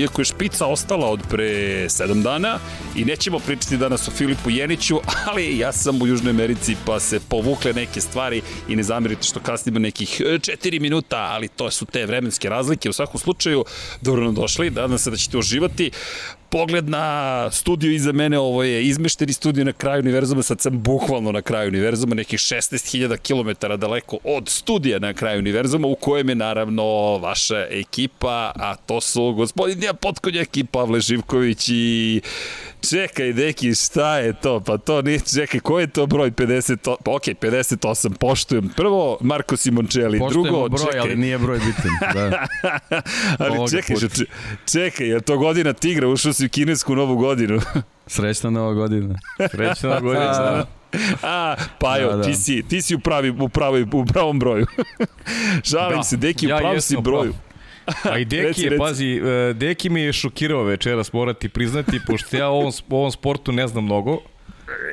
iako je špica ostala od pre 7 dana i nećemo pričati danas o Filipu Jeniću, ali ja sam u Južnoj Americi pa se povukle neke stvari i ne zamerite što kasnimo nekih 4 minuta, ali to su te vremenske razlike. U svakom slučaju, dobro nam došli, nadam se da ćete uživati pogled na studio iza mene, ovo je izmešteni studio na kraju univerzuma, sad sam bukvalno na kraju univerzuma, nekih 16.000 km daleko od studija na kraju univerzuma, u kojem je naravno vaša ekipa, a to su gospodin Potkonjak i Pavle Živković i Čekaj, deki, šta je to? Pa to nije, čekaj, ko je to broj 50? Pa ok, 58, poštujem. Prvo, Marko Simončeli, Poštujemo drugo, broj, čekaj. ali nije broj bitan. Da. ali Ovoga čekaj, puta. če, čekaj, je to godina tigra, ušao si u kinesku novu godinu. Srećna nova godina. Srećna nova godina. A, Pajo, Da, da, da. ti si, ti si u, pravi, u, pravi, u pravom broju. Šalim Da, se, deki, u ja pravom jesam si broju. A i Deki Reci, je, reci. pazi, e, Deki mi je šokirao večeras, morati priznati, pošto ja o ovom, o ovom sportu ne znam mnogo.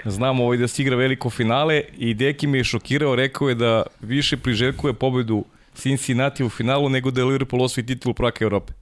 Znam ovaj da se igra veliko finale i Deki mi je šokirao, rekao je da više priželjkuje pobedu Cincinnati u finalu nego da je Liverpool osvoji titul prvaka Evrope.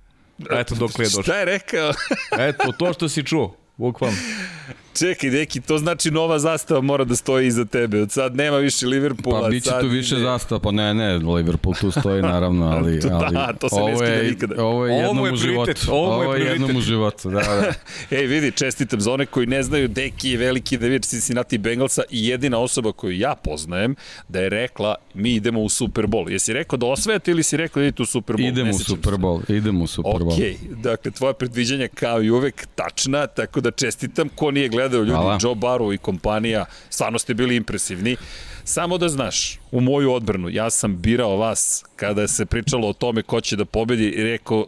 A eto dok je došao. Šta je rekao? Eto, to što si čuo, bukvalno. Čekaj, deki, to znači nova zastava mora da stoji iza tebe. Od sad nema više Liverpoola. Pa biće tu više ide- zastava, pa ne, ne, Liverpool tu stoji naravno, ali, To da, ali to se ne ovo skida je, nikada. ovo je Ovo jednom je u životu. ovo je Ovo je jednom u životu, da, da. Ej, vidi, čestitam za one koji ne znaju, Deki je veliki navijač Cincinnati Bengalsa i jedina osoba koju ja poznajem da je rekla mi idemo u Super Bowl. Jesi rekao da osvajate ili si rekao da idete u Super Bowl? Idemo Ne u Super. Bowl, idemo u Super Bowl. Ok, dakle, tvoja predviđanja kao i uvek tačna, tako da čestitam. Ko nije gledao ljudi, Hvala. Joe Barrow i kompanija, stvarno ste bili impresivni. Samo da znaš, u moju odbranu, ja sam birao vas kada se pričalo o tome ko će da pobedi i rekao,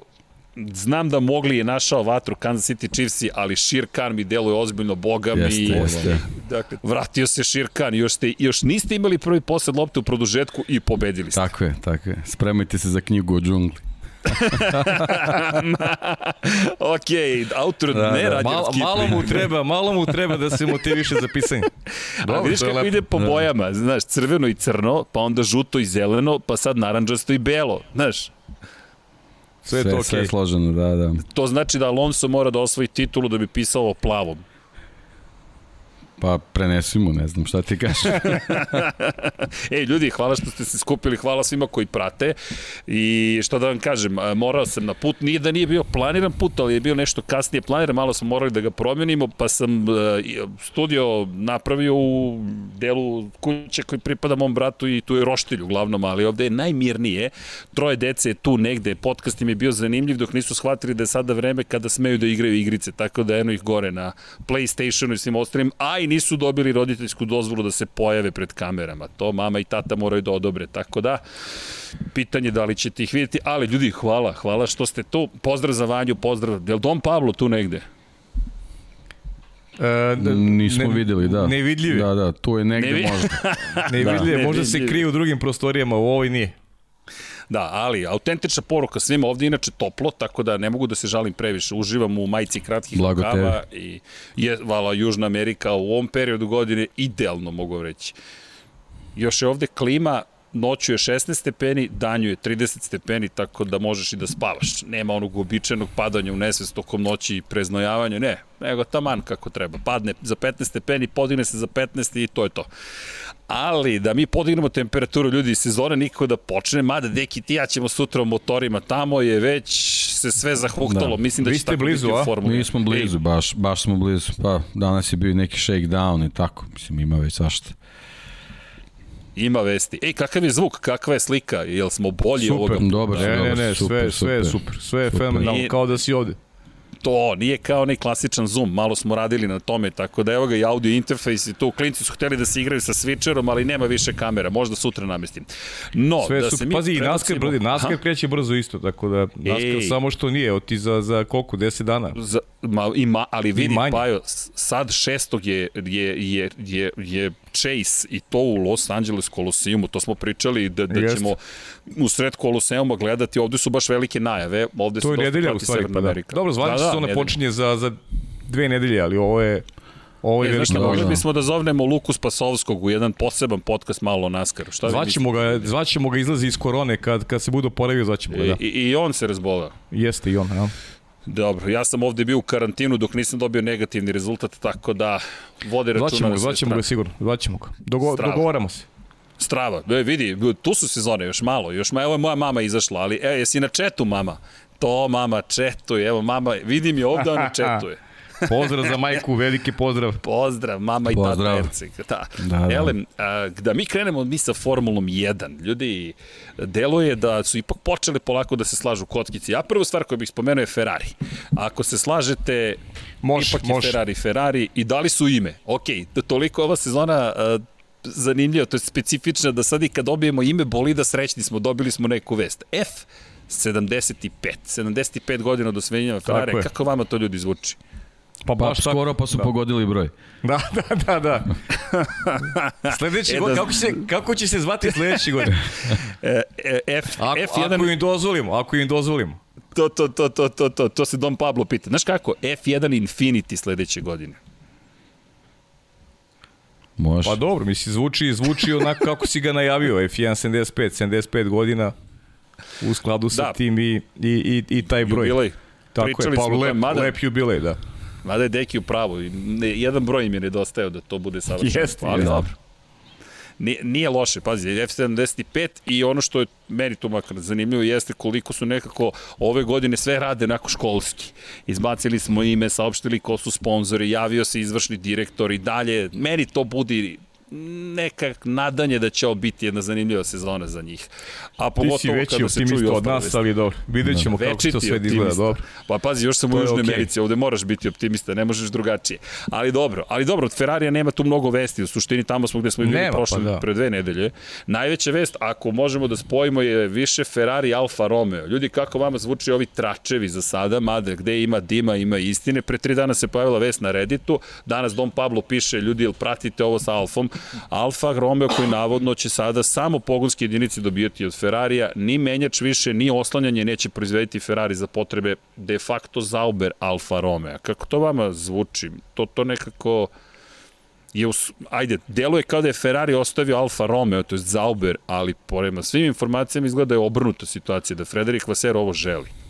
znam da mogli je našao vatru Kansas City Chiefsi, ali Shir Khan mi deluje ozbiljno, boga mi. Jeste, jeste. Dakle, vratio se Shir Khan, još, ste, još niste imali prvi posled lopte u produžetku i pobedili ste. Tako je, tako je. Spremajte se za knjigu o džungli. ok, autor Da, ne da. radi Malo, malo mu treba, malo mu treba da se motiviše za pisanje. A vidiš kako lepo. ide po bojama, znaš, crveno i crno, pa onda žuto i zeleno, pa sad naranđasto i belo, znaš. Sve je to okej. Sve je složeno, da, da. To znači da Alonso mora da osvoji titulu da bi pisao o plavom. Pa prenesi mu, ne znam šta ti kažeš. Ej, ljudi, hvala što ste se skupili, hvala svima koji prate i što da vam kažem, morao sam na put, nije da nije bio planiran put, ali je bio nešto kasnije planiran, malo smo morali da ga promenimo, pa sam e, studio napravio u delu kuće koji pripada mom bratu i tu je roštilj uglavnom, ali ovde je najmirnije, troje dece je tu negde, podcast im je bio zanimljiv dok nisu shvatili da je sada vreme kada smeju da igraju igrice, tako da eno ih gore na Playstationu i svim ostalim, a i nisu dobili roditeljsku dozvolu da se pojave pred kamerama. To mama i tata moraju da odobre. Tako da, pitanje da li ćete ih vidjeti, ali ljudi, hvala, hvala što ste tu. Pozdrav za Vanju, pozdrav. Je li Dom Pablo tu negde? E, da- Nismo ne- videli, da. Nevidljiv je. Da, da, tu je negde Ne vi- možda. Nevidljiv je, Da. možda se Nevidljiv. krije u drugim prostorijama, u ovoj nije. Da, ali autentična poruka svima ovde inače toplo, tako da ne mogu da se žalim previše. Uživam u majici kratkih rukava i je, vala, Južna Amerika u ovom periodu godine idealno mogu reći. Još je ovde klima, noću je 16 stepeni, danju je 30 stepeni, tako da možeš i da spavaš. Nema onog običajnog padanja u nesvest tokom noći i preznojavanja, ne, nego taman kako treba. Padne za 15 stepeni, podigne se za 15 i to je to. Ali da mi podignemo temperaturu ljudi sezona nikako da počne, mada deki ti ja ćemo sutra u motorima, tamo je već se sve zahuktalo, Da. mislim da Vi će ste tako blizu, biti u a? formuli. Mi smo blizu, baš, baš smo blizu. Pa danas je bio neki shakedown i tako. Mislim, ima već svašta. Ima vesti. Ej, kakav je zvuk, kakva je slika, jel smo bolji Super, ovoga? dobar, Ne, ne, ne, super, sve, sve je super. super, sve je Super. fenomenalno, kao da si ovde. To nije kao onaj klasičan Zoom, malo smo radili na tome, tako da evo ga i audio interfejs i tu klinci su hteli da se igraju sa switcherom, ali nema više kamera, možda sutra namestim. No, Sve da da se super. mi Pazi, i NASCAR, brzi, NASCAR kreće brzo isto, tako da NASCAR Ej. samo što nije, oti za, za koliko, 10 dana. Za, ma, ima, ali vidi, manje. Pajo, sad šestog je, je, je, je, je Chase i to u Los Angeles Koloseumu, to smo pričali da, da Jeste. ćemo u sred Koloseuma gledati, ovde su baš velike najave, ovde To je dosta prati Severna pa da. Amerika. Dobro, zvanično da, sezona nedelja. počinje za, za dve nedelje, ali ovo je ovo je E, Dobro. mogli novina. bismo da zovnemo Luku Spasovskog u jedan poseban podcast malo o. Šta Zvaćemo ga, zvaćemo ga izlazi iz korone kad, kad se bude oporavio, zvaćemo ga, da. I, I on se razbolao. Jeste i on, ja. Dobro, ja sam ovde bio u karantinu dok nisam dobio negativni rezultat, tako da vode računa Zvaćemo ga, sve zvaćemo ga sigurno, zvaćemo ga. Dogo, Strava. dogovaramo se. Strava, e, vidi, tu su sezone, još malo, još ma, evo je moja mama izašla, ali e, jesi na četu mama? To mama četuje, evo mama, vidim je ovde, ona četuje. Pozdrav za majku, veliki pozdrav. Pozdrav, mama i tata Erceg. Da. Da, da. Elem, a, da mi krenemo mi sa Formulom 1, ljudi, deluje da su ipak počeli polako da se slažu kockici. Ja prvu stvar koju bih spomenuo je Ferrari. Ako se slažete, Može, ipak je može. Ferrari Ferrari i dali su ime. Ok, toliko je ova sezona a, zanimljiva, to je specifična da sad i kad dobijemo ime bolida srećni smo, dobili smo neku vest. F 75, 75 godina od osvenjenja Ferrari, je. kako vama to ljudi zvuči? Pa Pa baš skoro pa su da. pogodili broj. Da, da, da, da. Sledeći E, god, da- kako, će se, kako će se zvati sledeći godin? E, e, F, Ako, F1 ako im dozvolimo, ako im dozvolimo. To, to, to, to, to, to, to se Don Pablo pita. Znaš kako? F1 Infinity sledeće godine. Može. Pa dobro, misli, zvuči, zvuči onako kako si ga najavio, F1 75, 75 godina u skladu sa Da. tim i, i, i, i taj broj. Jubilej. Tako Pričali je, pa lep, mada- lep jubilej, da. Mada je Deki u pravu. jedan broj im je nedostajao da to bude savršeno. Jeste, ali dobro. Nije, nije loše, pazi, F75 i ono što je meni tu makar zanimljivo jeste koliko su nekako ove godine sve rade onako školski. Izbacili smo ime, saopštili ko su sponzori, javio se izvršni direktor i dalje. Meni to budi nekak nadanje da će ovo biti jedna zanimljiva sezona za njih. A Ti pogotovo si veći optimista od nas, ali dobro. Vidjet ćemo kako će to sve da izgleda. Dobro. Pa pazi, još sam u To je Južnoj okej. Americi, ovde moraš biti optimista, ne možeš drugačije. Ali dobro, ali dobro, od Ferrarija nema tu mnogo vesti, u suštini tamo smo gde smo i bili prošle, pa da. pre dve nedelje. Najveća vest, ako možemo da spojimo, je više Ferrari Alfa Romeo. Ljudi, kako vama zvuči ovi tračevi za sada, mada gde ima dima, ima istine. Pre tri dana se pojavila vest na Redditu, danas Don Pablo piše, ljudi, jel pratite ovo sa Alfom? Alfa Romeo koji navodno će sada samo pogonske jedinice dobijati od Ferrarija, ni menjač više, ni oslanjanje neće proizvediti Ferrari za potrebe de facto Zauber Alfa Romeo. Kako to vama zvuči? To, to nekako je, us, ajde, deluje kao da je Ferrari ostavio Alfa Romeo, to je Zauber, ali prema svim informacijama izgleda da je obrnuta situacija, da Frederik Vasseur ovo želi.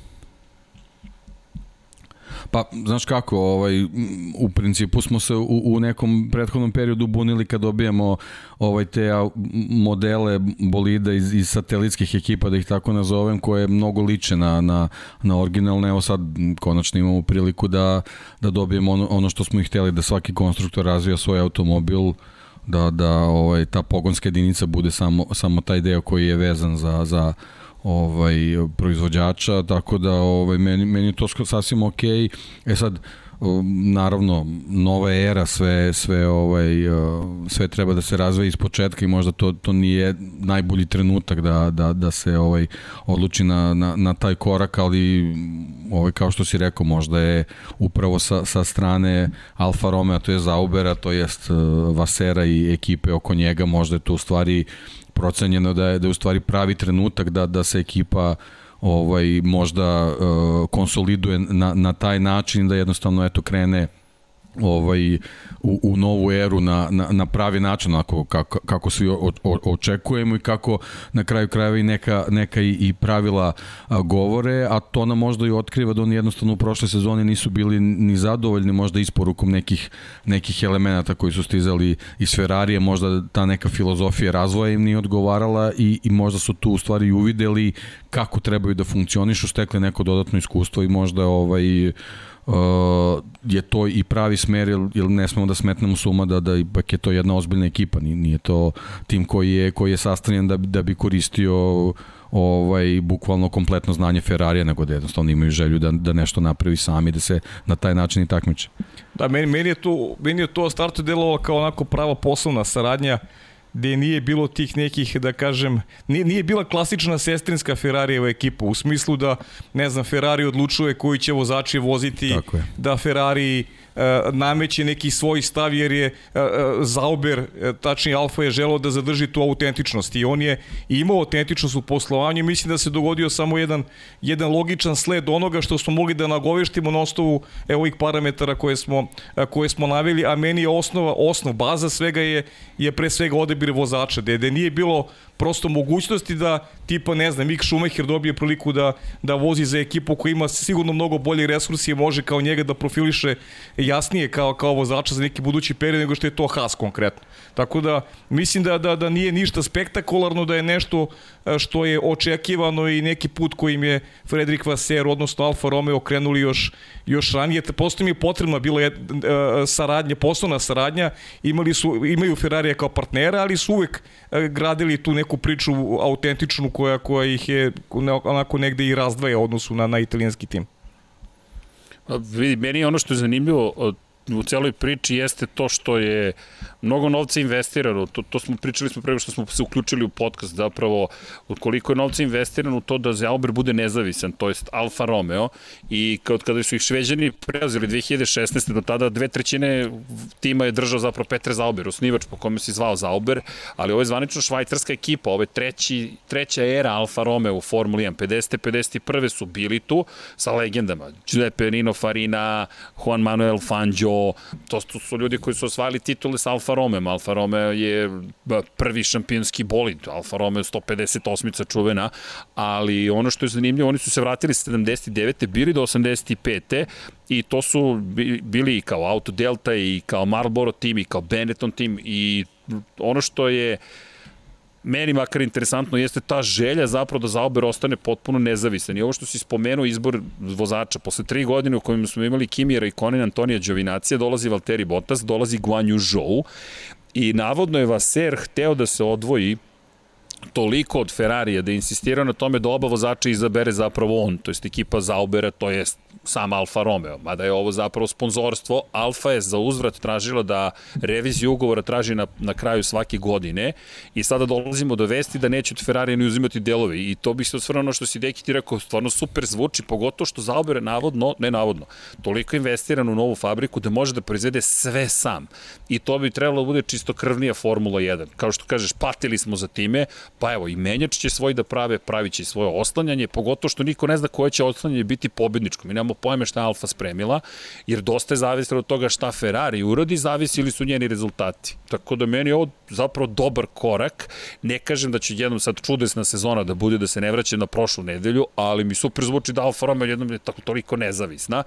Pa, znaš kako, ovaj, u principu smo se u, u nekom prethodnom periodu bunili kad dobijamo ovaj, te modele bolida iz, iz satelitskih ekipa, da ih tako nazovem, koje mnogo liče na, na, na originalne. Evo sad konačno imamo priliku da, da dobijemo ono, ono što smo i hteli, da svaki konstruktor razvija svoj automobil, da, da ovaj, ta pogonska jedinica bude samo, samo taj deo koji je vezan za, za ovaj proizvođača, tako da ovaj meni meni je to sasvim okej. E sad um, naravno nova era sve sve ovaj uh, sve treba da se razvije iz početka i možda to to nije najbolji trenutak da da da se ovaj odluči na na na taj korak, ali ovaj kao što si rekao možda je upravo sa sa strane Alfa Romeo to je Zaubera, to jest uh, Vasera i ekipe oko njega, možda je to u stvari procenjeno da je da je u stvari pravi trenutak da da se ekipa ovaj možda uh, konsoliduje na, na taj način da jednostavno eto krene ovaj u, u novu eru na, na, na pravi način onako kako, kako svi o, o, očekujemo i kako na kraju krajeva i neka, neka i, i pravila a, govore, a to nam možda i otkriva da oni jednostavno u prošle sezone nisu bili ni zadovoljni možda isporukom nekih, nekih elemenata koji su stizali iz Ferrarije, možda ta neka filozofija razvoja im nije odgovarala i, i možda su tu u stvari uvideli kako trebaju da funkcionišu, stekli neko dodatno iskustvo i možda ovaj je to i pravi smer, jer, jer ne smemo da smetnemo suma da, da ipak je to jedna ozbiljna ekipa, nije, to tim koji je, koji je sastavljen da, da bi koristio ovaj bukvalno kompletno znanje Ferrarija, nego da jednostavno imaju želju da, da nešto napravi sami, da se na taj način i takmiče. Da, meni, meni, je to, meni je to startu delovalo kao onako prava poslovna saradnja gde nije bilo tih nekih, da kažem, nije, nije bila klasična sestrinska Ferrarijeva ekipa, u smislu da, ne znam, Ferrari odlučuje koji će vozači voziti, da Ferrari nameće neki svoj stav jer je Zauber, tačnije Alfa je želeo da zadrži tu autentičnost i on je imao autentičnost u poslovanju. I mislim da se dogodio samo jedan, jedan logičan sled onoga što smo mogli da nagoveštimo na osnovu ovih parametara koje smo, koje smo naveli, a meni je osnova, osnov, baza svega je, je pre svega odebir vozača, gde, gde nije bilo prosto mogućnosti da tipa ne znam Mick Schumacher dobije priliku da da vozi za ekipu koja ima sigurno mnogo bolje resurse i može kao njega da profiliše jasnije kao kao vozača za neki budući period nego što je to Haas konkretno. Tako da mislim da da da nije ništa spektakularno da je nešto e, što je očekivano i neki put kojim je Fredrik Vasseur odnosno Alfa Romeo krenuli još još ranije. Postoji mi je potrebna bila je e, saradnja, poslovna saradnja, imali su imaju Ferrari kao partnera, ali su uvek e, gradili tu neku priču autentičnu koja koja ih je onako negde i razdvaja odnosu na na italijanski tim. Vidi, meni je ono što je zanimljivo u celoj priči jeste to što je mnogo novca investirano, to, to smo pričali smo prema što smo se uključili u podcast, zapravo koliko je novca investirano u to da Zauber bude nezavisan, to jest Alfa Romeo i kad, kada su ih šveđani preuzeli 2016. do tada dve trećine tima je držao zapravo Petre Zauber, osnivač po kome se zvao Zauber, ali ovo je zvanično švajcarska ekipa, ovo je treći, treća era Alfa Romeo u Formuli 1, 50. 51. su bili tu sa legendama, Giuseppe Nino Farina, Juan Manuel Fangio, to su ljudi koji su osvajali titule sa Alfa Romeo. Alfa Romeo je prvi šampionski bolid, Alfa Romeo 158-ica čuvena, ali ono što je zanimljivo, oni su se vratili sa 79. bili do 85. i to su bili i kao Auto Delta i kao Marlboro tim i kao Benetton tim i ono što je meni makar interesantno jeste ta želja zapravo da Zauber ostane potpuno nezavisan. I ovo što si spomenuo izbor vozača, posle tri godine u kojima smo imali Kimira i Konin Antonija Đovinacija, dolazi Valtteri Bottas, dolazi Guan Yu Zhou i navodno je Vaser hteo da se odvoji toliko od Ferrarija da insistirao na tome da oba vozača izabere zapravo on, to jest ekipa Zaubera, to jest sam Alfa Romeo, mada je ovo zapravo sponzorstvo. Alfa je za uzvrat tražila da reviziju ugovora traži na, na kraju svake godine i sada dolazimo do vesti da neće od Ferrari ni uzimati delove i to bi se osvrano što si Deki ti rekao, stvarno super zvuči, pogotovo što Zauber je navodno, ne navodno, toliko investiran u novu fabriku da može da proizvede sve sam i to bi trebalo da bude čisto krvnija Formula 1. Kao što kažeš, patili smo za time, pa evo i menjač će svoj da prave, pravit će svoje oslanjanje, pogotovo što niko ne zna koje će oslanjanje biti pobedničko. Mi nemamo pojme šta Alfa spremila, jer dosta je zavisilo od toga šta Ferrari uradi, zavisili su njeni rezultati. Tako da meni je ovo zapravo dobar korak. Ne kažem da će jednom sad čudesna sezona da bude da se ne vraća na prošlu nedelju, ali mi super zvuči da Alfa Romeo jednom je tako toliko nezavisna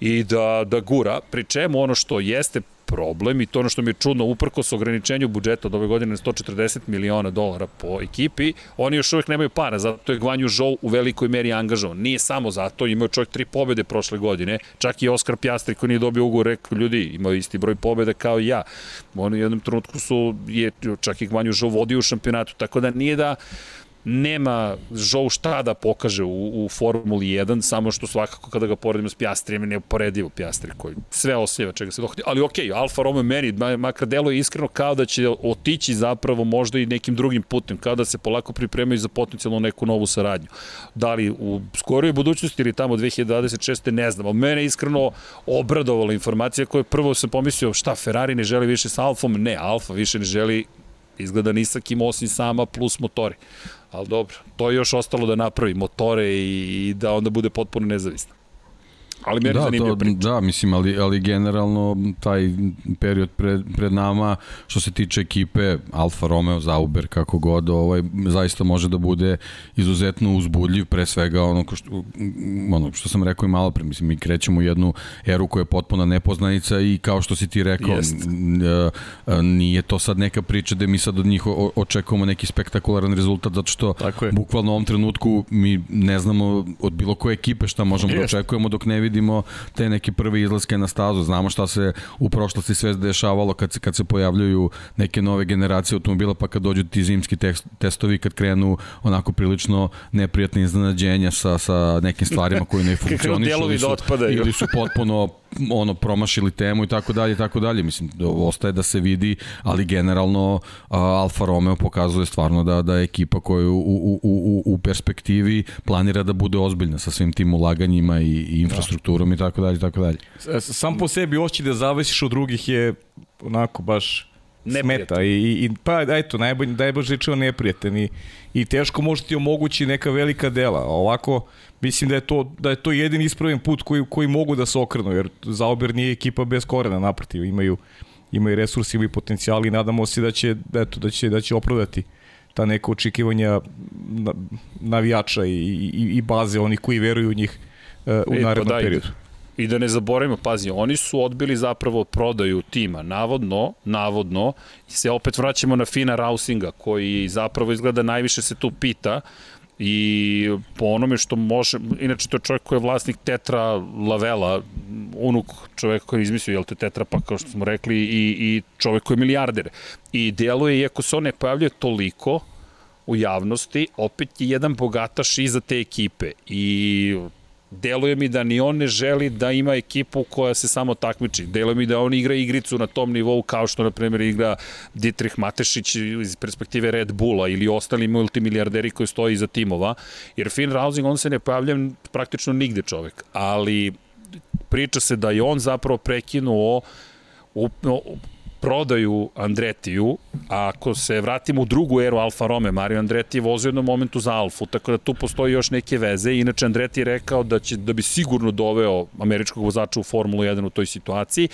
i da, da gura, pri čemu ono što jeste problem i to ono što mi je čudno, uprko s ograničenju budžeta od ove godine na 140 miliona dolara po ekipi, oni još uvek nemaju para, zato je Gvanju Žou u velikoj meri angažovan. Nije samo zato, imao čovjek tri pobede prošle godine, čak i Oskar Pjastri koji nije dobio ugovor, rekao ljudi, imao isti broj pobede kao i ja. Oni u jednom trenutku su, je, čak i Gvanju Žou vodio u šampionatu, tako da nije da nema žou šta da pokaže u, u Formuli 1, samo što svakako kada ga poredimo s Pjastrijem je neuporedivo Pjastri koji sve osjeva čega se dohodi. Ali okej, okay, Alfa Romeo meni, makar delo je iskreno kao da će otići zapravo možda i nekim drugim putem, kao da se polako pripremaju za potencijalno neku novu saradnju. Da li u skorijoj budućnosti ili tamo 2026. ne znam, ali mene iskreno obradovala informacija koja prvo sam pomislio šta Ferrari ne želi više sa Alfom, ne, Alfa više ne želi izgleda ni sa kim osim sama plus motori ali dobro, to je još ostalo da napravi motore i, i da onda bude potpuno nezavisno. Ali meni da, to, priča. Da, mislim, ali, ali generalno taj period pred, pred nama, što se tiče ekipe Alfa Romeo, Zauber, kako god, ovaj, zaista može da bude izuzetno uzbudljiv, pre svega ono što, ono što sam rekao i malo pre, mislim, mi krećemo u jednu eru koja je potpuna nepoznanica i kao što si ti rekao, nije to sad neka priča da mi sad od njih očekujemo neki spektakularan rezultat, zato što bukvalno u ovom trenutku mi ne znamo od bilo koje ekipe šta možemo da Jest. da očekujemo dok ne vidimo te neke prve izlaske na stazu. Znamo šta se u prošlosti sve dešavalo kad se, kad se pojavljuju neke nove generacije automobila, pa kad dođu ti zimski testovi, kad krenu onako prilično neprijatne iznenađenja sa, sa nekim stvarima koji ne funkcionišu ili, su, ili su potpuno ono promašili temu i tako dalje i tako dalje. Mislim, ostaje da se vidi, ali generalno a, Alfa Romeo pokazuje stvarno da, da je ekipa koja u, u, u, u perspektivi planira da bude ozbiljna sa svim tim ulaganjima i, i infrastrukturom i tako dalje i tako dalje. Sam po sebi oći da zavisiš od drugih je onako baš smeta i, i pa eto najbolje najbolje rečeno neprijatan i i teško može ti omogući neka velika dela. Ovako mislim da je to da je to jedini ispravan put koji koji mogu da se okrenu jer Zauber nije ekipa bez korena naprotiv imaju imaju resursi imaju potencijal i nadamo se da će da eto da će da će opravdati ta neka očekivanja navijača i, i, i baze onih koji veruju u njih uh, u e, pa narednom pa periodu. I da ne zaboravimo, pazi, oni su odbili zapravo prodaju tima, navodno, navodno, se opet vraćamo na Fina Rausinga, koji zapravo izgleda najviše se tu pita, i po onome što može, inače to je čovjek koji je vlasnik Tetra Lavela, unuk čovjek koji je izmislio, jel to je Tetra pa kao što smo rekli, i, i čovjek koji je milijarder. I deluje, iako se on ne pojavljuje toliko u javnosti, opet je jedan bogataš iza te ekipe. I deluje mi da ni on ne želi da ima ekipu koja se samo takmiči. Deluje mi da on igra igricu na tom nivou kao što, na primjer, igra Dietrich Matešić iz perspektive Red Bulla ili ostali multimilijarderi koji stoji iza timova. Jer Finn Rausing, on se ne pojavlja praktično nigde čovek. Ali priča se da je on zapravo prekinuo prodaju Andretiju, a ako se vratimo u drugu eru Alfa Rome, Mario Andreti je vozio jednom momentu za Alfu, tako da tu postoji još neke veze. Inače, Andreti je rekao da, će, da bi sigurno doveo američkog vozača u Formulu 1 u toj situaciji.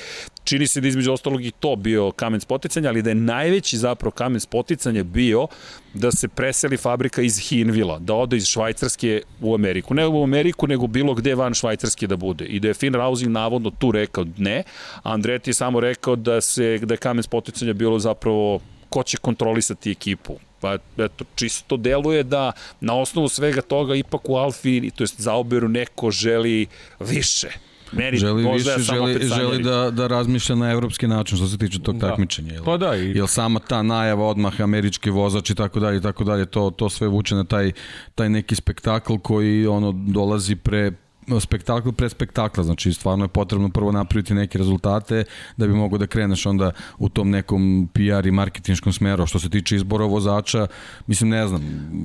Čini se da između ostalog i to bio kamen spoticanja, ali da je najveći zapravo kamen spoticanja bio da se preseli fabrika iz Hinvila, da ode iz Švajcarske u Ameriku. Ne u Ameriku, nego bilo gde van Švajcarske da bude. I da je Finn Rausing navodno tu rekao ne, a Andreti je samo rekao da, se, da je kamen spoticanja bilo zapravo ko će kontrolisati ekipu. Pa eto, čisto deluje da na osnovu svega toga ipak u Alfi, to jest Zauberu, neko želi više Meni želi više, ja želi, želi da, da razmišlja na evropski način što se tiče tog da. takmičenja. Jel, pa da, i... jel sama ta najava odmah američki vozač i tako dalje i tako dalje, to, to sve vuče na taj, taj neki spektakl koji ono dolazi pre spektakl pre spektakla, znači stvarno je potrebno prvo napraviti neke rezultate da bi mogo da kreneš onda u tom nekom PR i marketinškom smeru. Što se tiče izbora vozača, mislim ne znam,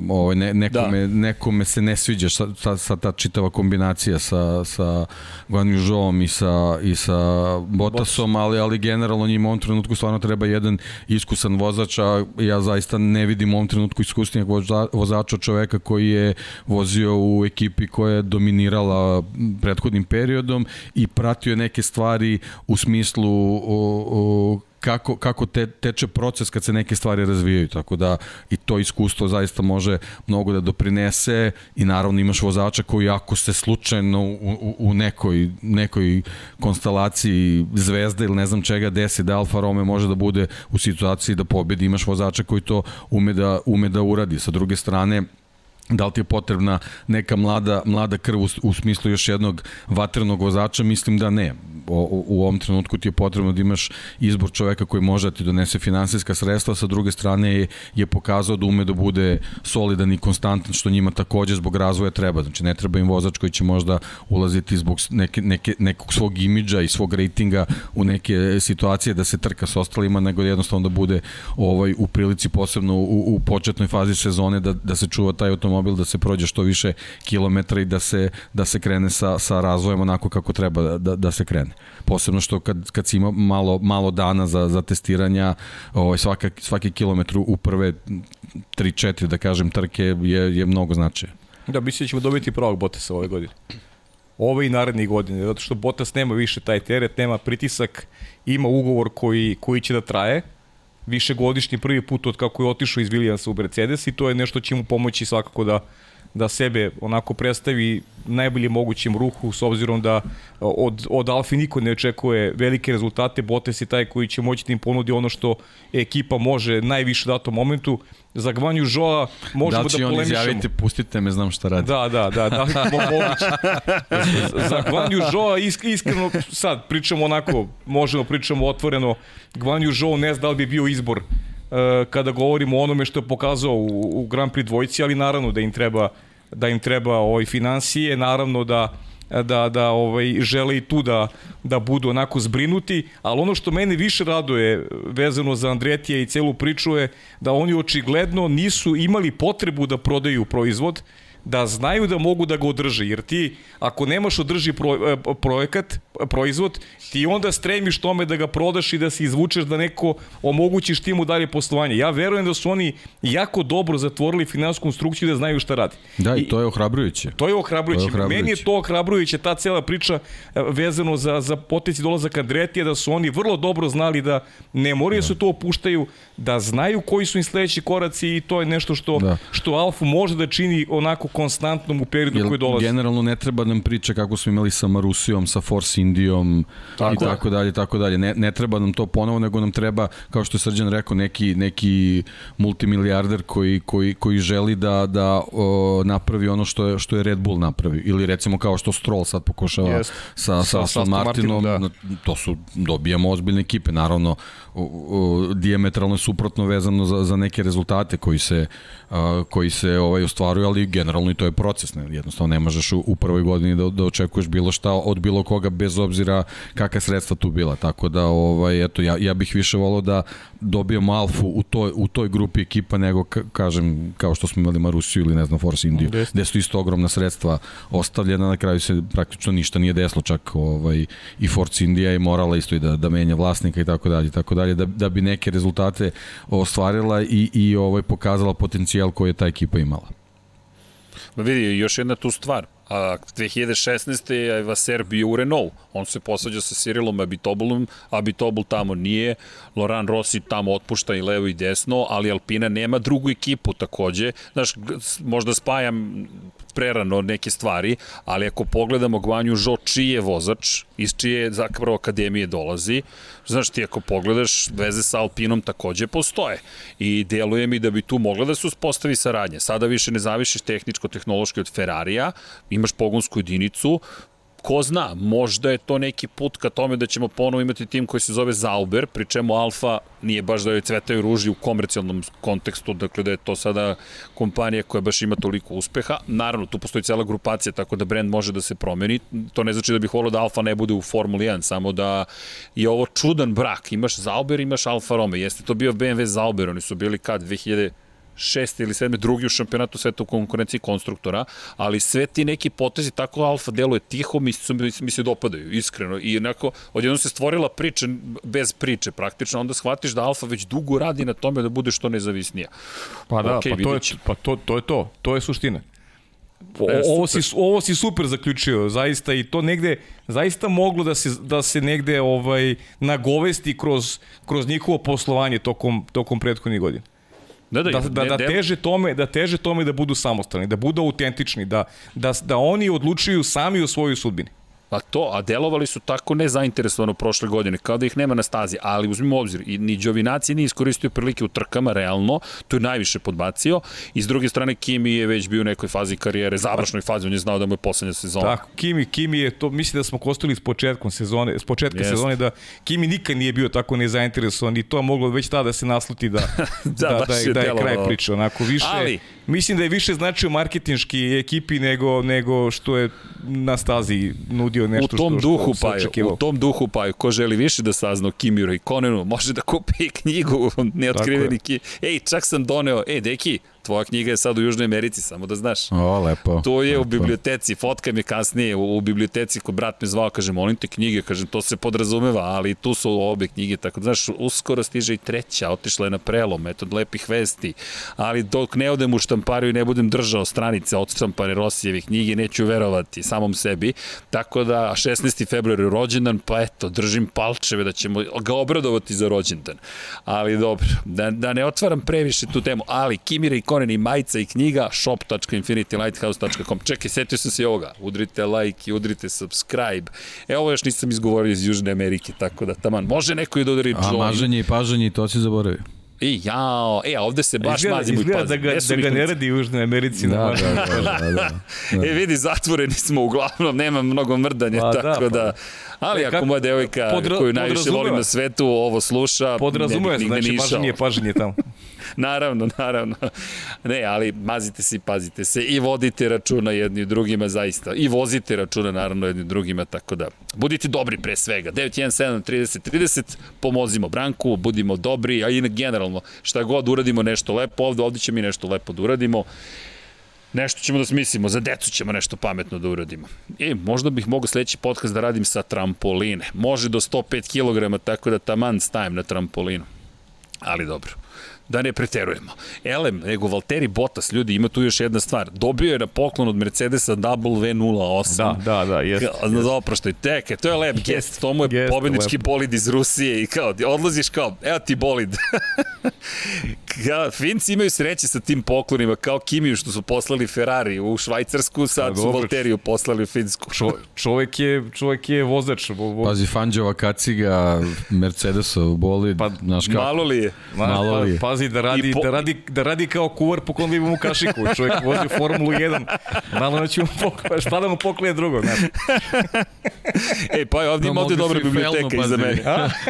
ovaj, ne, nekome, da. nekome se ne sviđa sa, sa, sa ta čitava kombinacija sa, sa Guan Yužom i sa, i sa Bottasom, ali, ali generalno njima u ovom trenutku stvarno treba jedan iskusan vozač, a ja zaista ne vidim u ovom trenutku iskusnijeg vozača čoveka koji je vozio u ekipi koja je dominirala prethodnim periodom i pratio neke stvari u smislu o, o, kako, kako te, teče proces kad se neke stvari razvijaju, tako da i to iskustvo zaista može mnogo da doprinese i naravno imaš vozača koji ako se slučajno u, u, u nekoj, nekoj konstelaciji zvezda ili ne znam čega desi da Alfa Romeo može da bude u situaciji da pobedi, imaš vozača koji to ume da, ume da uradi. Sa druge strane, da li ti je potrebna neka mlada, mlada krv u, u smislu još jednog vatrenog vozača, mislim da ne. O, u ovom trenutku ti je potrebno da imaš izbor čoveka koji može da ti donese finansijska sredstva, sa druge strane je, je pokazao da ume da bude solidan i konstantan, što njima takođe zbog razvoja treba. Znači ne treba im vozač koji će možda ulaziti zbog neke, neke, nekog svog imidža i svog rejtinga u neke situacije da se trka s ostalima, nego da jednostavno da bude ovaj, u prilici posebno u, u početnoj fazi sezone da, da se čuva taj automobil automobil da se prođe što više kilometra i da se, da se krene sa, sa razvojem onako kako treba da, da, da se krene. Posebno što kad, kad si ima malo, malo dana za, za testiranja, ovaj, svaka, svaki kilometr u prve 3-4, da kažem, trke je, je mnogo značaja. Da, mislim da ćemo dobiti prvog Bottasa ove godine. Ove i narednih godine, zato što Bottas nema više taj teret, nema pritisak, ima ugovor koji, koji će da traje, višegodišnji prvi put od kako je otišao iz Williamsa u Mercedes i to je nešto će mu pomoći svakako da da sebe onako predstavi najbolje mogućem ruhu s obzirom da od, od Alfi niko ne očekuje velike rezultate, Bottas je taj koji će moći da im ponudi ono što ekipa može najviše datom momentu. Za Gvanju Žoa možemo da polemišemo. Da će on izjaviti, pustite me, znam šta radi. Da, da, da, da, moguće. Za Gvanju Žoa iskreno, sad pričamo onako, možemo pričamo otvoreno, Gvanju Žoa ne zna da li bi bio izbor e, kada govorimo o onome što je pokazao u, u Grand Prix dvojci, ali naravno da im treba da im treba ovaj financije, naravno da da, da ovaj, žele i tu da, da budu onako zbrinuti, ali ono što mene više raduje vezano za Andretija i celu priču je da oni očigledno nisu imali potrebu da prodaju proizvod, da znaju da mogu da ga održe, jer ti ako nemaš održi pro, e, projekat, proizvod, ti onda stremiš tome da ga prodaš i da se izvučeš da neko omogućiš timu dalje poslovanje. Ja verujem da su oni jako dobro zatvorili finansku konstrukciju da znaju šta radi. Da, i to je ohrabrujuće. To je ohrabrujuće. To je ohrabrujuće. Meni je to ohrabrujuće, ta cela priča e, vezano za, za potenci dolazak Andretija, da su oni vrlo dobro znali da ne moraju da. se to opuštaju, da znaju koji su im sledeći koraci i to je nešto što, da. što Alfa može da čini onako konstantnom u periodu Jel, koji dolazi. Generalno ne treba nam priča kako smo imali sa Marusijom, sa Force Indijom tako i tako dalje, tako dalje. Ne, ne treba nam to ponovo, nego nam treba, kao što je Srđan rekao, neki, neki multimilijarder koji, koji, koji želi da, da o, napravi ono što je, što je Red Bull napravi. Ili recimo kao što Stroll sad pokušava yes. sa, sa, sa Aston Martinom, Martinom da. to su, dobijamo ozbiljne ekipe, naravno diametralno suprotno vezano za, za neke rezultate koji se, a, koji se ovaj ostvaruju, ali generalno i to je proces, ne, jednostavno ne možeš u, u prvoj godini da, da očekuješ bilo šta od bilo koga bez obzira kakva sredstva tu bila, tako da ovaj, eto, ja, ja bih više volao da dobijemo Alfu u toj, u toj grupi ekipa nego, ka, kažem, kao što smo imali Marusiju ili ne znam Force Indiju, gde su isto ogromna sredstva ostavljena, na kraju se praktično ništa nije desilo, čak ovaj, i Force Indija je morala isto i da, da menja vlasnika i tako dalje, tako dalje, da, da bi neke rezultate ostvarila i, i ovaj, pokazala potencijal koji je ta ekipa imala. Ma vidi, još jedna tu stvar. A 2016. je Vaser bio u Renault. On se posađa sa Cyrilom Abitobulom, Abitobul tamo nije, Loran Rossi tamo otpušta i levo i desno, ali Alpina nema drugu ekipu takođe. Znaš, možda spajam prerano neke stvari, ali ako pogledamo Gvanju Žo, čiji je vozač, iz čije zapravo akademije dolazi, znaš ti ako pogledaš, veze sa Alpinom takođe postoje i deluje mi da bi tu mogla da se uspostavi saradnje. Sada više ne zavišiš tehničko-tehnološki od Ferrarija, imaš pogonsku jedinicu, ko zna, možda je to neki put ka tome da ćemo ponovo imati tim koji se zove Zauber, pri čemu Alfa nije baš da joj cvetaju ruži u komercijalnom kontekstu, dakle da je to sada kompanija koja baš ima toliko uspeha. Naravno, tu postoji cela grupacija, tako da brend može da se promeni. To ne znači da bih volio da Alfa ne bude u Formuli 1, samo da je ovo čudan brak. Imaš Zauber, imaš Alfa Romeo. Jeste to bio BMW Zauber, oni su bili kad? 2000 šeste ili sedme, drugi u šampionatu sveta u konkurenciji konstruktora, ali sve ti neki potezi, tako Alfa deluje tiho, mi, su, mi se dopadaju, iskreno. I onako, odjedno se stvorila priča bez priče praktično, onda shvatiš da Alfa već dugo radi na tome da bude što nezavisnija. Pa da, okay, pa, to je, pa to, to je to, to je suština. O, ovo, si, ovo si super zaključio, zaista i to negde zaista moglo da se, da se negde ovaj nagovesti kroz, kroz njihovo poslovanje tokom, tokom prethodnih godina. Da, da, da, da, da, teže tome, da teže tome da budu samostalni, da budu autentični, da, da, da oni odlučuju sami o svojoj sudbini. A to, a delovali su tako nezainteresovano prošle godine, kao da ih nema na stazi, ali uzmimo obzir, i ni Đovinaci nije iskoristio prilike u trkama, realno, to je najviše podbacio, i s druge strane Kimi je već bio u nekoj fazi karijere, završnoj fazi, on je znao da mu je poslednja sezona. Tako, Kimi, Kimi je to, mislim da smo kostili s početkom sezone, s početka Jest. sezone, da Kimi nikad nije bio tako nezainteresovan i to je moglo već tada da se nasluti da, da, da, da, je, da je kraj priče, onako više, ali, mislim da je više značio marketinški ekipi nego, nego što je na stazi nudio nešto u tom što, duhu što, paju, U tom duhu paju, ko želi više da sazna o Kimiru i Konenu, može da kupi knjigu Neotkriveni. Ej, čak sam doneo, ej, deki, tvoja knjiga je sad u Južnoj Americi, samo da znaš. O, lepo. To je lepo. u biblioteci, fotka mi kasnije u, u biblioteci, ko brat me zvao, kaže, molim te knjige, kaže, to se podrazumeva, ali tu su obe knjige, tako da, znaš, uskoro stiže i treća, otišla je na prelom, metod lepih vesti, ali dok ne odem u štampariju i ne budem držao stranice od štampane Rosijeve knjige, neću verovati samom sebi, tako da 16. februar je rođendan, pa eto, držim palčeve da ćemo ga obradovati za rođendan. Ali dobro, da, da ne otvaram previše tu temu, ali Kimira i Konen i majica i knjiga shop.infinitylighthouse.com Čekaj, setio sam se i ovoga. Udrite like i udrite subscribe. E, ovo još nisam izgovorio iz Južne Amerike, tako da taman. Može neko i da udari join. A maženje i paženje, to si zaboravio. I jao, e, a ovde se baš izgleda, mazimo izgleda i pazimo. Da ga, da ga ne radi u Južnoj Americi. Da, da, da, da, da, da. E, vidi, zatvoreni smo uglavnom, nema mnogo mrdanja, pa, tako da, pa, da Ali e, ako moja devojka podra, koju najviše volim na svetu ovo sluša, podrazumuje se, znači paženje, paženje tamo. naravno, naravno. Ne, ali mazite se i pazite se i vodite računa jedni drugima zaista. I vozite računa naravno jedni drugima, tako da budite dobri pre svega. 917 30 30, pomozimo Branku, budimo dobri, a i generalno šta god uradimo nešto lepo ovde, ovde će mi nešto lepo da uradimo nešto ćemo da smislimo, za decu ćemo nešto pametno da uradimo. I možda bih mogao sledeći podcast da radim sa trampoline. Može do 105 kg, tako da taman stajem na trampolinu. Ali dobro da ne preterujemo. Elem, nego Valtteri Bottas, ljudi, ima tu još jedna stvar. Dobio je na poklon od Mercedesa W08. Da, da, da, jeste. Na da oproštaj, teke, to je lep gest, to mu je jest, pobednički lep. bolid iz Rusije i kao, odlaziš kao, evo ti bolid. ja, Finci imaju sreće sa tim poklonima, kao Kimiju što su poslali Ferrari u Švajcarsku, sad da, su Valteriju poslali u Finsku. Čo, čovek, je, čovek je vozač. Vo, vo... Pazi, Fanđova kaciga, Mercedesov bolid, pa, znaš kako. Malo li je? Malo li je. Pa, pazi, da radi, po... da, radi, da radi kao kuvar po kom mu kašiku. Čovjek vozi u Formulu 1. Malo da će mu poklije, šta da mu poklije drugo, znaš. Ej, pa ovdje ima ovdje dobra biblioteka iza mene.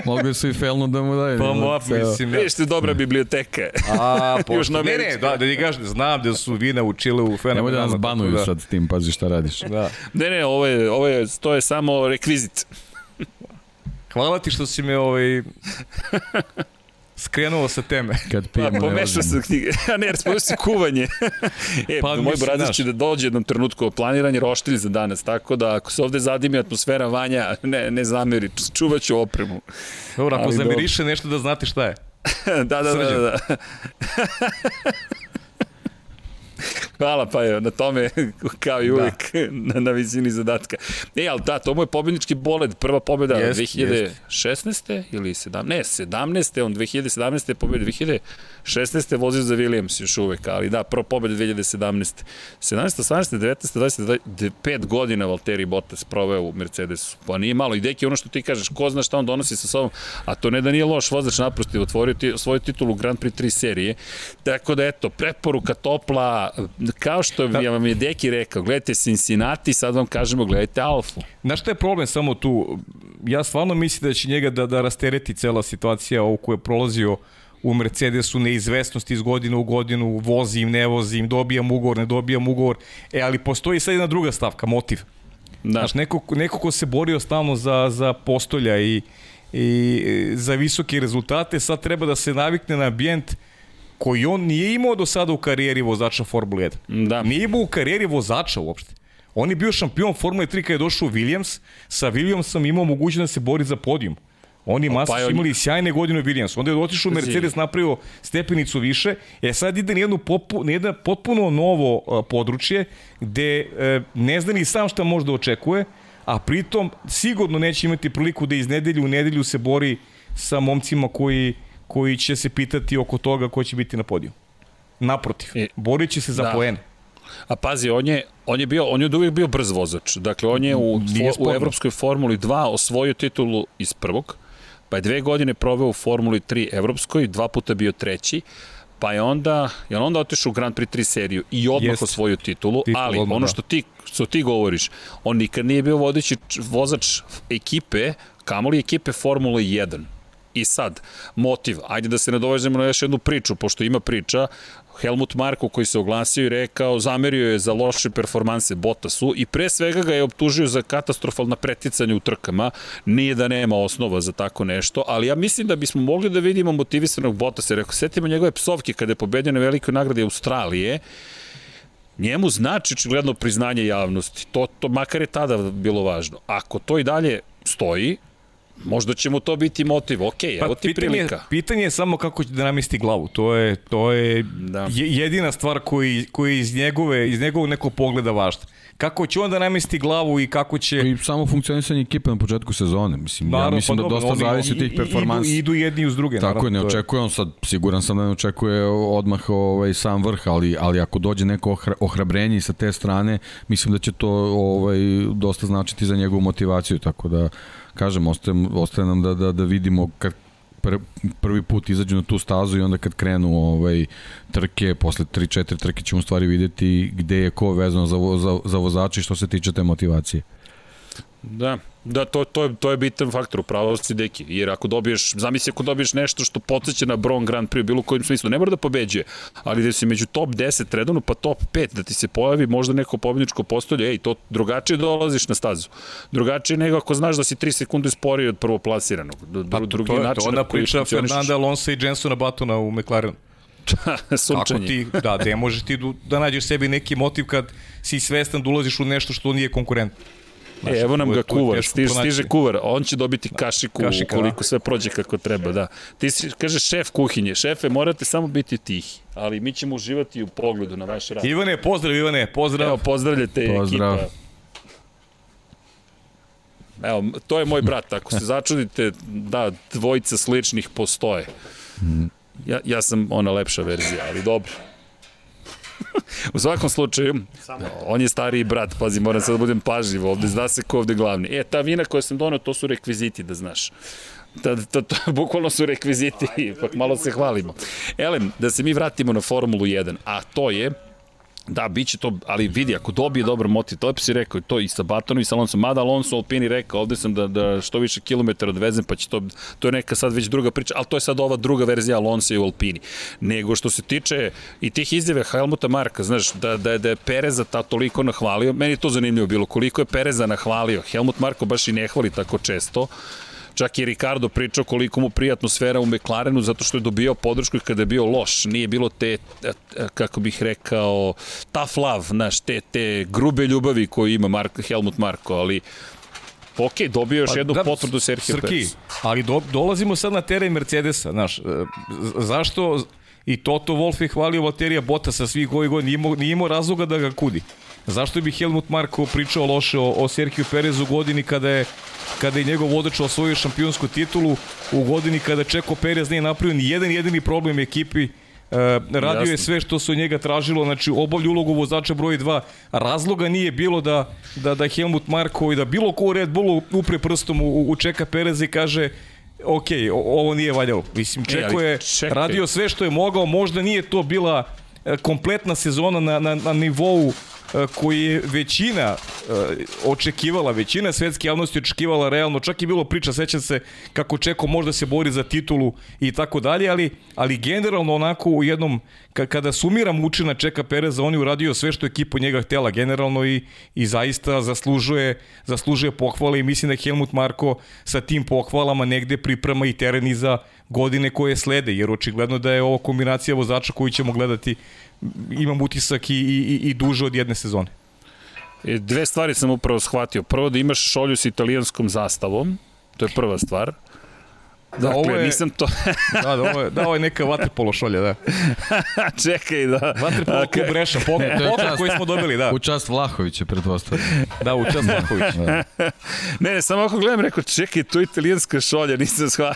Mogli su i felnu da mu daju. Pa mo, mislim. Ja. Viš ti dobra biblioteka. A, pošto, ne, ne, da, da ti kažeš, znam da su vina učile u fenomenalno. Nemoj da nas banuju da. sad s tim, pazi šta radiš. Da. Ne, ne, ovo je, ovo je, to je samo rekvizit. Hvala ti što si me ovaj skrenuo sa teme. Kad pijem pa, pomešao se knjige. A ne, smo se kuvanje. e, pa, moj brazir će da dođe jednom trenutku planiranje roštilj za danas, tako da ako se ovde zadimi atmosfera vanja, ne, ne zameri, čuvat ću opremu. Dobro, ako zamiriše nešto da znate šta je. da, da, da, da, da. Hvala, pa je, na tome, kao i uvek, da. na, na visini zadatka. E, ali da, to mu je pobednički boled, prva pobeda jest, 2016. Jest. ili 17. Ne, 17. on 2017. je pobeda 2016. vozio za Williams još uvek, ali da, prva pobeda 2017. 17. 18. 19. 20. 5 godina Valtteri Bottas proveo u Mercedesu. Pa nije malo. I deki ono što ti kažeš, ko zna šta on donosi sa sobom, a to ne da nije loš vozač naprosto, otvorio ti, svoju titulu Grand Prix 3 serije. Tako da, eto, preporuka topla, kao što da. vam je Deki rekao, gledajte Cincinnati, sad vam kažemo gledajte Alfu. Znaš šta je problem samo tu? Ja stvarno mislim da će njega da, da rastereti cela situacija ovu koju je prolazio u Mercedesu neizvestnost iz godine u godinu, vozim, ne vozim, dobijam ugovor, ne dobijam ugovor. E, ali postoji sad jedna druga stavka, motiv. Da. Znaš, neko, neko ko se borio stalno za, za postolja i, i za visoke rezultate, sad treba da se navikne na ambijent koji on nije imao do sada u karijeri vozača Formule 1. Da. Nije imao u karijeri vozača uopšte. On je bio šampion Formule 3 kada je došao u Williams, sa Williamsom imao mogućnost da se bori za podijum. Oni pa su imali sjajne godine u Williams. Onda je otišao Mercedes, napravio stepenicu više. E sad ide na jedno, popu, na jedno potpuno novo uh, područje gde uh, ne zna ni sam šta može da očekuje, a pritom sigurno neće imati priliku da iz nedelju u nedelju se bori sa momcima koji koji će se pitati oko toga ko će biti na podiju. Naprotiv, e, borit će se za da. poene. A pazi, on je, on je, bio, on je uvijek bio brz vozač. Dakle, on je u, u Evropskoj Formuli 2 osvojio titulu iz prvog, pa je dve godine proveo u Formuli 3 Evropskoj, dva puta bio treći, pa je onda, je onda otišao u Grand Prix 3 seriju i odmah Jest. osvojio titulu, Titul, ali odmah, ono da. što ti, što ti govoriš, on nikad nije bio vodeći vozač ekipe, kamoli ekipe Formule 1 I sad, motiv, ajde da se nadovežemo na još jednu priču, pošto ima priča, Helmut Marko koji se oglasio i rekao, zamerio je za loše performanse Bottasu i pre svega ga je optužio za katastrofalna preticanje u trkama. Nije da nema osnova za tako nešto, ali ja mislim da bismo mogli da vidimo motivisanog Bottasa. Rekao, setimo njegove psovke kada je pobedio na velikoj nagradi Australije, njemu znači očigledno priznanje javnosti. To, to makar je tada bilo važno. Ako to i dalje stoji, Možda će mu to biti motiv. Ok, pa, evo ti pitanje, prilika. Pitanje je samo kako će da namisti glavu. To je, to je da. jedina stvar koji, koji iz njegove, iz njegovog nekog pogleda važna. Kako će on da namisti glavu i kako će... I samo funkcionisanje ekipe na početku sezone. Mislim, naravno, ja mislim pa da dosta zavisi od tih performansa. Idu, idu jedni uz druge. Tako naravno, je, ne očekuje on sad, siguran sam da ne očekuje odmah ovaj, sam vrh, ali, ali ako dođe neko ohrabrenje sa te strane, mislim da će to ovaj, dosta značiti za njegovu motivaciju, tako da kažem, ostaje, ostaje nam da, da, da vidimo kad pr, prvi put izađu na tu stazu i onda kad krenu ovaj, trke, posle 3-4 trke ćemo stvari videti gde je ko vezano za, za, za vozači što se tiče te motivacije. Da, da to, to, je, to je bitan faktor, upravo si deki. Jer ako dobiješ, zamisli ako dobiješ nešto što podsjeća na Bron Grand Prix u bilo kojem smislu, ne mora da pobeđuje, ali da si među top 10 redovno pa top 5, da ti se pojavi možda neko pobedničko postolje, ej, to drugačije dolaziš na stazu. Drugačije nego ako znaš da si 3 sekunde sporiji od prvoplasiranog. Pa, drugi to je, način to ona priča Fernanda Alonso i Jensona Batona u McLarenu. Kako ti, da, ne možeš ti da nađeš sebi neki motiv kad si svestan da ulaziš u nešto što nije konkurentno. Znaš, e, evo nam ga kuvar, stiže, stiže kuvar, on će dobiti kašiku, kašika, koliko da. sve prođe kako treba, da. Ti si, kaže šef kuhinje, šefe, morate samo biti tihi, ali mi ćemo uživati u pogledu na vaš rad. Ivane, pozdrav Ivane, pozdrav. Evo, pozdravljate pozdrav. ekipa. Evo, to je moj brat, ako se začudite, da, dvojica sličnih postoje. Ja, ja sam ona lepša verzija, ali dobro. u svakom slučaju, on je stariji brat, pazi, moram sad da budem pažljiv ovde, zna se ko ovde glavni. E, ta vina koja sam donao, to su rekviziti, da znaš. Da, to, to, bukvalno su rekviziti, ipak malo se hvalimo. Elem, da se mi vratimo na Formulu 1, a to je Da, bit će to, ali vidi, ako dobije dobar motiv, to je si rekao, to i sa Batonom i sa Alonso, mada Alonso Alpini rekao, ovde sam da, da što više kilometara odvezem, pa će to, to je neka sad već druga priča, ali to je sad ova druga verzija Alonso i u Alpini. Nego što se tiče i tih izjave Helmuta Marka, znaš, da, da, da je Pereza ta toliko nahvalio, meni to zanimljivo bilo, koliko je Pereza nahvalio, Helmut Marko baš i ne hvali tako često, Čak i Ricardo pričao koliko mu prijatno atmosfera u McLarenu zato što je dobio podršku kada je bio loš. Nije bilo te, kako bih rekao, tough love, znaš, te, te grube ljubavi koju ima Mark, Helmut Marko, ali Ok, dobio još pa, jednu da, potvrdu Sergio Srki, Perez. ali do, dolazimo sad na teren Mercedesa, znaš, e, zašto i Toto Wolff je hvalio Valterija sa svih ovih godina, nije imao, nije imao razloga da ga kudi. Zašto bi Helmut Marko pričao loše o, o Sergio Perezu u godini kada je kada je njegov vodač osvojio šampionsku titulu, u godini kada Čeko Perez nije napravio ni jedan jedini problem ekipi, Uh, radio Jasne. je sve što se od njega tražilo, znači obavlju ulogu vozača broj 2. Razloga nije bilo da, da, da Helmut Marko i da bilo ko u Red Bullu upre prstom u, u Čeka Pereza i kaže ok, ovo nije valjalo. Mislim, e, Čeko je radio sve što je mogao, možda nije to bila e, kompletna sezona na, na, na nivou E, koji je većina e, očekivala, većina svetske javnosti očekivala realno, čak je bilo priča, sećam se kako Čeko možda se bori za titulu i tako dalje, ali, ali generalno onako u jednom, kada sumiram učina Čeka Pereza, on je uradio sve što je ekipa njega htela generalno i, i zaista zaslužuje, zaslužuje pohvale i mislim da Helmut Marko sa tim pohvalama negde priprema i teren i za godine koje slede, jer očigledno da je ovo kombinacija vozača koju ćemo gledati imam utisak i, i, i duže od jedne sezone. E, dve stvari sam upravo shvatio. Prvo da imaš šolju s italijanskom zastavom, to je prva stvar. Da, dakle, ovo je, nisam to... da, da, ovo je, da, ovo je neka vaterpolo šolja, da. Čekaj, da. Vaterpolo okay. klub Reša, poklon, poklon koji smo dobili, da. U čast Vlahovića, pretpostavljam. Da, u čast Vlahovića. Da. ne, ne, samo ako gledam, rekao, čekaj, to je italijanska šolja, nisam shva...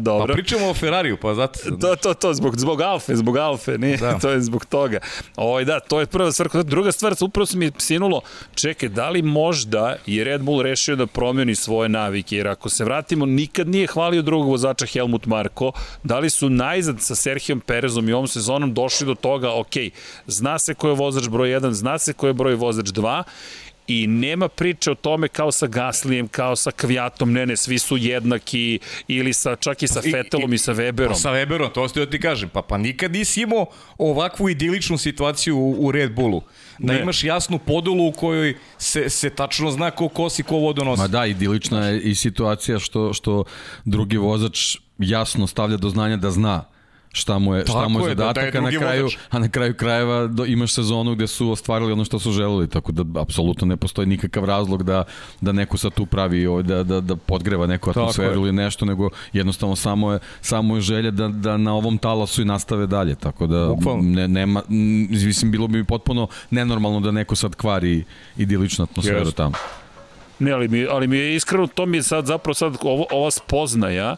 Dobro. Pa pričamo o Ferrariju, pa zato... To, to, to, zbog, zbog Alfe, zbog Alfe, nije, da. to je zbog toga. Ovo, da, to je prva stvar. Druga stvar, upravo se mi sinulo, čekaj, da li možda je Red Bull rešio da promeni svoje navike, jer ako se vratimo, nikad nije hvalio drugog vozača Helmut Marko, da li su najzad sa Serhijom Perezom i ovom sezonom došli do toga, ok, zna se ko je vozač broj 1, zna se ko je broj vozač 2 i nema priče o tome kao sa Gaslijem, kao sa Kvijatom, ne, ne, svi su jednaki ili sa, čak i sa Fetelom i, i, i sa Weberom. Pa sa Weberom, to ste da ti kažem, pa, pa nikad nisi imao ovakvu idiličnu situaciju u, u Red Bullu da ne. imaš jasnu podelu u kojoj se, se tačno zna ko kosi, ko vodu nosi. Ma da, idilična je i situacija što, što drugi vozač jasno stavlja do znanja da zna šta mu je, Tako šta mu je zadatak, da, da je a, na kraju, a na kraju krajeva do, imaš sezonu gde su ostvarili ono što su želeli, tako da apsolutno ne postoji nikakav razlog da, da neko sad tu pravi, ovaj, da, da, da podgreva neku atmosferu ili nešto, nego jednostavno samo je, samo je želja da, da na ovom talasu i nastave dalje, tako da ne, nema, mislim, bilo bi potpuno nenormalno da neko sad kvari idiličnu atmosferu yes. tamo. Ne, ali mi, ali mi je iskreno, to mi je sad zapravo sad ovo, ova spoznaja,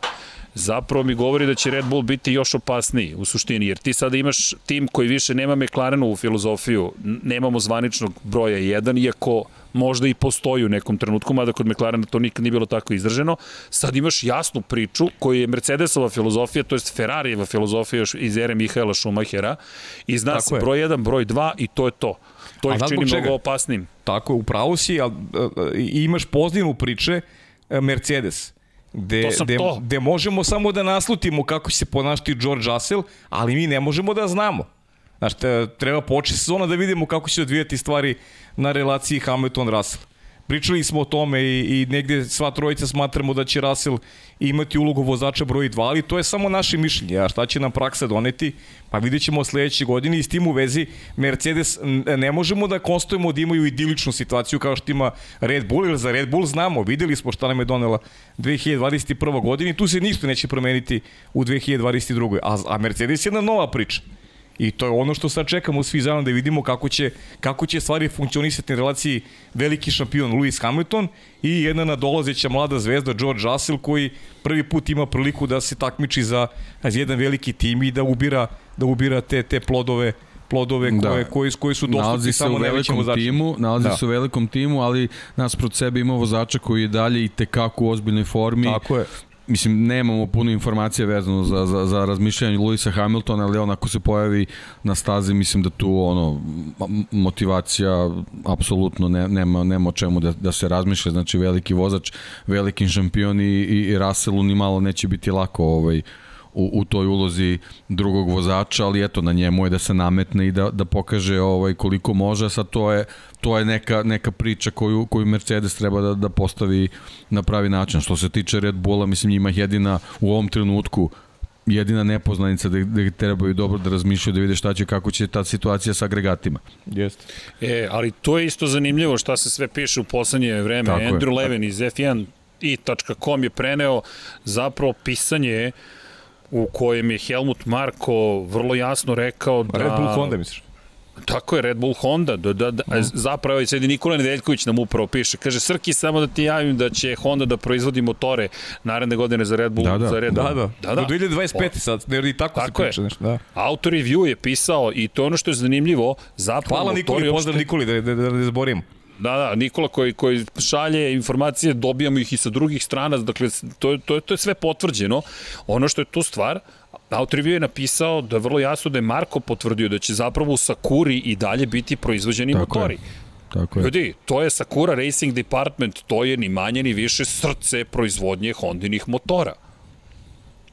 zapravo mi govori da će Red Bull biti još opasniji u suštini, jer ti sada imaš tim koji više nema McLarenu u filozofiju, nemamo zvaničnog broja 1, iako možda i postoji u nekom trenutku, mada kod McLarena to nikad nije bilo tako izraženo. Sad imaš jasnu priču koju je Mercedesova filozofija, to je Ferrarijeva filozofija još iz ere Mihaela Schumachera i zna se broj 1, broj 2 i to je to. To ih čini mnogo opasnim. Tako, upravo si, ali imaš pozdinu priče e, Mercedes gde, gde, to. gde možemo samo da naslutimo kako će se ponašati George Russell, ali mi ne možemo da znamo. Znaš, treba početi sezona da vidimo kako će odvijati stvari na relaciji Hamilton-Russell. Pričali smo o tome i, i negde sva trojica smatramo da će Russell imati ulogu vozača broj 2, ali to je samo naše mišljenje. A šta će nam praksa doneti? Pa vidjet ćemo sledeće godine i s tim u vezi Mercedes ne možemo da konstatujemo da imaju idiličnu situaciju kao što ima Red Bull, jer za Red Bull znamo, videli smo šta nam je donela 2021. godina i tu se ništa neće promeniti u 2022. A, a Mercedes je jedna nova priča. I to je ono što sad čekamo svi zajedno da vidimo kako će, kako će stvari funkcionisati na relaciji veliki šampion Lewis Hamilton i jedna nadolazeća mlada zvezda George Russell koji prvi put ima priliku da se takmiči za, za jedan veliki tim i da ubira, da ubira te, te plodove plodove da. koje, koji, koji su dostupni samo najvećim vozačima. Timu, nalazi da. se u velikom timu, ali nas prot sebe ima vozača koji je dalje i tekako u ozbiljnoj formi. Tako je mislim, nemamo puno informacije vezano za, za, za razmišljanje Luisa Hamiltona, ali on ako se pojavi na stazi, mislim da tu ono, motivacija apsolutno ne, nema, nema o čemu da, da se razmišlja, znači veliki vozač, veliki šampion i, i, i Russellu ni malo neće biti lako ovaj, u, u toj ulozi drugog vozača, ali eto, na njemu je da se nametne i da, da pokaže ovaj koliko može, sad to je, to je neka, neka priča koju, koju Mercedes treba da, da postavi na pravi način. Što se tiče Red Bulla, mislim, njima jedina u ovom trenutku jedina nepoznanica da, da trebaju dobro da razmišljaju da vide šta će, kako će ta situacija sa agregatima. Jeste. E, ali to je isto zanimljivo šta se sve piše u poslednje vreme. Tako Andrew je. Levin iz F1 i.com je preneo zapravo pisanje u kojem je Helmut Marko vrlo jasno rekao da... Red Bull Honda, misliš? Tako je, Red Bull Honda. Da, da, da, mm. Zapravo, sedi Nikola Nedeljković nam upravo piše. Kaže, Srki, samo da ti javim da će Honda da proizvodi motore naredne godine za Red Bull. Da, da, za Red da, Bull. da. da, da. Do 2025. O, sad, ne, i tako, tako se priča. Nešto, da. Auto review je pisao i to je ono što je zanimljivo. Zapravo, Hvala Nikoli, pozdrav Nikoli, da, da, da, da zborim. Da, da, Nikola koji, koji šalje informacije, dobijamo ih i sa drugih strana, dakle, to, to, to je sve potvrđeno. Ono što je tu stvar, Autoreview je napisao da je vrlo jasno da je Marko potvrdio da će zapravo u Sakuri i dalje biti proizvođeni Tako motori. Je. Tako je. Ljudi, to je Sakura Racing Department, to je ni manje ni više srce proizvodnje Hondinih motora.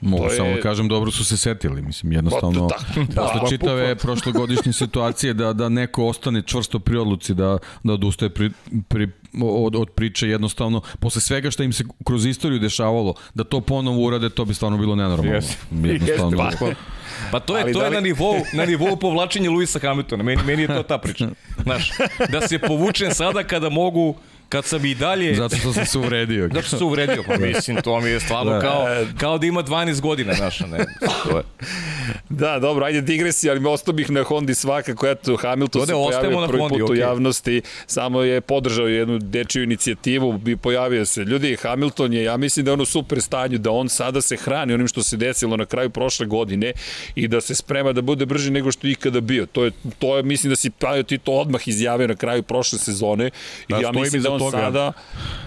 Mogu je... samo da kažem, dobro su se setili, mislim, jednostavno, pa, da, da, posle da, čitave prošlogodišnje situacije da, da neko ostane čvrsto pri odluci da, da odustaje pri, pri, od, od priče, jednostavno, posle svega što im se kroz istoriju dešavalo, da to ponovo urade, to bi stvarno bilo nenormalno. Yes. Jednostavno. Yes, pa, pa to je, Ali to da li... je na nivou, na nivou povlačenja Luisa Hamiltona, meni, meni je to ta priča. Znaš, da se povučem sada kada mogu kad sam i dalje... Zato što sam se uvredio. Zato što se uvredio, pa mislim, to mi je stvarno da. kao, kao da ima 12 godina, znaš, ne. To je. Da, dobro, ajde digresi, ali ostao bih na Hondi svakako, eto, Hamilton se pojavio prvi Hondi, put okay. u javnosti, samo je podržao jednu dečiju inicijativu, bi pojavio se. Ljudi, Hamilton je, ja mislim da je ono super stanju, da on sada se hrani onim što se desilo na kraju prošle godine i da se sprema da bude brži nego što je ikada bio. To je, to je mislim da si Pajo ti to odmah izjavio na kraju prošle sezone i da, ja mislim da on toga. sada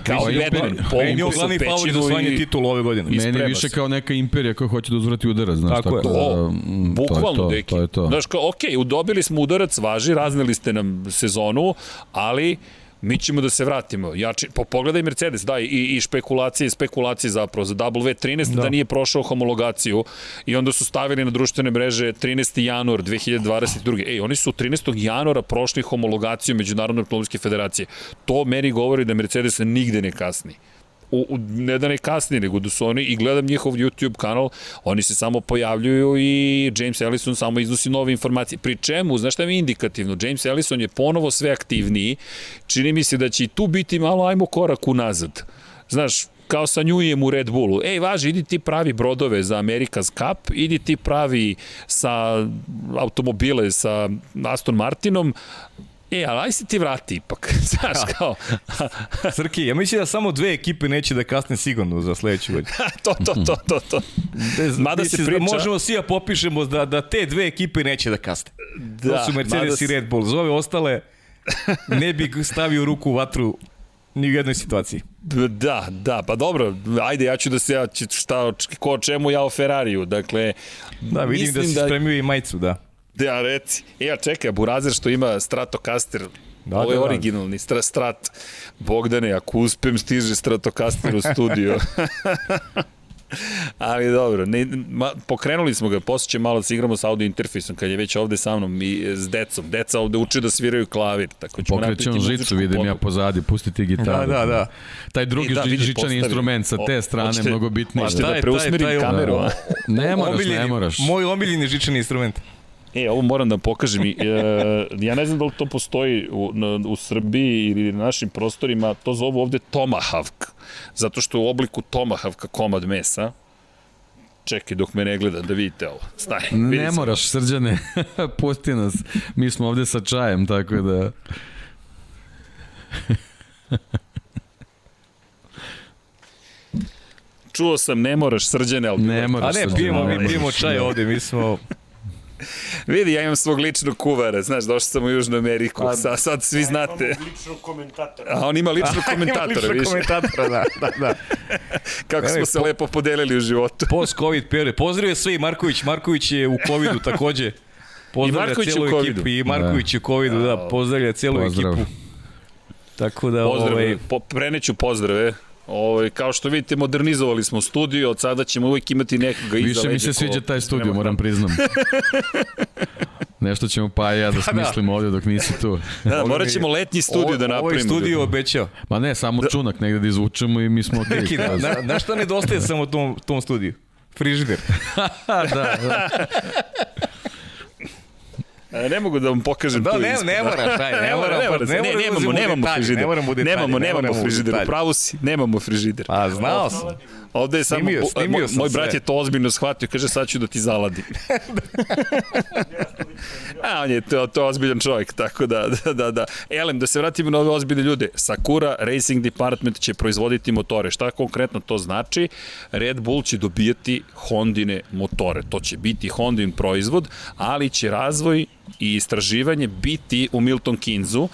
kao Batman. Meni je glavni favorit za osvajanje titula ove godine. Meni više kao neka imperija koja hoće da uzvrati udarac. Znaš, tako, tako je. Da, mm, bukvalno, to to, deki. To je to. Znaš, kao, ok, udobili smo udarac, važi, razneli ste nam sezonu, ali mi ćemo da se vratimo. Ja, po, pogledaj Mercedes, da, i, i špekulacije, spekulacije zapravo za W13 da. da nije prošao homologaciju i onda su stavili na društvene mreže 13. januar 2022. Ej, oni su 13. januara prošli homologaciju Međunarodne automobilske federacije. To meni govori da Mercedes nigde ne kasni u, u, ne da ne kasni, nego da su oni, i gledam njihov YouTube kanal, oni se samo pojavljuju i James Ellison samo iznosi nove informacije. Pri čemu, znaš šta mi je indikativno? James Ellison je ponovo sve aktivniji, čini mi se da će i tu biti malo ajmo korak unazad. Znaš, kao sa Njujem u Red Bullu. Ej, važi, idi ti pravi brodove za America's Cup, idi ti pravi sa automobile sa Aston Martinom, E, ali aj se ti vrati ipak, znaš kao. Srki, ja mislim da samo dve ekipe neće da kasne sigurno za sledeću godinu. to, to, to, to, to. Mada se priča... Možemo svi da popišemo da, da te dve ekipe neće da kasne. Da, to su Mercedes i Red Bull. Za ove ostale ne bi stavio ruku u vatru ni u jednoj situaciji. Da, da, pa dobro, ajde, ja ću da se, ja ću šta, ko čemu ja o Ferrariju, dakle... Da, vidim da si da... spremio i majicu, da. Da, reci. E, ja čekaj, Burazer što ima Stratocaster, Da, Ovo je da, da. originalni stra, strat. Bogdane, ako uspem, stiže Stratocaster u studio. Ali dobro, ne, ma, pokrenuli smo ga, posle će malo da se igramo sa audio interfejsom, kad je već ovde sa mnom i s decom. Deca ovde uče da sviraju klavir. Tako ćemo Pokrećemo žicu, vidim ja pozadi, pustite gitaru. Da, da, da. Taj drugi da, žičani postavi. instrument sa te strane, očite, mnogo bitniji. Hoćete da preusmerim taj, taj, kameru, a? Ne moraš, omiljeni, ne moraš. Moj omiljeni žičani instrument. E, ovo moram da pokažem. E, ja ne znam da li to postoji u, na, u Srbiji ili na našim prostorima. To zovu ovde Tomahawk. Zato što u obliku Tomahawka komad mesa. Čekaj dok me ne gleda da vidite ovo. Staj. Ne moraš, srđane. Pusti nas. Mi smo ovde sa čajem, tako da... Čuo sam, ne moraš srđane, ali... Ne moraš A ne, pijemo, mi pijemo čaj ovde, mi smo Vidi, ja imam svog ličnog kuvara, znaš, došao sam u Južnu Ameriku, pa, sad, sad svi znate. Ja imam ličnog komentatora. A on ima ličnog komentatora, ličnog komentatora, da, da, da. Kako Evo, smo se po, lepo podelili u životu. Post-Covid period. Pozdravio sve i Marković. Marković je u Covidu takođe. Pozdravlja I celu ekipu. I Marković da. u Covidu, da, pozdravlja celu Pozdrav. ekipu. Tako da, Pozdrav, ovaj... Po, preneću pozdrave Ovo, ovaj, kao što vidite, modernizovali smo studio, od sada ćemo uvijek imati nekoga iza Više mi se sviđa taj studio, moram priznam. Nešto ćemo pa ja da, da smislimo da. ovdje dok nisi tu. Da, da morat ćemo letnji studio da napravimo. Ovaj studio obećao. Ma ne, samo da. čunak negde da izvučemo i mi smo okej. Okay, da, da, da, što nedostaje samo tom, tom studiju? Frižider. da, da. Ne mogu da vam pokažem da, tu ne, ne moraš, aj, ne, moram, ne, moram, ne, ne, nemamo, nemamo frižider. Ne moramo detalje, nemamo, nemamo frižider, upravo si, nemamo frižider. A, znao sam. Ovde je samo, snimio, snimio moj, moj brat je to ozbiljno shvatio, kaže sad ću da ti zaladim. A, on je to, to ozbiljan čovjek, tako da, da, da, da. Elem, da se vratimo na ove ozbiljne ljude. Sakura Racing Department će proizvoditi motore. Šta konkretno to znači? Red Bull će dobijati Hondine motore. To će biti Hondin proizvod, ali će razvoj i istraživanje biti u Milton Kinzu.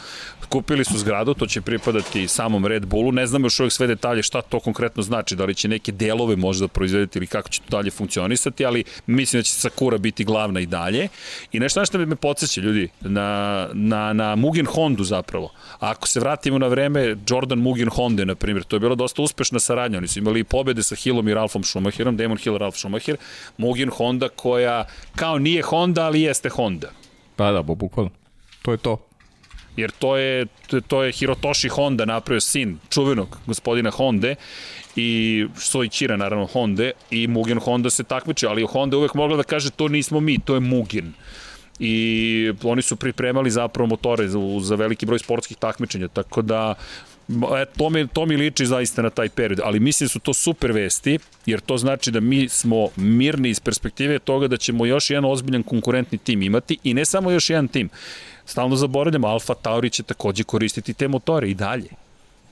Kupili su zgradu, to će pripadati samom Red Bullu. Ne znamo još uvek sve detalje šta to konkretno znači, da li će neke delove možda proizvediti ili kako će to dalje funkcionisati, ali mislim da će Sakura biti glavna i dalje. I nešto nešto me podsjeća, ljudi, na, na, na Mugen Hondu zapravo. Ako se vratimo na vreme Jordan Mugen Honda, na primjer, to je bila dosta uspešna saradnja. Oni su imali pobede sa Hillom i Ralfom Schumacherom, Damon Hill, Ralf Schumacher, Mugen Honda koja kao nije Honda, ali jeste Honda. Pa da, bukvalno. To je to. Jer to je, to je Hirotoshi Honda napravio sin čuvenog gospodina Honde i Soichira naravno Honda i Mugen Honda se takmiče, ali Honda uvek mogla da kaže to nismo mi, to je Mugen i oni su pripremali zapravo motore za, za veliki broj sportskih takmičenja, tako da E, to, mi, to mi liči zaista na taj period, ali mislim da su to super vesti, jer to znači da mi smo mirni iz perspektive toga da ćemo još jedan ozbiljan konkurentni tim imati i ne samo još jedan tim. Stalno zaboravljamo, Alfa Tauri će takođe koristiti te motore i dalje.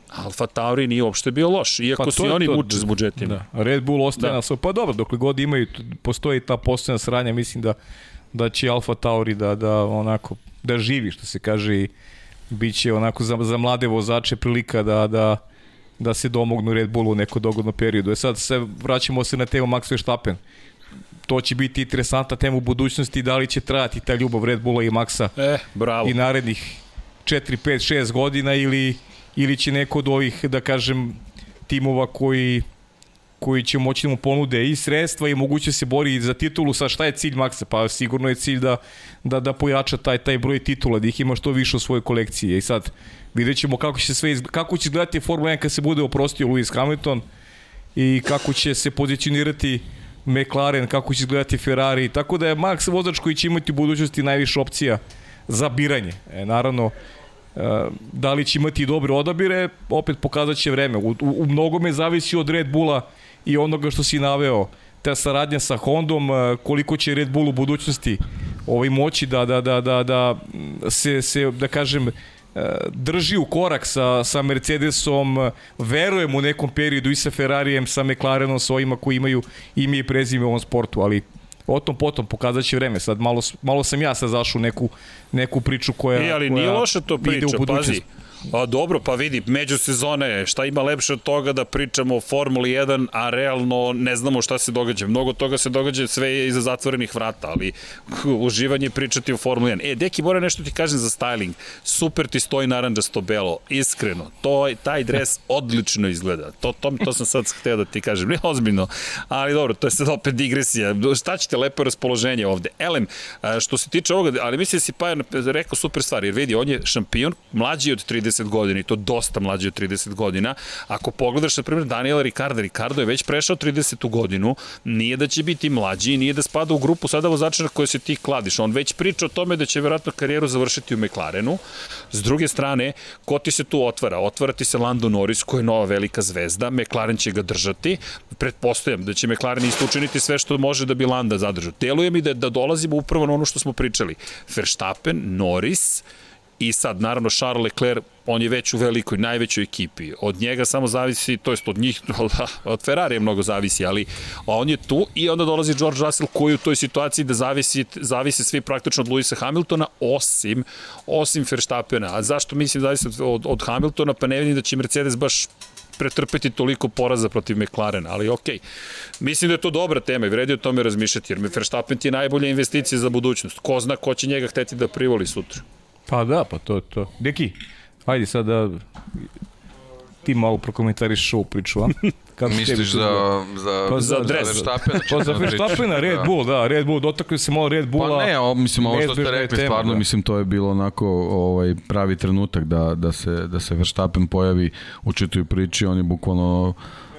Alfa Tauri nije uopšte bio loš, iako pa su i oni to, muče s budžetima. Da. Red Bull ostaje da. na svoj, pa dobro, dokle god imaju, postoji ta posebna sranja, mislim da, da će Alfa Tauri da, da onako, da živi, što se kaže, i biće onako za, za mlade vozače prilika da, da, da se domognu Red Bullu u neko dogodno periodu. E sad se vraćamo se na temu Max Verstappen. To će biti interesantna tema u budućnosti, da li će trajati ta ljubav Red Bulla i Maxa e, bravo. i narednih 4, 5, 6 godina ili, ili će neko od ovih, da kažem, timova koji koji će moći da mu ponude i sredstva i moguće se bori za titulu. Sa šta je cilj Maxa? Pa sigurno je cilj da, da, da pojača taj, taj broj titula, da ih ima što više u svojoj kolekciji. I sad vidjet ćemo kako će, sve izg... kako će izgledati Formula 1 kad se bude oprostio Lewis Hamilton i kako će se pozicionirati McLaren, kako će izgledati Ferrari. Tako da je Max vozač koji će imati u budućnosti najviše opcija za biranje. E, naravno, e, da li će imati dobre odabire, opet pokazat će vreme. U, u, u mnogome zavisi od Red Bulla i onoga što si naveo, ta saradnja sa Hondom, e, koliko će Red Bull u budućnosti ovaj moći da, da, da, da, da se, se, da kažem, drži u korak sa, sa Mercedesom, verujem u nekom periodu i sa Ferrarijem, sa McLarenom, sa ovima koji imaju ime i prezime u ovom sportu, ali o tom potom pokazat će vreme. Sad malo, malo sam ja sad zašao neku, neku priču koja, e, ali koja nije loša to priča, pazi. A dobro, pa vidi, među sezone, šta ima lepše od toga da pričamo o Formuli 1, a realno ne znamo šta se događa. Mnogo toga se događa, sve je iza zatvorenih vrata, ali uživanje pričati o Formuli 1. E, Deki, mora nešto ti kažem za styling. Super ti stoji naranđasto belo, iskreno. To, taj dres odlično izgleda. To, to, to sam sad hteo da ti kažem, ne ozbiljno, ali dobro, to je sad opet digresija. Šta ćete, lepo raspoloženje ovde. Elem, što se tiče ovoga, ali mislim da si pa rekao super stvar, jer vidi, on je šampion, mlađi od 30 30 godina i to dosta mlađi od 30 godina. Ako pogledaš, na primjer, Daniela Ricarda, Ricardo je već prešao 30. godinu, nije da će biti mlađi, nije da spada u grupu sada vozača na koje se ti kladiš. On već priča o tome da će verovatno karijeru završiti u McLarenu. S druge strane, ko ti se tu otvara? Otvara ti se Lando Norris, koji je nova velika zvezda, McLaren će ga držati. Pretpostavljam da će McLaren isto učiniti sve što može da bi Landa zadržao. Deluje mi da, da dolazimo upravo na ono što smo pričali. Verstappen, Norris, I sad, naravno, Charles Leclerc, on je već u velikoj, najvećoj ekipi. Od njega samo zavisi, to jest od njih, od Ferrari mnogo zavisi, ali on je tu i onda dolazi George Russell koji u toj situaciji da zavisi, zavisi svi praktično od Luisa Hamiltona, osim, osim Verstappena. A zašto mislim da zavisi od, od Hamiltona? Pa ne vidim da će Mercedes baš pretrpeti toliko poraza protiv McLarena, ali okej. Okay. Mislim da je to dobra tema i vredi o tome razmišljati, jer Verstappen ti je najbolja investicija za budućnost. Ko zna ko će njega hteti da privoli sutra. Pa da, pa to je to. Deki, ajde sad da ti malo prokomentariš ovu priču, a? Kako Misliš za, za, pa za, za dres? Verstappen? Pa za Verstappena, Red da. Bull, da, Red Bull, dotakli se malo Red Bulla. Pa ne, o, mislim, ovo što ste rekli, tema, stvarno, da. mislim, to je bilo onako ovaj, pravi trenutak da, da, se, da se Verstappen pojavi u čitoj priči, on je bukvalno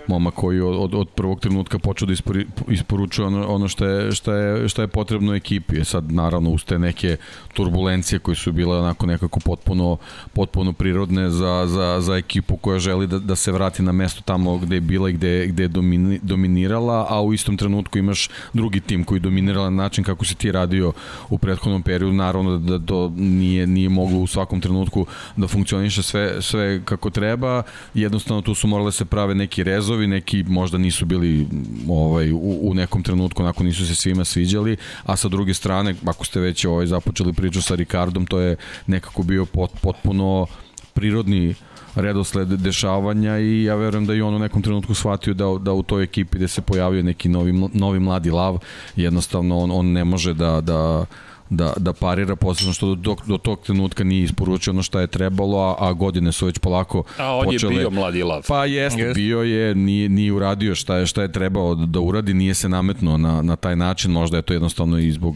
moma koji od, od, od prvog trenutka počeo da ispori, isporučuje ono, ono što, je, što, je, što je potrebno ekipi. E sad, naravno, uz te neke turbulencije koje su bile onako nekako potpuno, potpuno prirodne za, za, za ekipu koja želi da, da se vrati na mesto tamo gde je bila i gde, gde je domini, dominirala, a u istom trenutku imaš drugi tim koji dominirala na način kako si ti radio u prethodnom periodu. Naravno da, da to nije, nije moglo u svakom trenutku da funkcioniše sve, sve kako treba. Jednostavno tu su morale se prave neki rezovi izazovi, neki možda nisu bili ovaj, u, u nekom trenutku, onako nisu se svima sviđali, a sa druge strane, ako ste već ovaj, započeli priču sa Ricardom, to je nekako bio pot, potpuno prirodni redosled dešavanja i ja verujem da i on u nekom trenutku shvatio da, da u toj ekipi gde se pojavio neki novi, novi mladi lav, jednostavno on, on ne može da, da da, da parira, posebno što do, do tog trenutka nije isporučio ono što je trebalo, a, a godine su već polako A on počele, je bio mladi lav. Pa jest, yes. bio je, nije, nije uradio šta je, šta je trebao da uradi, nije se nametno na, na taj način, možda je to jednostavno i zbog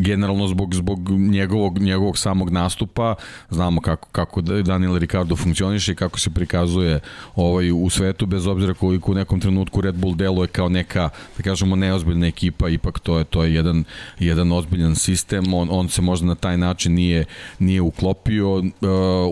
generalno zbog zbog njegovog njegovog samog nastupa znamo kako kako Daniel Ricardo funkcioniše i kako se prikazuje ovaj u svetu bez obzira koliko u nekom trenutku Red Bull deluje kao neka da kažemo neozbiljna ekipa ipak to je to je jedan jedan ozbiljan sistem on on se možda na taj način nije nije uklopio uh,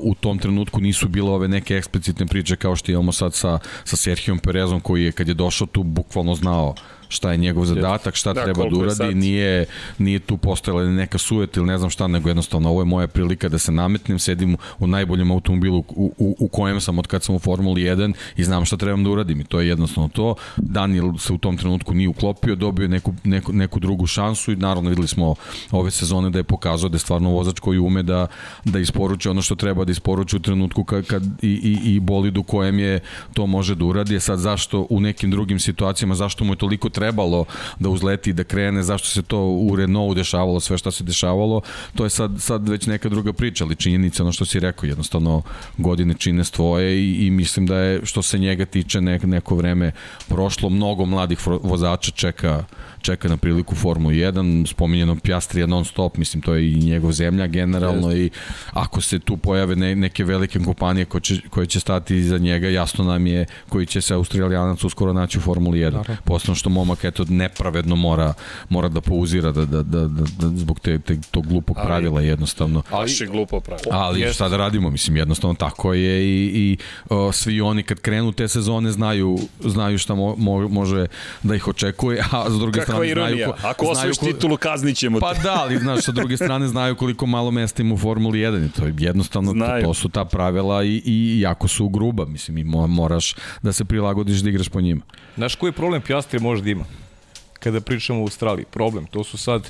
u tom trenutku nisu bile ove neke eksplicitne priče kao što imamo sad sa sa Serhijom Perezom koji je kad je došao tu bukvalno znao šta je njegov zadatak, šta da, treba da uradi, nije, nije tu postojala neka sujeta ili ne znam šta, nego jednostavno ovo je moja prilika da se nametnem, sedim u najboljem automobilu u, u, u kojem sam od kad sam u Formuli 1 i znam šta trebam da uradim i to je jednostavno to. Daniel se u tom trenutku nije uklopio, dobio neku, neku, neku drugu šansu i naravno videli smo ove sezone da je pokazao da je stvarno vozač koji ume da, da isporuči ono što treba da isporuči u trenutku kad, kad i, i, i bolidu kojem je to može da uradi. E sad zašto u nekim drugim situacijama, zašto mu je toliko trebalo da uzleti da krene, zašto se to u Renaultu dešavalo, sve što se dešavalo, to je sad, sad već neka druga priča, ali činjenica, ono što si rekao, jednostavno godine čine stvoje i, i mislim da je, što se njega tiče, nek, neko vreme prošlo, mnogo mladih vozača čeka čeka na priliku Formulu 1, spominjeno Piastrija non stop, mislim to je i njegov zemlja generalno i ako se tu pojave ne, neke velike kompanije koje će, koje će stati iza njega, jasno nam je koji će se Australijanac uskoro naći u Formuli 1. Posledno što momak eto nepravedno mora, mora da pouzira da, da, da, da, da zbog te, te, tog glupog Ali- pravila jednostavno. Ali, je glupo pravilo. Ali Jeste. šta da radimo, mislim jednostavno tako je i, i o, svi oni kad krenu te sezone znaju znaju šta mo, mo, može da ih očekuje, a s druge Kakva strane ironija. znaju ko, Ako osvojiš ko- titulu, kaznit ćemo te. Pa da, ali znaš, sa druge strane znaju koliko malo mesta ima u Formuli 1 i to je jednostavno, Znaju. to su ta pravila i, i jako su gruba, mislim, i mo- moraš da se prilagodiš da igraš po njima. Znaš koji problem Piastri može da ima? Kada pričamo o Australiji, problem. To su sad,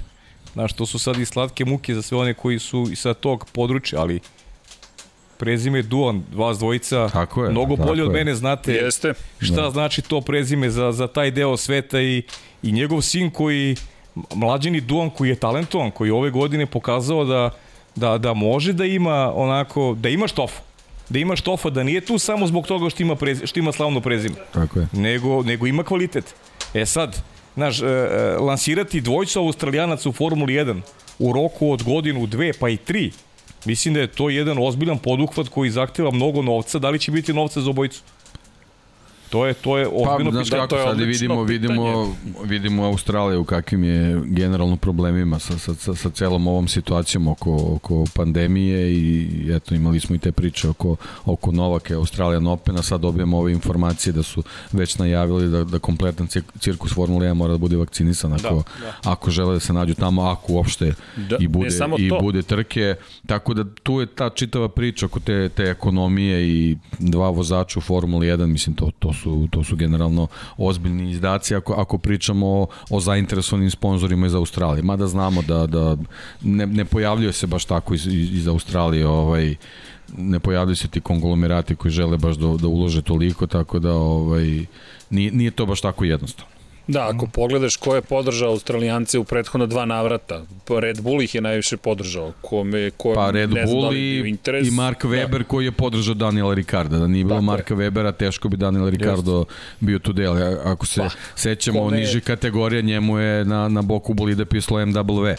znaš, to su sad i slatke muke za sve one koji su i sa tog područja, ali prezime Duan, vas dvojica, Tako je, mnogo tako bolje od je. mene znate Jeste. šta znači to prezime za, za taj deo sveta i, i njegov sin koji, mlađeni Duan koji je talentovan, koji je ove godine pokazao da, da, da može da ima onako, da ima štofu. Da ima štofa, da nije tu samo zbog toga što ima, prezi, što ima slavno prezime Tako je. nego, nego ima kvalitet. E sad, znaš, e, e, lansirati dvojcu australijanaca u Formuli 1 u roku od godinu, dve, pa i tri, mislim da je to jedan ozbiljan poduhvat koji zahteva mnogo novca. Da li će biti novca za obojicu? To je, to je Pa, ozbiljno znaš pitanje. to je sad vidimo, vidimo, vidimo Australiju u kakvim je generalno problemima sa, sa, sa, sa celom ovom situacijom oko, oko pandemije i eto imali smo i te priče oko, oko Novake Australijan Opena, sad dobijemo ove informacije da su već najavili da, da kompletan cir- cirkus Formule 1 mora da bude vakcinisan ako, Da, da, ako žele da se nađu tamo, ako uopšte Da, i bude, samo i to. bude trke, tako da tu je ta čitava priča oko te, te ekonomije i dva vozača u Formuli 1, mislim to, to, su, to su generalno ozbiljni izdaci ako, ako pričamo o, o zainteresovanim sponzorima iz Australije. Mada znamo da, da ne, ne pojavljuje se baš tako iz, iz, Australije ovaj, ne pojavljuju se ti konglomerati koji žele baš da, da ulože toliko, tako da ovaj, nije, nije to baš tako jednostavno. Da, ako pogledaš ko je podržao Australijance u prethodna dva navrata, pa Red Bull ih je najviše podržao. Kome, ko, Pa Red ne da Bull je i, interes. i Mark Webber koji je podržao Daniela Ricarda. Da nije bilo Tako je. Marka Webera, teško bi Daniel Ricardo bio tu del. Ako se Pa, sećamo je- niže kategorija, njemu je na, na boku bolida pisalo MW.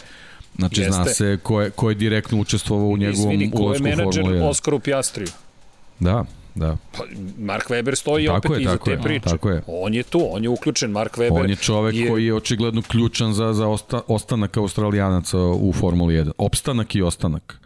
Znači Jeste. zna se ko je, ko je direktno učestvovao u njegovom Izvini, ko je ulasku u menadžer Formulu 1. Oskaru Piastriju? Da, da. Pa, Mark Weber stoji Tako opet je, iza te je, priče. tako je. On je tu, on je uključen, Mark Weber. On je čovek je... koji je očigledno ključan za, za osta, ostanak Australijanaca u Formuli 1. Opstanak i ostanak.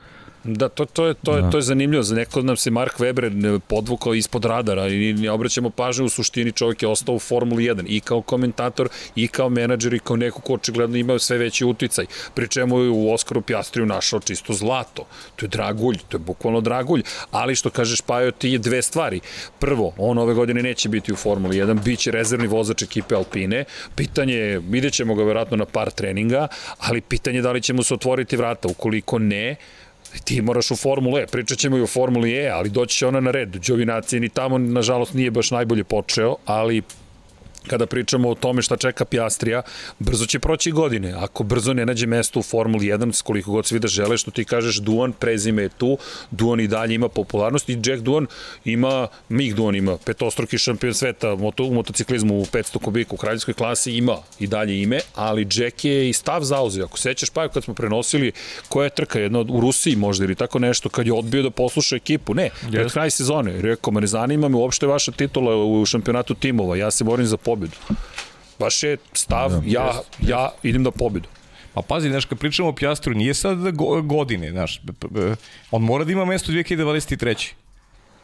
Da, to, to, je, to, je, Da. to je zanimljivo. Za neko nam se Mark Weber podvukao ispod radara i ne obraćamo pažnju u suštini čovjek je ostao u Formuli 1 i kao komentator i kao menadžer i kao neko ko očigledno ima sve veći uticaj. Pri čemu je u Oskaru Pjastriju našao čisto zlato. To je dragulj, to je bukvalno dragulj. Ali što kažeš Pajo ti je dve stvari. Prvo, on ove godine neće biti u Formuli 1, bit će rezervni vozač ekipe Alpine. Pitanje je, vidjet ćemo ga verovatno na par treninga, ali pitanje je da li će mu se otvoriti vrata. Ukoliko ne, ti moraš u Formulu E, pričat ćemo i o Formuli E, ali doći će ona na red. Đovinacija ni tamo, nažalost, nije baš najbolje počeo, ali kada pričamo o tome šta čeka Piastrija, brzo će proći godine. Ako brzo ne nađe mesto u Formuli 1, s koliko god svi da žele, što ti kažeš, Duan prezime je tu, Duan i dalje ima popularnost i Jack Duan ima, Mick Duan ima petostruki šampion sveta moto, u motociklizmu u 500 kubika u kraljevskoj klasi, ima i dalje ime, ali Jack je i stav zauzeo. Ako sećaš, pa kad smo prenosili koja je trka, jedna od- u Rusiji možda ili tako nešto, kad je odbio da posluša ekipu, ne, pred kraj sezone, rekao, ne zanima me uopšte vaša titula u šampionatu timova, ja se borim za pobedu. Baš je stav, ja, ja idem da pobedu. Pa pazi, znaš, kad pričamo o Pjastru, nije sad go, godine, znaš, on mora da ima mesto 2023.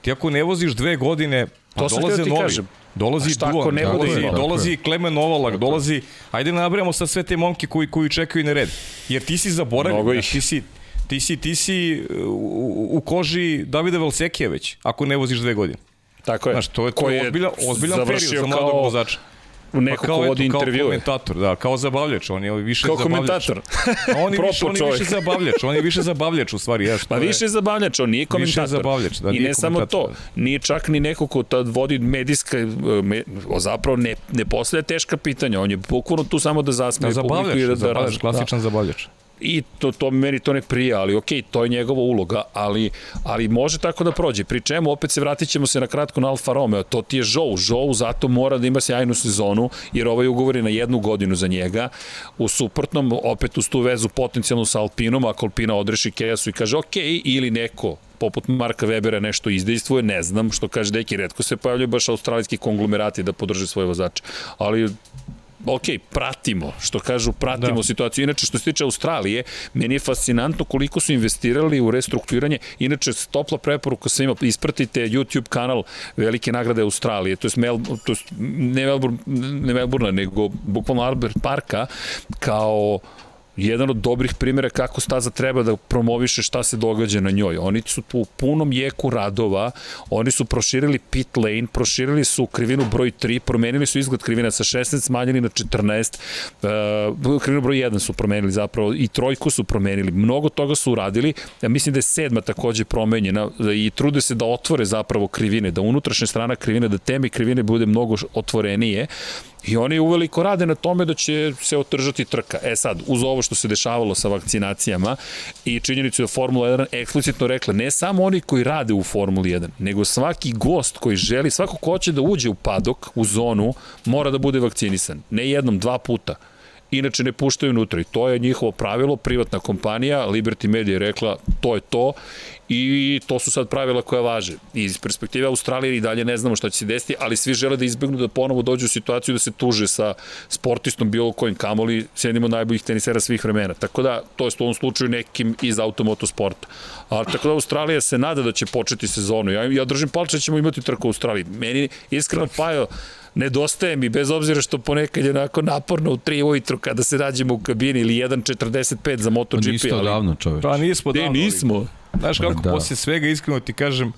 Ti ako ne voziš dve godine, pa To dolaze novi. kažem. Dolazi Duan, ne dolazi, dolazi Klemen Novalak, dolazi, ajde da nabrajamo sad sve te momke koji, koji čekaju na red. Jer ti si zaboravio, ti si, ti si, ti si uh, u, u koži Davida Velsekija već, ako ne voziš dve godine. Tako je. Znaš, to je, to je ozbiljan, ozbiljan period za mladog kao vozača. Neko ko vodi kao intervjue. komentator, da, kao zabavljač, on je više Kao zabavljač. komentator. A on je više, on je više zabavljač, on je više zabavljač u stvari, što Pa je- više je zabavljač, on nije komentator. zabavljač, da, I ne samo to, nije čak ni neko ko tad vodi medijska, e, me, zapravo ne, ne postavlja teška pitanja, on je bukvalno tu samo da zasmeje Da, publiku i da, da zabavljač, raz- klasičan zabavljač. I to, to meni to ne prija, ali okej, to je njegova uloga, ali, ali može tako da prođe. Pri čemu, opet se vratit ćemo se na kratko na Alfa Romeo, to ti je Žou, Žou zato mora da ima sjajnu sezonu, jer ovaj ugovor je na jednu godinu za njega, u suprotnom, opet uz tu vezu potencijalnu sa Alpinom, ako Alpina odreši Kejasu i kaže ok, ili neko poput Marka Webera nešto izdejstvuje, ne znam, što kaže Deki, redko se pojavljaju baš australijski konglomerati da podrže svoje vozače, ali ok, pratimo, što kažu, pratimo da. situaciju. Inače, što se tiče Australije, meni je fascinantno koliko su investirali u restrukturiranje. Inače, topla preporuka svima, ispratite YouTube kanal Velike nagrade Australije, to je, Mel, to je ne Melbourne, ne Melbourne, nego bukvalno Albert Parka, kao jedan od dobrih primjera kako staza treba da promoviše šta se događa na njoj. Oni su tu u punom jeku radova, oni su proširili pit lane, proširili su krivinu broj 3, promenili su izgled krivina sa 16, smanjili na 14, uh, krivinu broj 1 su promenili zapravo i trojku su promenili. Mnogo toga su uradili, ja mislim da je sedma takođe promenjena i trude se da otvore zapravo krivine, da unutrašnja strana krivine, da teme krivine bude mnogo otvorenije I oni uveliko rade na tome da će se otržati trka. E sad, uz ovo što se dešavalo sa vakcinacijama i činjenicu da Formula 1 eksplicitno rekla, ne samo oni koji rade u Formuli 1, nego svaki gost koji želi, svako ko hoće da uđe u padok, u zonu, mora da bude vakcinisan. Ne jednom, dva puta inače ne puštaju unutra i to je njihovo pravilo, privatna kompanija, Liberty Media je rekla to je to i to su sad pravila koja važe. Iz perspektive Australije i dalje ne znamo šta će se desiti, ali svi žele da izbegnu da ponovo dođu u situaciju da se tuže sa sportistom bilo kojim kamoli, s jednim od najboljih tenisera svih vremena. Tako da, to je u ovom slučaju nekim iz automotosporta. A, tako da Australija se nada da će početi sezonu. Ja, ja držim palče da ćemo imati trku u Australiji. Meni iskreno Pajo, nedostaje mi, bez obzira što ponekad je onako naporno u 3 ujutru kada se nađemo u kabini ili 1.45 za MotoGP. Pa niste ali... davno čoveč. Pa nismo davno. Ne, nismo. Znaš kako, da. posle svega iskreno ti kažem,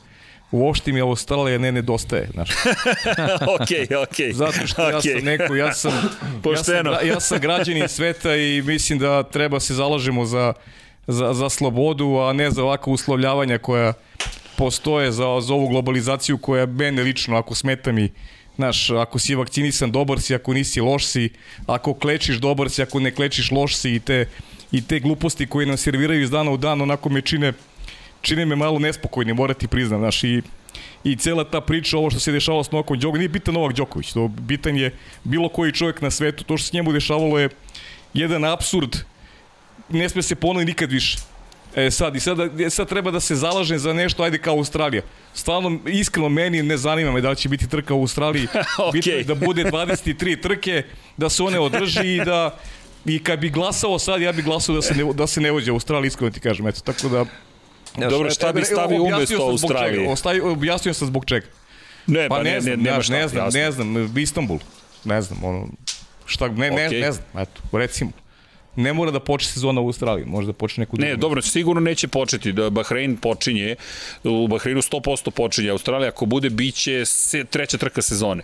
uopšte mi ovo Australija ne nedostaje, znaš. okej, okej. Okay. Zato što okay. ja sam neko, ja sam, Pošteno. ja sam, ja sam građanin sveta i mislim da treba se zalažemo za, za, za slobodu, a ne za ovako uslovljavanja koja postoje za, za ovu globalizaciju koja mene lično, ako smeta mi, Znaš, ako si vakcinisan, dobar si, ako nisi, loš si. Ako klečiš, dobar si, ako ne klečiš, loš si. I te, i te gluposti koje nam serviraju iz dana u dan, onako me čine, čine me malo nespokojni, morati priznam. Znaš, i, i cela ta priča, ovo što se dešavalo s Novakom Đoković, nije bitan Novak Đoković, to bitan je bilo koji čovjek na svetu, to što se njemu dešavalo je jedan absurd, ne sme se ponoviti nikad više. E sad, i sad, e, sad treba da se zalažem za nešto, ajde kao Australija. Stvarno, iskreno, meni ne zanima me da li će biti trka u Australiji. okay. Bitno da bude 23 trke, da se one održi i da i kad bi glasao sad, ja bih glasao da se ne, da se ne vođe u Australiji, iskreno ti kažem, eto, tako da... Ja, Dobro, šta bi stavio umesto Australije? Objasnio sam zbog čega. Ne, pa, pa ne, ne, znam, ne, ne, ne, znam, ne znam, Istanbul, ne znam, ono, šta, ne, okay. ne, ne znam, eto, recimo ne mora da počne sezona u Australiji, može da počne neku drugu. Ne, dobro, sigurno neće početi, da Bahrein počinje, u Bahreinu 100% počinje, Australija ako bude, bit će se, treća trka sezone.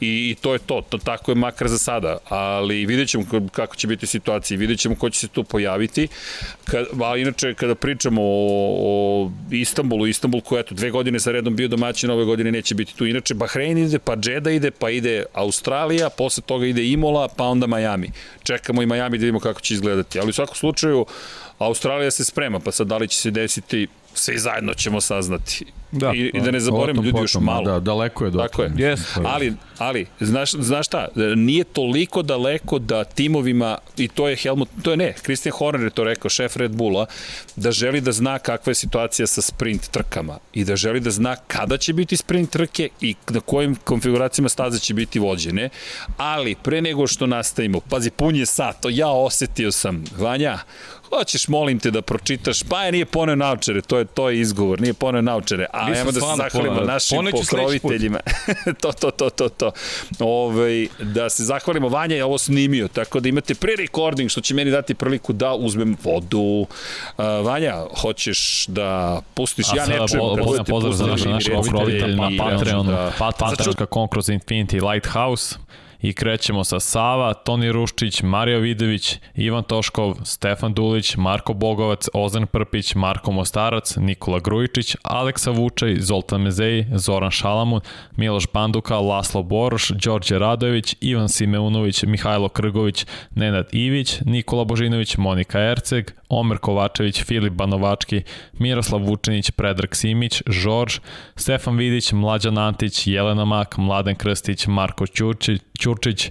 I, I to je to, to, tako je makar za sada, ali vidjet ćemo kako će biti situacija, vidjet ćemo ko će se tu pojaviti, Kad, a inače kada pričamo o, o Istanbulu, Istanbul koja je dve godine za redom bio domaćin, ove godine neće biti tu. Inače, Bahrein ide, pa Jeddah ide, pa ide Australija, posle toga ide Imola, pa onda Miami. Čekamo i Miami da vidimo kako će izgledati. Ali u svakom slučaju, Australija se sprema, pa sad da li će se desiti svi zajedno ćemo saznati. Da, I, I da ne zaboravim, ljudi potom, još malo. Da, daleko je do Tako je. Yes. Ali, ali znaš, znaš šta, nije toliko daleko da timovima, i to je Helmut, to je ne, Christian Horner je to rekao, šef Red Bulla, da želi da zna kakva je situacija sa sprint trkama i da želi da zna kada će biti sprint trke i na kojim konfiguracijama staze će biti vođene, ali pre nego što nastavimo, pazi, pun je sat, to ja osetio sam, Vanja, hoćeš, molim te da pročitaš, pa je nije poneo naučare, to je to je izgovor, nije poneo naučare, a ajmo da se zahvalimo poneo, našim pokroviteljima. to, to, to, to, to. Ove, ovaj, da se zahvalimo, Vanja je ovo snimio, tako da imate pre-recording, što će meni dati priliku da uzmem vodu. Uh, Vanja, hoćeš da pustiš, a ja ne čujem budete pustili. Pozdrav za naše pokrovitelj na Patreon, da, patreon.com kroz Infinity Lighthouse i krećemo sa Sava, Toni Ruščić, Mario Vidović, Ivan Toškov, Stefan Dulić, Marko Bogovac, Ozan Prpić, Marko Mostarac, Nikola Grujičić, Aleksa Vučaj, Zoltan Mezej, Zoran Šalamun, Miloš Banduka, Laslo Boroš, Đorđe Radović, Ivan Simeunović, Mihajlo Krgović, Nenad Ivić, Nikola Božinović, Monika Erceg, Omer Kovačević, Filip Banovački, Miroslav Vučinić, Predrag Simić, Žorž, Stefan Vidić, Mlađan Antić, Jelena Mak, Mladen Krstić, Marko Ćurčić, Ćurčić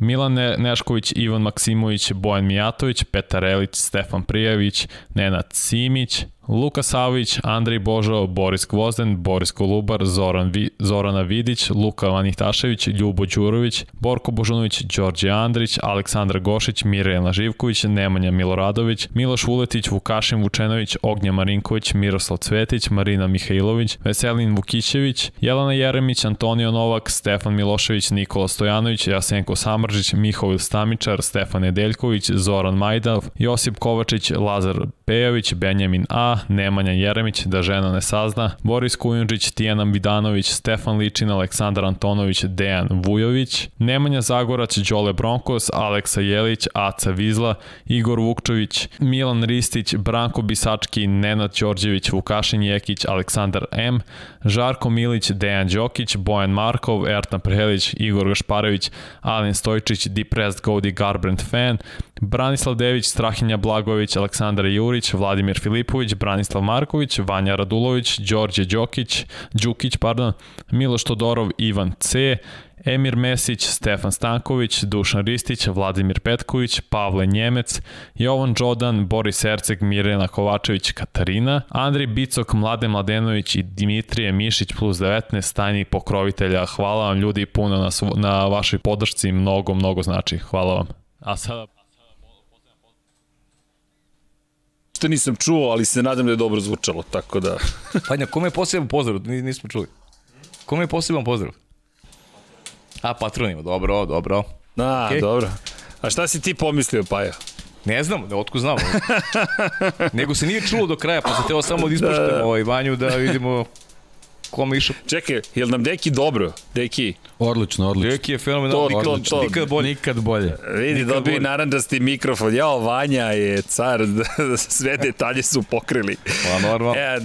Milan Nešković, Ivan Maksimović, Bojan Mijatović, Petar Elić, Stefan Prijević, Nenad Simić, Luka Savić, Andrej Božo, Boris Gvozden, Boris Kolubar, Zoran Vi, Zorana Vidić, Luka Vanihtašević, Ljubo Đurović, Borko Božunović, Đorđe Andrić, Aleksandar Gošić, Mirjana Živković, Nemanja Miloradović, Miloš Vuletić, Vukašin Vučenović, Ognja Marinković, Miroslav Cvetić, Marina Mihajlović, Veselin Vukićević, Jelena Jeremić, Antonio Novak, Stefan Milošević, Nikola Stojanović, Jasenko Samržić, Mihovil Stamičar, Stefan Nedeljković, Zoran Majdav, Josip Kovačić, Lazar Pejović, Benjamin A, Nemanja Jeremić, da žena ne sazna, Boris Kujundžić, Tijana Vidanović, Stefan Ličin, Aleksandar Antonović, Dejan Vujović, Nemanja Zagorac, Đole Bronkos, Aleksa Jelić, Aca Vizla, Igor Vukčović, Milan Ristić, Branko Bisački, Nenad Đorđević, Vukašin Jekić, Aleksandar M, Žarko Milić, Dejan Đokić, Bojan Markov, Ertan Prehelić, Igor Gašparević, Alen Stojčić, Depressed Godi Garbrandt Fan, Branislav Dević, Strahinja Blagović, Aleksandar Jurić, Vladimir Filipović, Branislav Marković, Vanja Radulović, Đorđe Đokić, Đukić, pardon, Miloš Todorov, Ivan C, Emir Mesić, Stefan Stanković, Dušan Ristić, Vladimir Petković, Pavle Njemec, Jovan Đodan, Boris Erceg, Mirjana Kovačević, Katarina, Andri Bicok, Mladen Mladenović i Dimitrije Mišić plus 19, stajni pokrovitelja. Hvala vam ljudi puno na, na vašoj podršci, mnogo, mnogo znači. Hvala vam. A sada... Što nisam čuo, ali se nadam da je dobro zvučalo, tako da... Panja, kome je poseban pozdrav? Nismo čuli. Kome je poseban pozdrav? A, patronima, dobro, dobro. A, okay. dobro. A šta si ti pomislio, Paja? Ne znam, da otko znam. Nego se nije čulo do kraja, pa se teo samo da ispuštemo da, da. ovaj vanju da vidimo kome išao. Čekaj, je li nam Deki dobro? Deki? Odlično, odlično. Deki je fenomenalno, nikad, odlično. nikad bolje. Nikad bolje. Vidi, dobio naranđasti mikrofon. Jao, Vanja je car, sve detalje su pokrili. Pa normalno. E,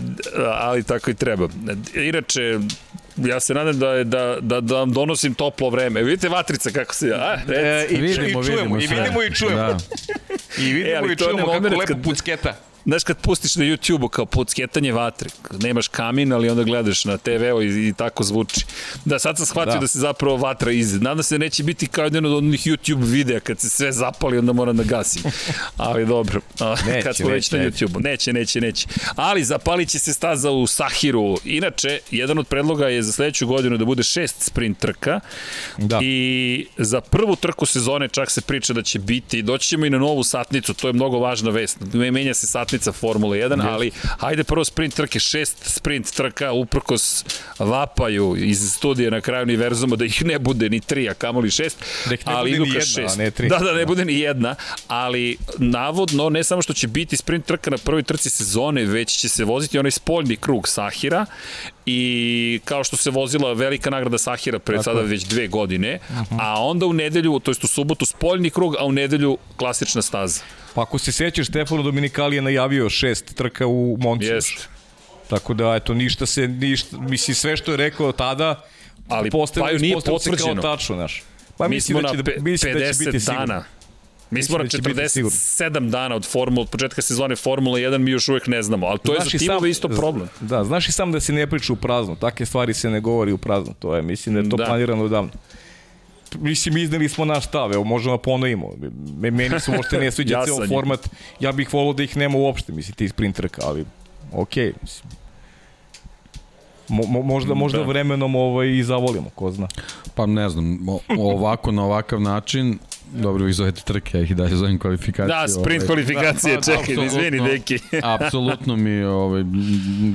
ali tako i treba. Inače, ja se nadam da, da, da, da vam donosim toplo vreme. Vidite vatrica kako se... A, e, i, vidimo, i čujemo, vidimo i vidimo i čujemo. Da. I vidimo e, i čujemo kako lepo kad... pucketa. Znaš kad pustiš na YouTube-u kao pucketanje vatre, nemaš kamin, ali onda gledaš na TV-u i, i tako zvuči. Da, sad sam shvatio da. da se zapravo vatra iz. Nadam se da neće biti kao jedan od onih YouTube videa kad se sve zapali, onda moram da gasim. Ali dobro, neće, kad smo već na YouTube-u. Neće, neće, neće. Ali zapalit će se staza u Sahiru. Inače, jedan od predloga je za sledeću godinu da bude šest sprint trka. Da. I za prvu trku sezone čak se priča da će biti, doći ćemo i na novu satnicu, to je mnogo važna vest. Menja se satnica satnica Formule 1, yes. ali hajde prvo sprint trke, šest sprint trka, uprkos vapaju iz studija na kraju univerzuma da ih ne bude ni tri, a kamoli šest, da ne ali idu ka šest. Ne tri. Da, da, ne bude ni jedna, ali navodno ne samo što će biti sprint trka na prvoj trci sezone, već će se voziti onaj spoljni krug Sahira i kao što se vozila velika nagrada Sahira pred sada već dve godine, uh -huh. a onda u nedelju, to jest u subotu spoljni krug, a u nedelju klasična staza. Pa ako se sećaš, Stefano Dominikali je najavio šest trka u Monci. Jest. Tako da, eto, ništa se, ništa, misli, sve što je rekao tada, ali Paju nije potvrđeno. Kao tačno, znaš. Pa mi smo da će, da, 50 da će biti dana. Mi smo na 47 dana od formula, od početka sezone Formula 1, mi još uvek ne znamo, ali to znaš je za timove isto problem. Da, znaš i sam da se ne priča u prazno, takve stvari se ne govori u prazno, to je, mislim da je to da. planirano davno mislim, izneli smo naš stav, evo, možemo da ponovimo. Meni su uopšte ne sviđa ceo format, ja bih volao da ih nema uopšte, mislim, ti sprint trka, ali okej, okay, mislim. Mo, mo, možda, možda da. vremenom ovaj, i zavolimo, ko zna. Pa ne znam, ovako, na ovakav način, Dobro, vi zovete trke, ja ih dalje zovem kvalifikacije. Da, sprint ovaj. kvalifikacije, da, pa, čekaj, izvini, deki. apsolutno mi, ovaj,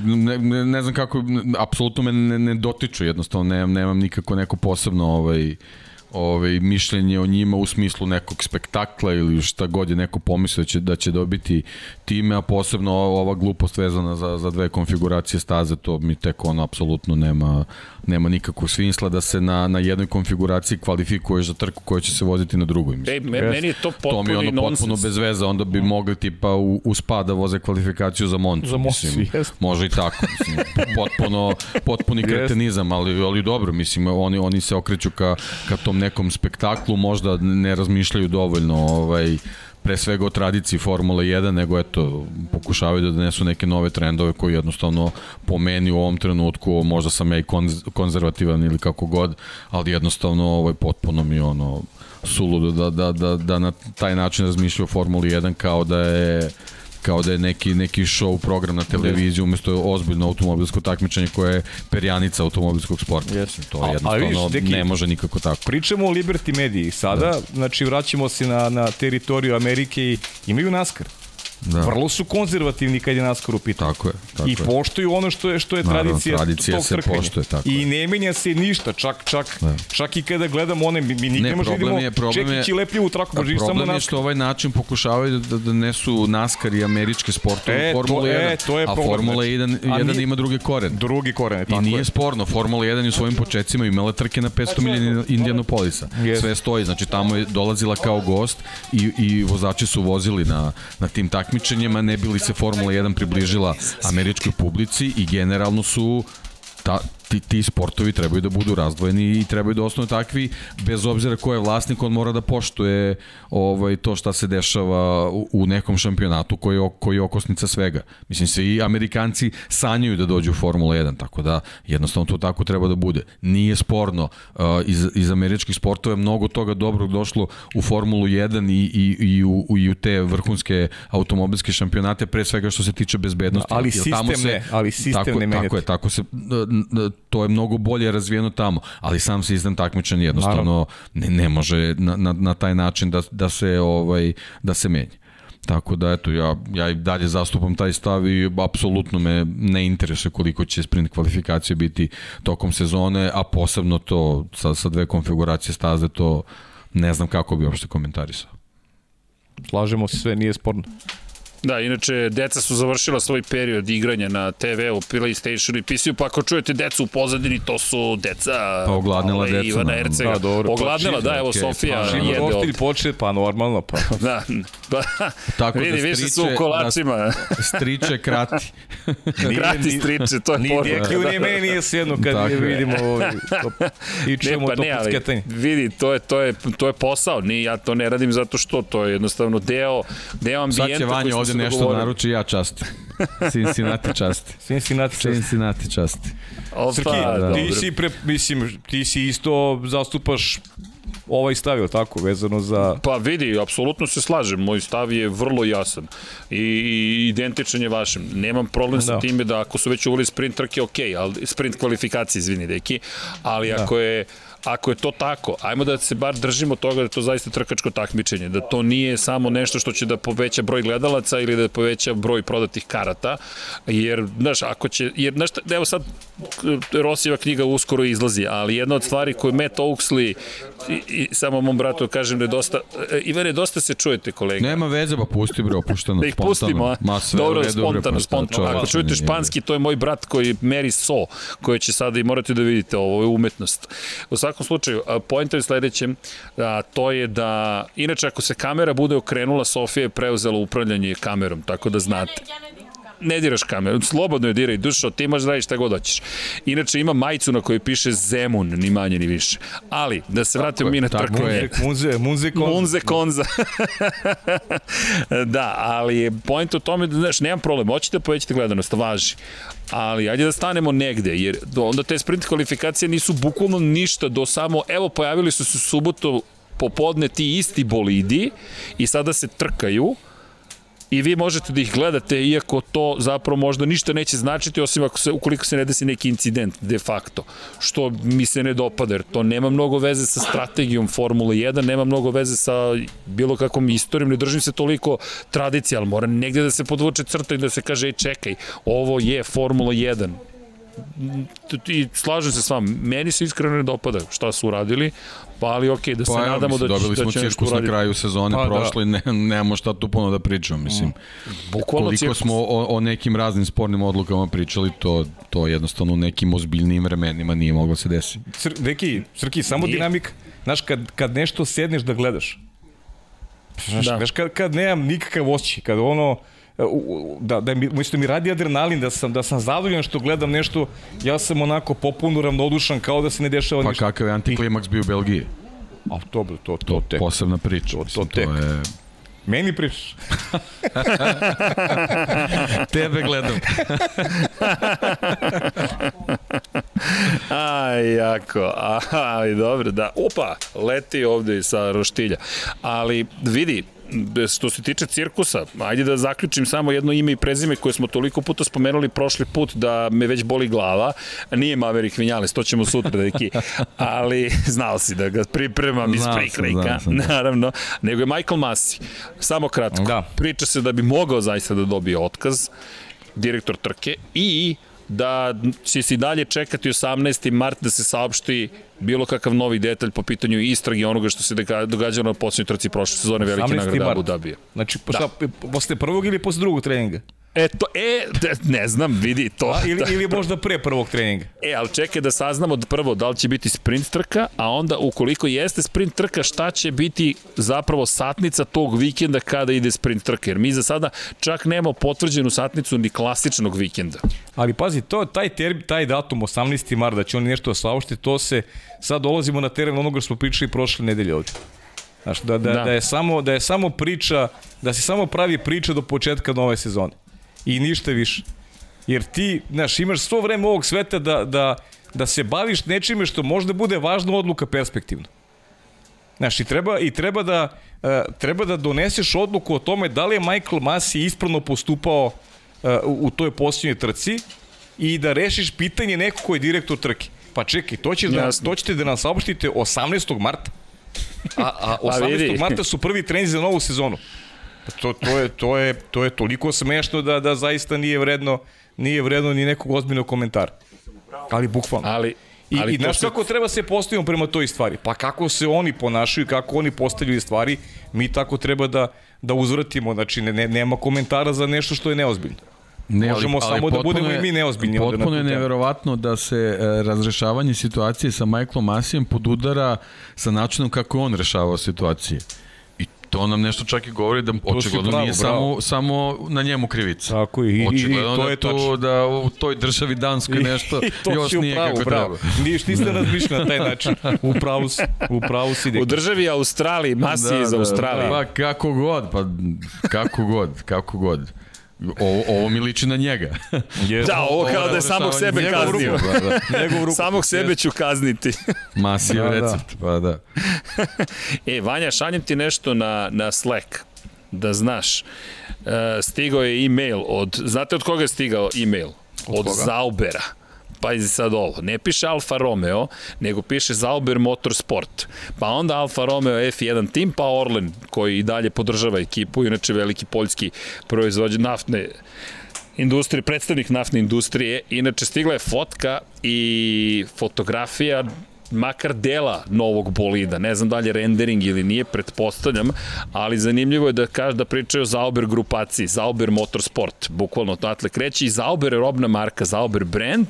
ne, ne, ne znam kako, apsolutno me ne, ne dotiču, jednostavno nemam, nemam nikako neko posebno ovaj, ovaj, mišljenje o njima u smislu nekog spektakla ili šta god je neko pomislio da će, da će dobiti time, a posebno ova glupost vezana za, za dve konfiguracije staze, to mi tek ono apsolutno nema, nema nikakvog smisla da se na, na jednoj konfiguraciji kvalifikuješ za trku koja će se voziti na drugoj. Mislim. Ej, meni je to potpuno To mi je ono nonsens. potpuno bez veza, onda bi mogli tipa u, u spa da voze kvalifikaciju za Moncu. Za Moncu, jest. Može i tako. Mislim, potpuno, potpuni kretenizam, ali, ali dobro, mislim, oni, oni se okreću ka, ka tom nekom spektaklu, možda ne razmišljaju dovoljno ovaj, pre svega o tradiciji Formule 1, nego eto, pokušavaju da donesu neke nove trendove koji jednostavno po meni u ovom trenutku, možda sam ja i konz, konzervativan ili kako god, ali jednostavno ovaj, potpuno mi ono suludo da, da, da, da na taj način razmišljaju o Formuli 1 kao da je kao da je neki, neki show program na televiziji umesto ozbiljno automobilsko takmičenje koje je perjanica automobilskog sporta. Yes. To je jednostavno viš, ne može nikako tako. Pričamo o Liberty mediji sada, da. znači vraćamo se na, na teritoriju Amerike i imaju NASCAR. Da. Vrlo su konzervativni kad je NASCAR u pitanju. Tako je. Tako I poštuju ono što je što je Naravno, tradicija, tradicija tog se trkanja. Poštuje, tako I ne menja se ništa, čak čak da. čak i kada gledamo one mi, mi nikad ne, možemo vidimo je, Čekić i lepljivu traku, može samo Problem je što ovaj način pokušavaju da, da nesu NASCAR i američke sportove e, Formula 1, e, to je a problem, Formula 1, znači, 1 ima drugi koren. Drugi koren, tako I nije je. sporno, Formula 1 je u svojim početcima imala trke na 500 milija Indianapolisa. Yes. Sve stoji, znači tamo je dolazila kao gost i, i vozači su vozili na, na tim takmičenjima, ne bi li se Formula 1 približila američkoj publici i generalno su ta, ti, ti sportovi trebaju da budu razdvojeni i trebaju da ostanu takvi, bez obzira ko je vlasnik, on mora da poštuje ovaj, to šta se dešava u, u nekom šampionatu koji je, koji je okosnica svega. Mislim, se i Amerikanci sanjaju da dođu u Formula 1, tako da jednostavno to tako treba da bude. Nije sporno, uh, iz, iz američkih sportova je mnogo toga dobrog došlo u Formulu 1 i, i, i, u, i u te vrhunske automobilske šampionate, pre svega što se tiče bezbednosti. Ali sistem tamo se, ne, ali sistem tako, ne menjate. Tako je, tako se, to je mnogo bolje razvijeno tamo, ali sam sistem takmičenja jednostavno ne, ne može na, na, na taj način da, da se ovaj da se menja. Tako da, eto, ja, ja i dalje zastupam taj stav i apsolutno me ne interesuje koliko će sprint kvalifikacije biti tokom sezone, a posebno to sa, sa dve konfiguracije staze, to ne znam kako bi uopšte komentarisao. Slažemo se sve, nije sporno. Da, inače, deca su završila svoj period igranja na TV-u, PlayStationu i PC-u, pa ako čujete decu u pozadini, to su deca pa ogladnila ove, deca, Ivana Ercega. Da, dobro. Ogladnila, da, evo okay, Sofija pa, jede ovdje. počet, pa normalno, pa. da, pa, Tako vidi, da više su u kolačima. Da striče krati. krati striče, to je ni, poruka. Nije kljuni meni nije sjedno kad Tako vidimo ovo. I čujemo ne, pa, to ne, ali, vidi, to je, to, je, to je posao, ni ja to ne radim zato što to je jednostavno deo, deo ambijenta koji ovde nešto govorili. naruči, ja časti. Cincinnati časti. Cincinnati časti. Cincinnati časti. Opa, Srki, da, ti si, pre, mislim, ti si isto zastupaš ovaj stav, je tako, vezano za... Pa vidi, apsolutno se slažem, moj stav je vrlo jasan i, i identičan je vašem. Nemam problem da. sa time da ako su već uvoli sprint trke, ok, ali sprint kvalifikacije, izvini, deki, ali da. ako je ako je to tako, ajmo da se bar držimo toga da je to zaista trkačko takmičenje, da to nije samo nešto što će da poveća broj gledalaca ili da poveća broj prodatih karata, jer, znaš, ako će, jer, znaš, evo sad, Rosijeva knjiga uskoro izlazi, ali jedna od stvari koju Matt Oaksley i, i samo mom bratu kažem da je dosta, e, Ivane, dosta se čujete, kolega. Nema veze, pa pusti bre, opušteno, da ih pustimo, a? Ma, sve Dobro, redu, spontano, bre, spontano. Ako čujete španski, to je moj brat koji meri so, koji će sada i morate da vidite, ovo je umetnost. U svakom slučaju, pojenta je sledećem, a, to je da, inače ako se kamera bude okrenula, Sofija je preuzela upravljanje kamerom, tako da znate. Ne diraš kameru, slobodno je diraj, dušo, ti možeš da radiš šta god hoćeš. Inače ima majicu na kojoj piše Zemun, ni manje ni više. Ali, da se vratimo mi na trkanje. Munze, munze konza. Munze konza. da, ali je point u tome da, znaš, nemam problem, hoćete da povećate gledanost, važi ali ajde da stanemo negde, jer onda te sprint kvalifikacije nisu bukvalno ništa do samo, evo pojavili su se subotu popodne ti isti bolidi i sada se trkaju, i vi možete da ih gledate iako to zapravo možda ništa neće značiti osim ako se, ukoliko se ne desi neki incident de facto, što mi se ne dopada jer to nema mnogo veze sa strategijom Formule 1, nema mnogo veze sa bilo kakvom istorijom, ne držim se toliko tradicije, ali mora negde da se podvuče crta i da se kaže, ej čekaj, ovo je Formula 1, i slažem se s vama, meni se iskreno ne dopada šta su uradili, pa ali ok, da se pa, nadamo mislim, da će, dobili da će smo cirkus na kraju sezone pa, da. prošle, da. ne, nemamo šta tu puno da pričamo, mislim. Mm. Bukvalno Koliko cirkus. smo o, o nekim raznim spornim odlukama pričali, to, to jednostavno u nekim ozbiljnim vremenima nije moglo se desiti. Cr, Deki, Srki, samo nije. dinamik, znaš, kad, kad nešto sedneš da gledaš, znaš, da. znaš kad, kad nemam nikakav osjećaj, kad ono, da, da mi, da mi radi adrenalin, da sam, da sam zadovoljan što gledam nešto, ja sam onako popuno ravnodušan kao da se ne dešava pa ništa. Pa kakav je antiklimaks bio u Belgiji? A dobro, to, to, to tek. Posebna priča. To, to, tek. to je Meni pričaš. Tebe gledam. Aj, jako. Aj, dobro, da. Opa, leti ovde sa roštilja. Ali vidi, što se tiče cirkusa, ajde da zaključim samo jedno ime i prezime koje smo toliko puta spomenuli prošli put da me već boli glava. Nije Maverick Vinales, to ćemo sutra, deki. Ali znao si da ga pripremam iz prikrajka, naravno. Nego je Michael Masi. Samo kratko. Da. Priča se da bi mogao zaista da dobije otkaz direktor trke i da će se i dalje čekati 18. mart da se saopšti bilo kakav novi detalj po pitanju istrage onoga što se događalo na posljednjoj trci prošle sezone velike nagrade Abu Dhabija. Znači, da. posle prvog ili posle drugog treninga? E, to, e, ne znam, vidi to. A, ili, ili možda pre prvog treninga. E, ali čekaj da saznamo prvo da li će biti sprint trka, a onda ukoliko jeste sprint trka, šta će biti zapravo satnica tog vikenda kada ide sprint trka. Jer mi za sada čak nemamo potvrđenu satnicu ni klasičnog vikenda. Ali pazi, to, taj, term, taj datum 18. marta, da će oni nešto saopštiti, to se, sad dolazimo na teren onoga što smo pričali prošle nedelje ovde. Znaš, da, da, da. da, je samo, da je samo priča, da se samo pravi priča do početka nove sezone i ništa više. Jer ti, znaš, imaš svo vreme ovog sveta da, da, da se baviš nečime što možda bude važna odluka perspektivno. Znaš, i treba, i treba da, uh, treba da doneseš odluku o tome da li je Michael Masi ispravno postupao uh, u toj posljednjoj trci i da rešiš pitanje neko ko je direktor trke. Pa čekaj, to, ćeš da, to ćete da nam saopštite 18. marta. A, a 18. marta su prvi trening za novu sezonu. To, to, je, to, je, to je toliko smešno da, da zaista nije vredno, nije vredno ni nekog ozbiljnog komentara. Ali bukvalno. Ali, I, ali i znaš se... kako treba se postavimo prema toj stvari? Pa kako se oni ponašaju, kako oni postavljaju stvari, mi tako treba da, da uzvratimo. Znači, ne, nema komentara za nešto što je neozbiljno. Ne, Možemo ali, ali samo da budemo je, i mi neozbiljni. Potpuno je neverovatno da se e, razrešavanje situacije sa Michaelom Masijem podudara sa načinom kako on rešavao situacije to nam nešto čak i govori da očigledno pravo, nije bravo. samo, samo na njemu krivica. Tako i, očigledno i, to da je to tačno. da u toj državi Danskoj nešto I, i još nije pravu, kako bravo. treba. Niješ, niste razmišljali na taj način. U pravu si. U, pravu si u državi Australiji, masi da, iz da, Australije. Pa kako god, pa kako god, kako god. Ovo, ovo mi liči na njega. Je, da, ovo kao da je samog sebe kaznio. Da, da. samog sebe ću kazniti. Masiv da, da, recept, pa da. e, Vanja, šanjem ti nešto na, na Slack, da znaš. E, stigao je e-mail od, znate od koga je stigao e-mail? Od, od Zaubera pazi sad ovo, ne piše Alfa Romeo, nego piše Zauber Motorsport. Pa onda Alfa Romeo F1 tim, pa Orlen, koji i dalje podržava ekipu, inače veliki poljski proizvođač naftne industrije, predstavnik naftne industrije. Inače, stigla je fotka i fotografija makar dela novog bolida. Ne znam da li je rendering ili nije, pretpostavljam, ali zanimljivo je da kaže da pričaju o Zauber grupaciji, Zauber Motorsport, bukvalno to atle kreće i Zauber je robna marka, Zauber brand,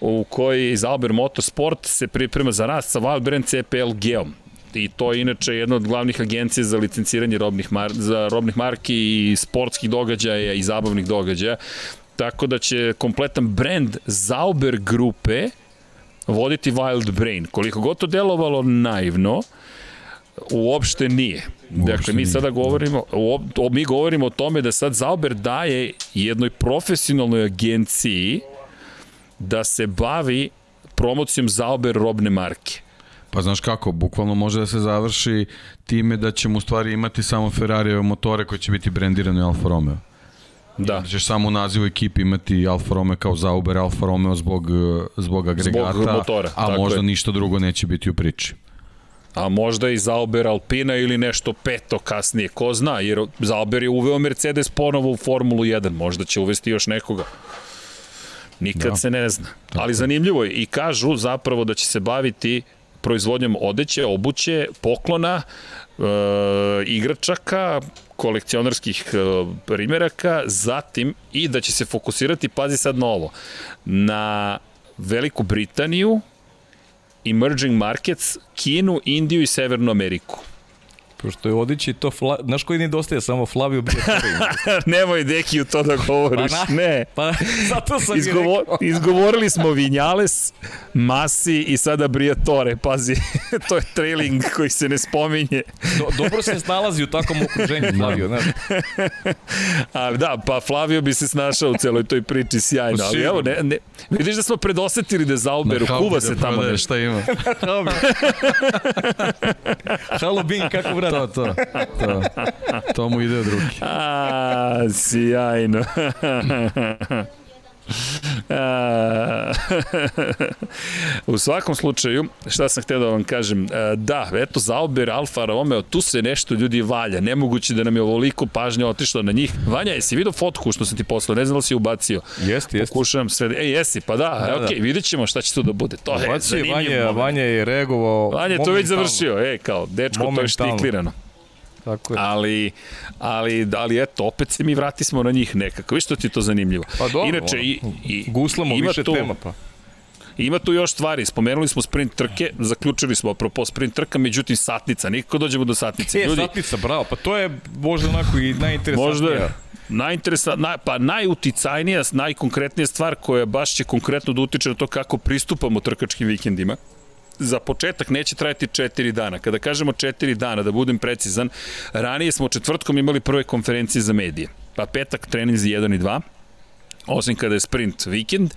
u kojoj Zauber Motorsport se priprema za rast sa Wild Brand CPL Geom i to je inače jedna od glavnih agencija za licenciranje robnih, mar za robnih marki i sportskih događaja i zabavnih događaja. Tako da će kompletan brand Zauber grupe voditi Wild Brain. Koliko god to delovalo naivno, uopšte nije. Uopšte dakle, mi sada govorimo, o, mi govorimo o tome da sad Zauber daje jednoj profesionalnoj agenciji da se bavi promocijom Zauber robne marke. Pa znaš kako, bukvalno može da se završi time da ćemo u stvari imati samo Ferrarijeve motore koji će biti brendirani Alfa Romeo. Da. da ćeš samo u nazivu ekipi imati Alfa Romeo kao Zauber Alfa Romeo zbog, zbog agregata, zbog motora, a možda je. ništa drugo neće biti u priči. A možda i Zauber Alpina ili nešto peto kasnije, ko zna, jer Zauber je uveo Mercedes ponovo u Formulu 1, možda će uvesti još nekoga. Nikad da. se ne zna. Ali zanimljivo je i kažu zapravo da će se baviti proizvodnjom odeće, obuće, poklona, e, igračaka, kolekcionarskih e, primjeraka, zatim i da će se fokusirati, pazi sad na ovo, na Veliku Britaniju, emerging markets, Kinu, Indiju i Severnu Ameriku. Pošto je Odić i to, fla, znaš koji nedostaje, samo Flavio Briatore. Nemoj deki u to da govoriš, pa na, ne. Pa zato sam Izgovor, Izgovorili smo Vinjales, Masi i sada Briatore, pazi, to je trailing koji se ne spominje. Do, dobro se snalazi u takvom okruženju da. Flavio, znaš. A, da, pa Flavio bi se snašao u celoj toj priči sjajno, ali evo, ne, ne, vidiš da smo predosetili da Zauberu, kuva se tamo nešto. Šta ima? Halo Bin, kako vrat? To, to, to. To mu ide od ruke. A, sjajno. u svakom slučaju, šta sam htio da vam kažem, da, eto, Zauber, Alfa Romeo, tu se nešto ljudi valja, nemoguće da nam je ovoliko pažnja otišlo na njih. Vanja, jesi vidio fotku što sam ti poslao, ne znam da si ubacio. Jeste, jeste. Pokušavam sve, ej, jesi, pa da, da, da. vidjet ćemo šta će tu da bude. To je zanimljivo. Vanja, Vanja je reagovao Vanja je to već završio, ej, kao, dečko, to je štiklirano. Tako je. Ali, ali, ali eto, opet se mi vratismo na njih nekako. Viš što ti to zanimljivo? Pa dobro, Inače, i, i, guslamo više to, tema, pa. Ima tu još stvari, spomenuli smo sprint trke, zaključili smo apropo sprint trka, međutim satnica, nikako dođemo do satnice. E, Ljudi, satnica, bravo, pa to je možda onako i najinteresantnija. Možda je. Najinteresa, naj, pa najuticajnija, najkonkretnija stvar koja baš će konkretno da utiče na to kako pristupamo trkačkim vikendima za početak neće trajati 4 dana. Kada kažemo 4 dana, da budem precizan, ranije smo četvrtkom imali prve konferencije za medije. Pa petak treninzi 1 i 2, osim kada je sprint vikend,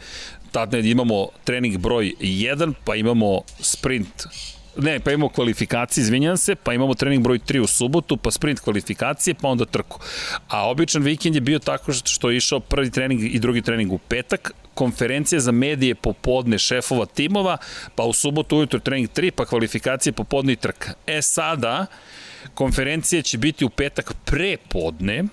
tada imamo trening broj 1, pa imamo sprint ne, pa imamo kvalifikacije, izvinjam se, pa imamo trening broj 3 u subotu, pa sprint kvalifikacije, pa onda trku. A običan vikend je bio tako što je išao prvi trening i drugi trening u petak, konferencije za medije popodne šefova timova, pa u subotu ujutro trening 3, pa kvalifikacije popodne i trka. E sada, konferencije će biti u petak pre podne,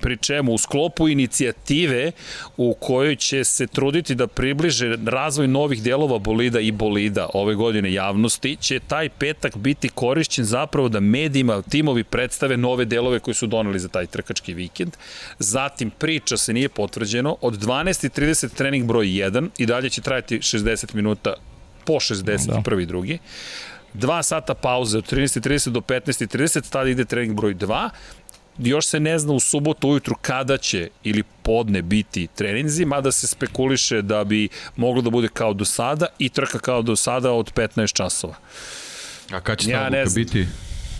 pri čemu u sklopu inicijative u kojoj će se truditi da približe razvoj novih delova bolida i bolida ove godine javnosti, će taj petak biti korišćen zapravo da medijima, timovi predstave nove delove koje su doneli za taj trkački vikend. Zatim priča se nije potvrđeno, od 12.30 trening broj 1 i dalje će trajati 60 minuta po 60 da. prvi drugi. Dva sata pauze od 13.30 do 15.30, tada ide trening broj 2 još se ne zna u subotu ujutru kada će ili podne biti treninzi, mada se spekuliše da bi moglo da bude kao do sada i trka kao do sada od 15 časova. A kada će ja ta biti?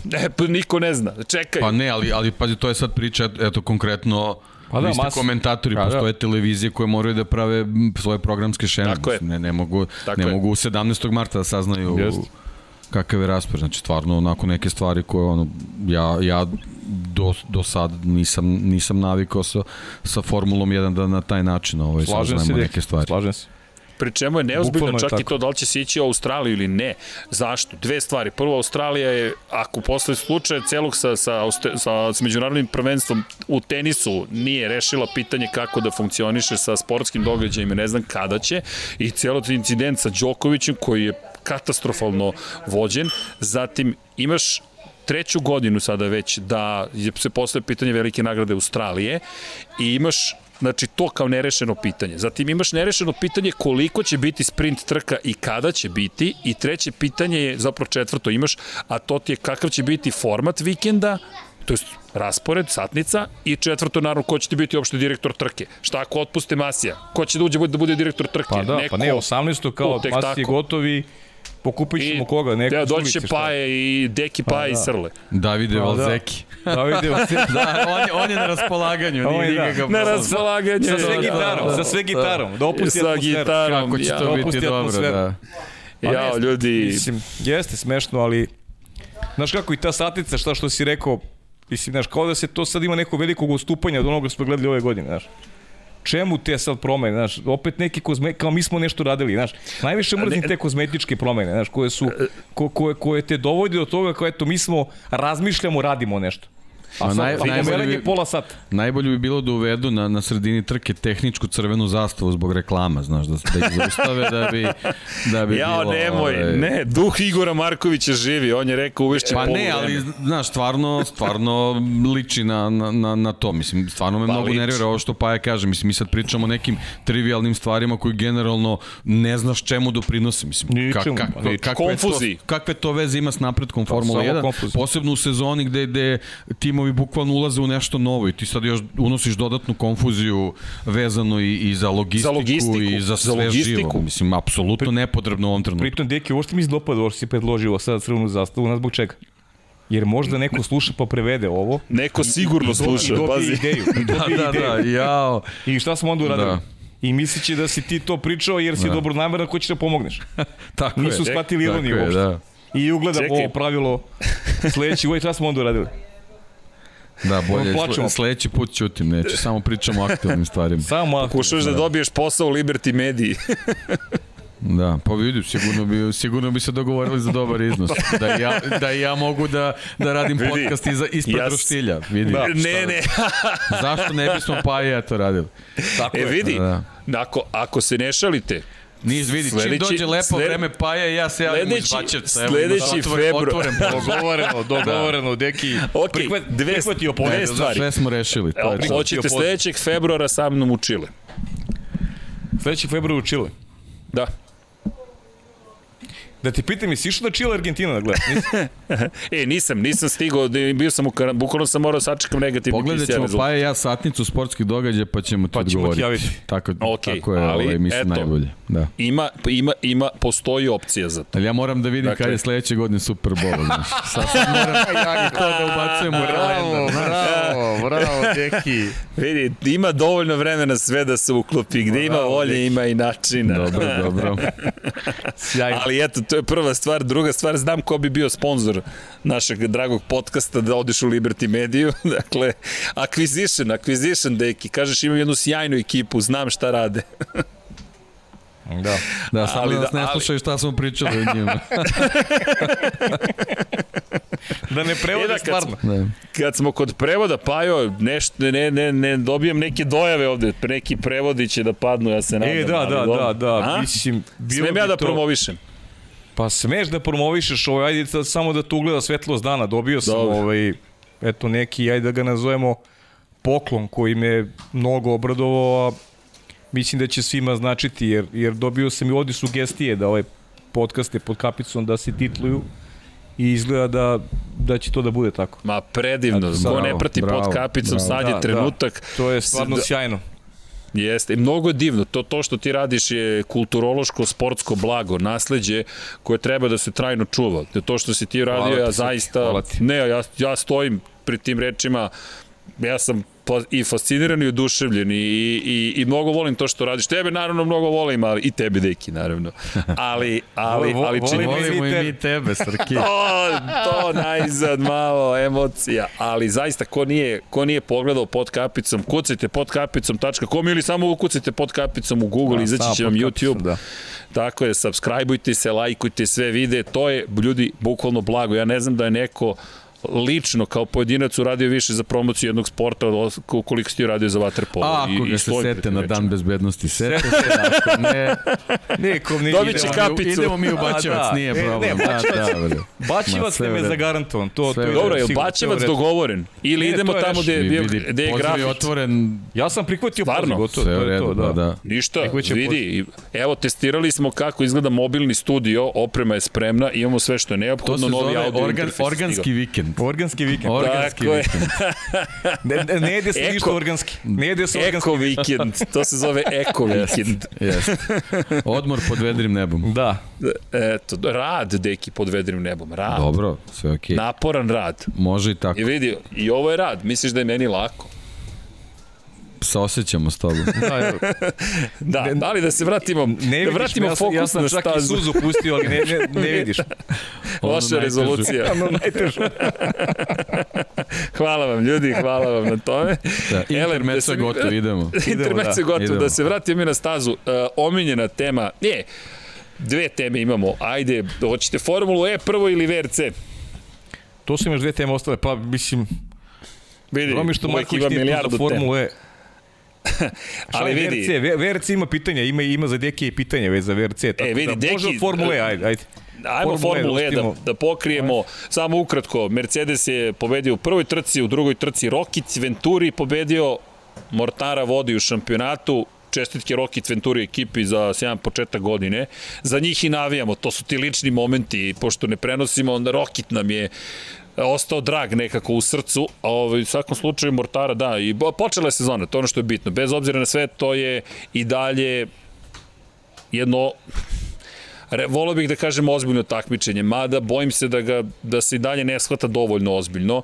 Ne, pa niko ne zna. Čekaj. Pa ne, ali, ali pazi, to je sad priča, eto, konkretno, Pa da, vi ste komentatori, pa, postoje da. televizije koje moraju da prave svoje programske šeme. Tako je. Ne, ne mogu, Tako ne je. mogu 17. marta da saznaju Just. Kakav je raspor. Znači, stvarno, onako neke stvari koje, ono, ja, ja do, do sad nisam, nisam navikao sa, sa Formulom 1 da na taj način ovaj, slažem se, neke stvari. Slažem se. Pri čemu je neozbiljno čak je i to da li će se ići u Australiju ili ne. Zašto? Dve stvari. Prvo, Australija je, ako posle slučaja celog sa, sa, sa, sa međunarodnim prvenstvom u tenisu nije rešila pitanje kako da funkcioniše sa sportskim događajima, ne znam kada će, i celo incident sa Đokovićem koji je katastrofalno vođen. Zatim imaš treću godinu sada već da se postoje pitanje velike nagrade Australije i imaš Znači, to kao nerešeno pitanje. Zatim imaš nerešeno pitanje koliko će biti sprint trka i kada će biti. I treće pitanje je, zapravo četvrto imaš, a to ti je kakav će biti format vikenda, to je raspored, satnica i četvrto naravno ko će ti biti uopšte direktor trke. Šta ako otpuste Masija? Ko će da uđe da bude direktor trke? Pa da, Neko, pa ne, 18. kao Masija gotovi Pokupit ćemo koga, neko da, doći će Paje i Deki pa, Paje da. i Srle. Davide pa, Valzeki. Da. Davide Valzeki. da, on je, on je na raspolaganju. On je, da. Na raspolaganju. Sa sve gitarom, sa sve gitarom. Da opusti sa gitarom. Kako će ja, to biti dobro, da. Pa ja, ljudi... Mislim, jeste smešno, ali... Znaš kako i ta satica, šta što si rekao, mislim, znaš, kao da se to sad ima neko velikog ustupanja od onoga što smo gledali ove godine, znaš čemu te sad promene, znaš, opet neki kozme, kao mi smo nešto radili, znaš, najviše mrzim te kozmetičke promene, znaš, koje su, ko, koje, koje te dovodi do toga kao eto, mi smo, razmišljamo, radimo nešto. A naj, najbolje, bi, pola sata. Najbolje bi bilo da uvedu na, na sredini trke tehničku crvenu zastavu zbog reklama, znaš, da, da ih zaustave da bi, da bi Jao, bilo... nemoj, ove... ne, duh Igora Markovića živi, on je rekao uvešće Pa ne, ali, znaš, stvarno, stvarno liči na, na, na, na to, mislim, stvarno me pa mnogo liči. nervira ovo što Paja kaže, mislim, mi sad pričamo o nekim trivialnim stvarima koji generalno ne znaš čemu doprinosi, mislim, kak, kak, kak, kakve, to, kakve to veze ima s napretkom Formula 1, konfuzi. posebno u sezoni gde, gde timovi bukvalno ulaze u nešto novo i ti sad još unosiš dodatnu konfuziju vezano i, i za logistiku, za logistiku i za sve za logistiku. živo. Mislim, apsolutno nepotrebno u ovom trenutku. Pritom, Deki, ovo što mi izdopada, ovo što si predložio sada crvenu zastavu, nas zbog čega? Jer možda neko sluša pa prevede ovo. Neko sigurno i, sluša, i pazi. ideju. I da, da, da, jao. I šta smo onda uradili? Da. I mislići da si ti to pričao jer si da. dobro namera ko će da pomogneš. tako Nisu je. shvatili ironiju uopšte. Da. I ugledam Čekaj. ovo pravilo sledeći uvijek šta smo onda uradili? Da, bolje, sle, sledeći put ćutim, neću, samo pričamo o aktualnim stvarima. Samo aktualnim. Pokušaš da. da dobiješ posao u Liberty mediji. Da, pa vidim, sigurno bi, sigurno bi se dogovorili za dobar iznos. Da ja, da ja mogu da, da radim vidi, podcast iza, ispred ja, roštilja. Vidi, da, ne, ne. Zašto ne bismo pa i ja to radili? Tako e, je. vidi, da. ako, ako se ne šalite, Niz vidi, sledeći, čim dođe lepo sled... vreme paja, ja se javim sledeći, iz Bačevca. Sledeći februar. Otvoren, dogovoreno, dogovoreno, da. deki. Ok, prihvat, dve, prihvatio dve stvari. Sve smo rešili. To je Hoćete sledećeg februara sa mnom u Čile. Sledećeg februara u Čile? Da. Da ti pitam, jesi išao da Chile Argentina da gledaš? e, nisam, nisam stigao, da bio sam u karan, bukvalno sam morao da sačekam negativni Pogledat ćemo pa je ja satnicu sportskih događaja pa ćemo ti pa ćemo odgovoriti. Ti tako, okay, tako je, ali, ovaj, mislim, eto, najbolje. Da. Ima, ima, ima, postoji opcija za to. Ali ja moram da vidim dakle, kada je sledeće godine Super Bowl, znaš. Sad sam moram ja to da ubacujem u kalendar. Bravo, bravo, deki. Vidi, ima dovoljno vremena sve da se uklopi, gde ima volje, ima i načina. Dobro, dobro. Sjajno. Ali eto, to je prva stvar. Druga stvar, znam ko bi bio sponsor našeg dragog podcasta da odiš u Liberty Mediju. dakle, acquisition, acquisition, deki. Kažeš imam jednu sjajnu ekipu, znam šta rade. Da, da samo ali, da nas ne slušaju šta smo pričali o njima. da ne prevode da, stvarno. Kad, ne. kad smo kod prevoda, Pajo, nešto, ne, ne, ne dobijam neke dojave ovde, neki prevodi će da padnu, ja se nadam. E, da, da, da, da, A? mislim, bilo Smem ja da to... promovišem? Pa smeš da promovišeš ovaj, ajde samo da tu ugleda svetlost dana. Dobio sam Dobre. ovaj, eto neki, ajde da ga nazovemo poklon koji me mnogo obradovao, a mislim da će svima značiti, jer, jer dobio sam i ovdje sugestije da ovaj podcast je pod kapicom da se titluju i izgleda da, da će to da bude tako. Ma predivno, ko ne prati bravo, pod kapicom, bravo. sad je da, trenutak. Da, to je stvarno sjajno. Jeste, i mnogo je divno. To, to što ti radiš je kulturološko, sportsko blago, nasledđe koje treba da se trajno čuva. To što si ti radio, ja zaista... Ne, ja, ja stojim pri tim rečima, ja sam i fasciniran i oduševljen i, i, i mnogo volim to što radiš. Tebe naravno mnogo volim, ali i tebe deki naravno. Ali, ali, Vo, ali čini volimo i mi tebe, Srki. to, to najzad malo emocija, ali zaista ko nije, ko nije pogledao pod kapicom, kucajte pod kapicom.com ili samo ukucajte pod kapicom u Google, da, izaći će vam YouTube. Da. Tako je, subscribeujte se, lajkujte sve vide, to je ljudi bukvalno blago. Ja ne znam da je neko lično kao pojedinac uradio više za promociju jednog sporta koliko si ti uradio za vaterpolo. A, ako ga se sete na dan bezbednosti, sete se, ako ne... Nikom nije Dobit će kapicu. Idemo mi u Bačevac, da. nije problem. Ne, ne, Bačevac, da, da, Bačevac nam je zagarantovan. To, to je Dobro, je Bačevac dogovoren? Ili ne, idemo tamo gde, gde, gde je grafit? otvoren. Ja sam prihvatio poziv, gotovo. Sve to je to, da. da. Ništa, vidi, evo, testirali smo kako izgleda mobilni studio, oprema je spremna, imamo sve što je neophodno, novi audio organ, organski vikend. Organski vikend. Organski Tako vikend. ne, ne jede se eko, ništa organski. Ne jede se organski. Eko vikend. To se zove eko vikend. Jest. Odmor pod vedrim nebom. Da. Eto, rad, deki, pod vedrim nebom. Rad. Dobro, sve okej. Okay. Naporan rad. Može i tako. I vidi, i ovo je rad. Misliš da je meni lako? Se osjećamo s tobom. da, da, da, ali da se vratimo, ne da vratimo ja, fokus ja sam na čak i suzu pustio, ali ne, ne, ne vidiš. Loša rezolucija. ono hvala vam ljudi, hvala vam na tome. Da, intermeco je gotovo, idemo. intermeco je da, gotovo, idemo. da se vratimo i na stazu. Uh, omiljena tema, nije, dve teme imamo, ajde, hoćete Formulu E prvo ili VRC? To su imaš dve teme ostale, pa mislim, Vidi, Romi što Marković nije tu za Formulu E. ali vidi... VRC, VRC ima pitanja, ima, ima za Deki pitanja već za VRC. Tako e, vidi, da, Deki... Može Formule ajde, ajde. Ajmo Formule E da, da pokrijemo. Ajde. Samo ukratko, Mercedes je pobedio u prvoj trci, u drugoj trci Rokic, Venturi pobedio, Mortara vodi u šampionatu, čestitke Roki Venturi ekipi za sjajan početak godine. Za njih i navijamo, to su ti lični momenti, pošto ne prenosimo, onda Rokit nam je ostao drag nekako u srcu, a ovaj, u svakom slučaju Mortara da, i počela je sezona, to je ono što je bitno. Bez obzira na sve, to je i dalje jedno volio bih da kažem ozbiljno takmičenje, mada bojim se da, ga, da se i dalje ne shvata dovoljno ozbiljno.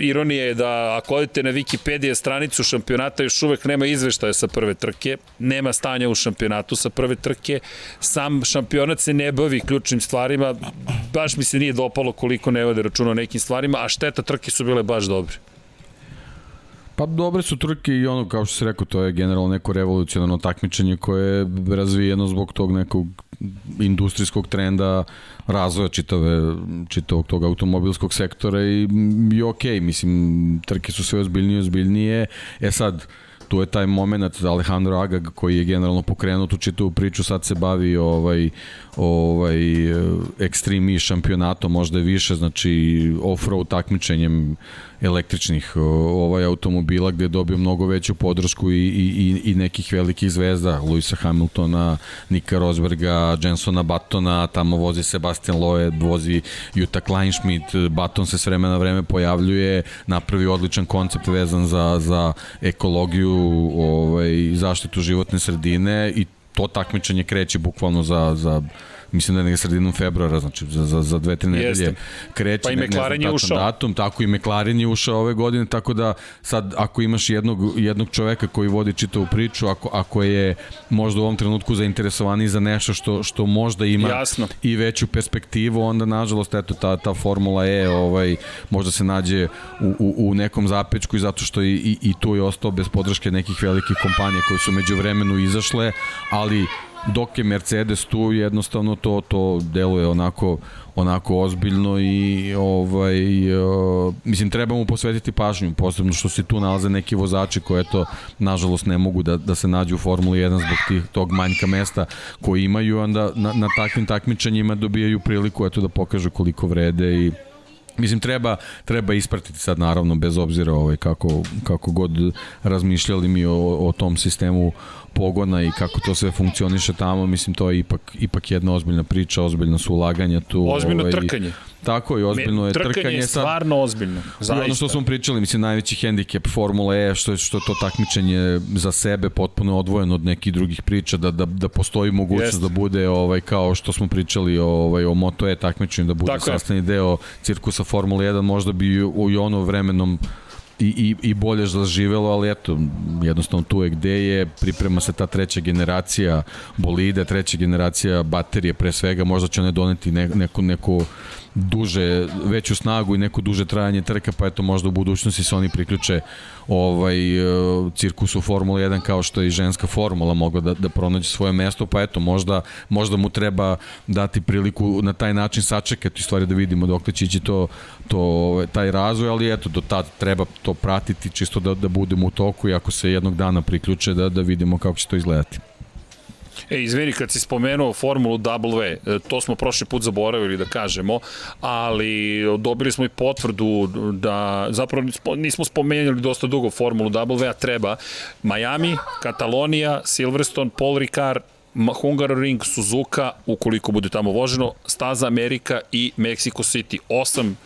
Ironija je da ako odete na Wikipedia stranicu šampionata još uvek nema izveštaja sa prve trke, nema stanja u šampionatu sa prve trke, sam šampionat se ne bavi ključnim stvarima, baš mi se nije dopalo koliko ne vode računa o nekim stvarima, a šteta trke su bile baš dobre. Pa dobre su trke i ono, kao što se rekao, to je generalno neko revolucionarno takmičenje koje je razvijeno zbog tog nekog industrijskog trenda razvoja čitave, čitavog tog automobilskog sektora i, i ok, mislim, trke su sve ozbiljnije ozbiljnije. E sad, tu je taj moment Alejandro Agag koji je generalno pokrenuo tu čitavu priču, sad se bavi ovaj, ovaj ekstremi šampionatom, možda je više, znači off-road takmičenjem električnih ovaj automobila gde je dobio mnogo veću podršku i, i, i nekih velikih zvezda, Luisa Hamiltona, Nika Rosberga, Jensona Battona, tamo vozi Sebastian Loeb, vozi Jutta Kleinschmidt, Baton se s vremena na vreme pojavljuje, napravi odličan koncept vezan za, za ekologiju, ovaj, zaštitu životne sredine i to takmičenje kreće bukvalno za, za mislim da je sredinom februara, znači za, za, za dve, tri nedelje kreće. Pa i McLaren je ušao. Datum, tako i McLaren je ušao ove godine, tako da sad ako imaš jednog, jednog čoveka koji vodi čitavu priču, ako, ako je možda u ovom trenutku zainteresovaniji za nešto što, što možda ima Jasno. i veću perspektivu, onda nažalost eto ta, ta Formula E ovaj, možda se nađe u, u, u nekom zapečku i zato što i, i, i tu je ostao bez podrške nekih velikih kompanija koje su među vremenu izašle, ali dok je Mercedes tu jednostavno to to deluje onako onako ozbiljno i ovaj uh, mislim treba mu posvetiti pažnju posebno što se tu nalaze neki vozači koji eto nažalost ne mogu da, da se nađu u Formuli 1 zbog tih, tog manjka mesta koji imaju onda na, na takvim takmičenjima dobijaju priliku eto da pokažu koliko vrede i Mislim, treba, treba ispratiti sad naravno bez obzira ovaj, kako, kako god razmišljali mi o, o tom sistemu pogona i kako to sve funkcioniše tamo, mislim to je ipak, ipak jedna ozbiljna priča, ozbiljna su ulaganja tu. Ozbiljno ovaj, trkanje. Tako je, ozbiljno je trkanje. Trkanje je stvarno ozbiljno. Zaista. I ono što smo pričali, mislim, najveći hendikep Formule E, što je, što je to takmičenje za sebe potpuno odvojeno od nekih drugih priča, da, da, da postoji mogućnost Jest. da bude ovaj, kao što smo pričali ovaj, o Moto E takmičenju, da bude Tako sastavni je. deo cirkusa Formule 1, možda bi u, i ono vremenom i, i, i bolje zaživelo, ali eto, jednostavno tu je gde je, priprema se ta treća generacija bolide, treća generacija baterije pre svega, možda će one doneti ne, neku, neku duže, veću snagu i neko duže trajanje trka, pa eto možda u budućnosti se oni priključe ovaj e, cirkusu Formula 1 kao što je i ženska formula mogla da, da pronađe svoje mesto, pa eto možda, možda mu treba dati priliku na taj način sačekati stvari da vidimo dok će ići to, to, ovaj, taj razvoj, ali eto do tad treba to pratiti čisto da, da budemo u toku i ako se jednog dana priključe da, da vidimo kako će to izgledati. E, izvini, kad si spomenuo Formulu W, e, to smo prošli put zaboravili da kažemo, ali dobili smo i potvrdu da, zapravo nismo spomenuli dosta dugo Formulu W, a treba Miami, Katalonija, Silverstone, Paul Ricard, Hungaroring, Suzuka, ukoliko bude tamo voženo, Staza Amerika i Mexico City. Osam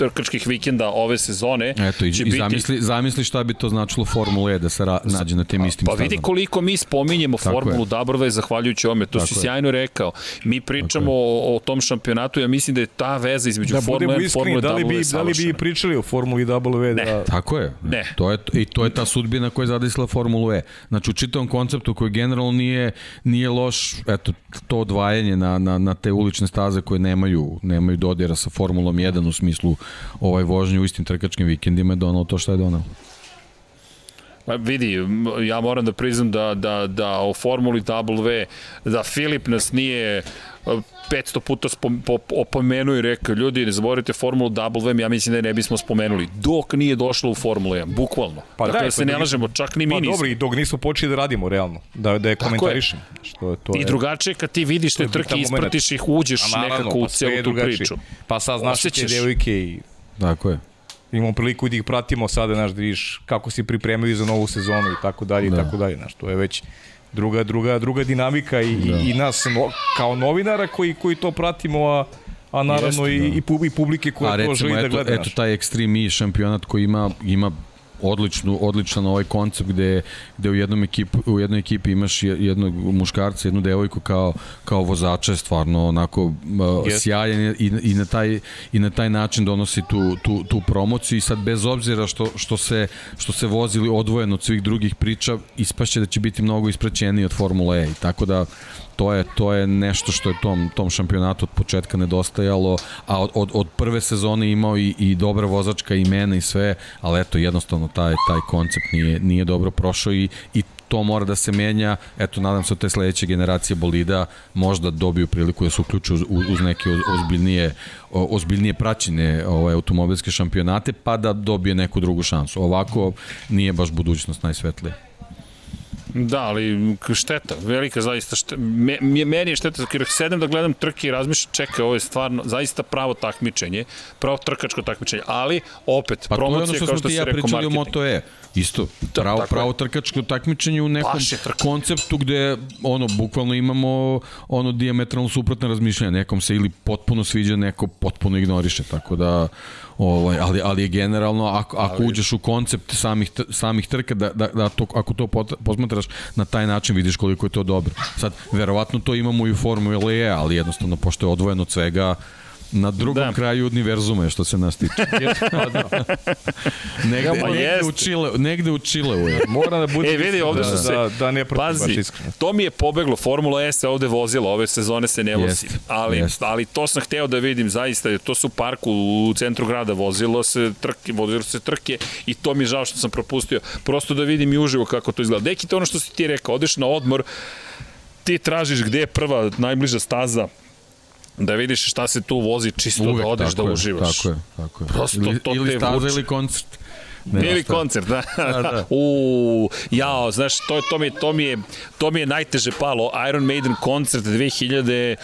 trkačkih vikenda ove sezone. Eto, i, će i biti... zamisli, zamisli šta bi to značilo Formula E da se ra, nađe na tim istim Pa, pa vidi koliko mi spominjemo Tako Formulu je. zahvaljujući ome, to Tako si je. sjajno rekao. Mi pričamo o, o tom šampionatu, ja mislim da je ta veza između da, Formule E i Formule da li bi, da li bi pričali o Formuli W? Ne. Da... Tako je. Ne. To je, I to je ta sudbina koja je zadesila Formulu E. Znači, u čitavom konceptu koji generalno nije, nije loš, eto, to odvajanje na, na, na te ulične staze koje nemaju, nemaju dodira sa Formulom 1 u smislu ovaj vožnje u istim trkačkim vikendima je donalo to što je donalo. Pa vidi, ja moram da priznam da, da, da o Formuli W, da Filip nas nije 500 puta spom, po, opomenuo i rekao, ljudi, ne zaboravite Formulu W, ja mislim da je ne bismo spomenuli, dok nije došlo u Formulu 1, bukvalno. Pa dakle, da, da se pa ne lažemo, čak ni mi pa nismo. dobro, i dok nismo počeli da radimo, realno, da, da je komentarišemo. Što je, to I drugačije kad ti vidiš te trke, ispratiš ih, uđeš naravno, nekako u pa celu tu priču. Pa sad znaš te devojke i... Tako je imamo priliku da ih pratimo sada, znaš, da vidiš kako se pripremaju za novu sezonu i tako dalje i da. tako dalje, znaš, to je već druga, druga, druga dinamika i, da. i, i nas no, kao novinara koji, koji to pratimo, a, a naravno Jeste, i, da. i publike koje a, recimo, to želi da eto, da gleda. Eto taj Extreme E šampionat koji ima, ima odličnu, odličan ovaj koncept gde, gde u, jednom ekipu, u jednoj ekipi imaš jednog muškarca, jednu devojku kao, kao vozača je stvarno onako uh, yes. sjajan i, i, na taj, i na taj način donosi tu, tu, tu promociju i sad bez obzira što, što, se, što se vozili odvojeno od svih drugih priča, ispašće da će biti mnogo ispraćeniji od Formule E tako da to je, to je nešto što je tom, tom šampionatu od početka nedostajalo, a od, od, od prve sezone imao i, i dobra vozačka imena i sve, ali eto, jednostavno taj, taj koncept nije, nije dobro prošao i, i to mora da se menja. Eto, nadam se od te sledeće generacije bolida možda dobiju priliku da se uključu uz, uz neke ozbiljnije, ozbiljnije praćene ovaj, automobilske šampionate, pa da dobije neku drugu šansu. Ovako nije baš budućnost najsvetlija. Da, ali šteta, velika zaista šteta. Me, meni je šteta, jer sedem da gledam trke i razmišljam, čekaj, ovo je stvarno zaista pravo takmičenje, pravo trkačko takmičenje, ali opet, pa promocija, kao što, što si ja rekao, marketing. o Moto E. Isto, da, pravo, pravo trkačko takmičenje u nekom konceptu gde ono, bukvalno imamo ono diametralno suprotno razmišljanje. Nekom se ili potpuno sviđa, neko potpuno ignoriše. Tako da Ovaj, ali, ali je generalno, ako, ako ali... uđeš u koncept samih, samih trka, da, da, da to, ako to posmatraš na taj način, vidiš koliko je to dobro. Sad, verovatno to imamo i u Formula E, ali jednostavno, pošto je odvojeno od svega, Na drugom da. kraju univerzuma što se nas tiče. da. negde, pa negde, u Čile, negde u Čileu je. Mora da bude... E, vidi, ovde da, se... Da, da ne Pazi, to mi je pobeglo. Formula E se ovde vozila, ove sezone se ne vozi. Jest, ali, jest. ali to sam hteo da vidim zaista. To su u parku u centru grada vozilo se trke, vozilo se trke i to mi je žao što sam propustio. Prosto da vidim i uživo kako to izgleda. Deki, to ono što si ti rekao, odeš na odmor, ti tražiš gde je prva najbliža staza, da vidiš šta se tu vozi čisto Uvek, da odeš da je, uživaš. Tako je, tako je. Prosto ili, to ili te staza vuče. ili koncert. Ne, ili koncert, da. da, da. U, jao, znaš, to, to, mi je, to, mi je, to mi je najteže palo. Iron Maiden koncert 2015.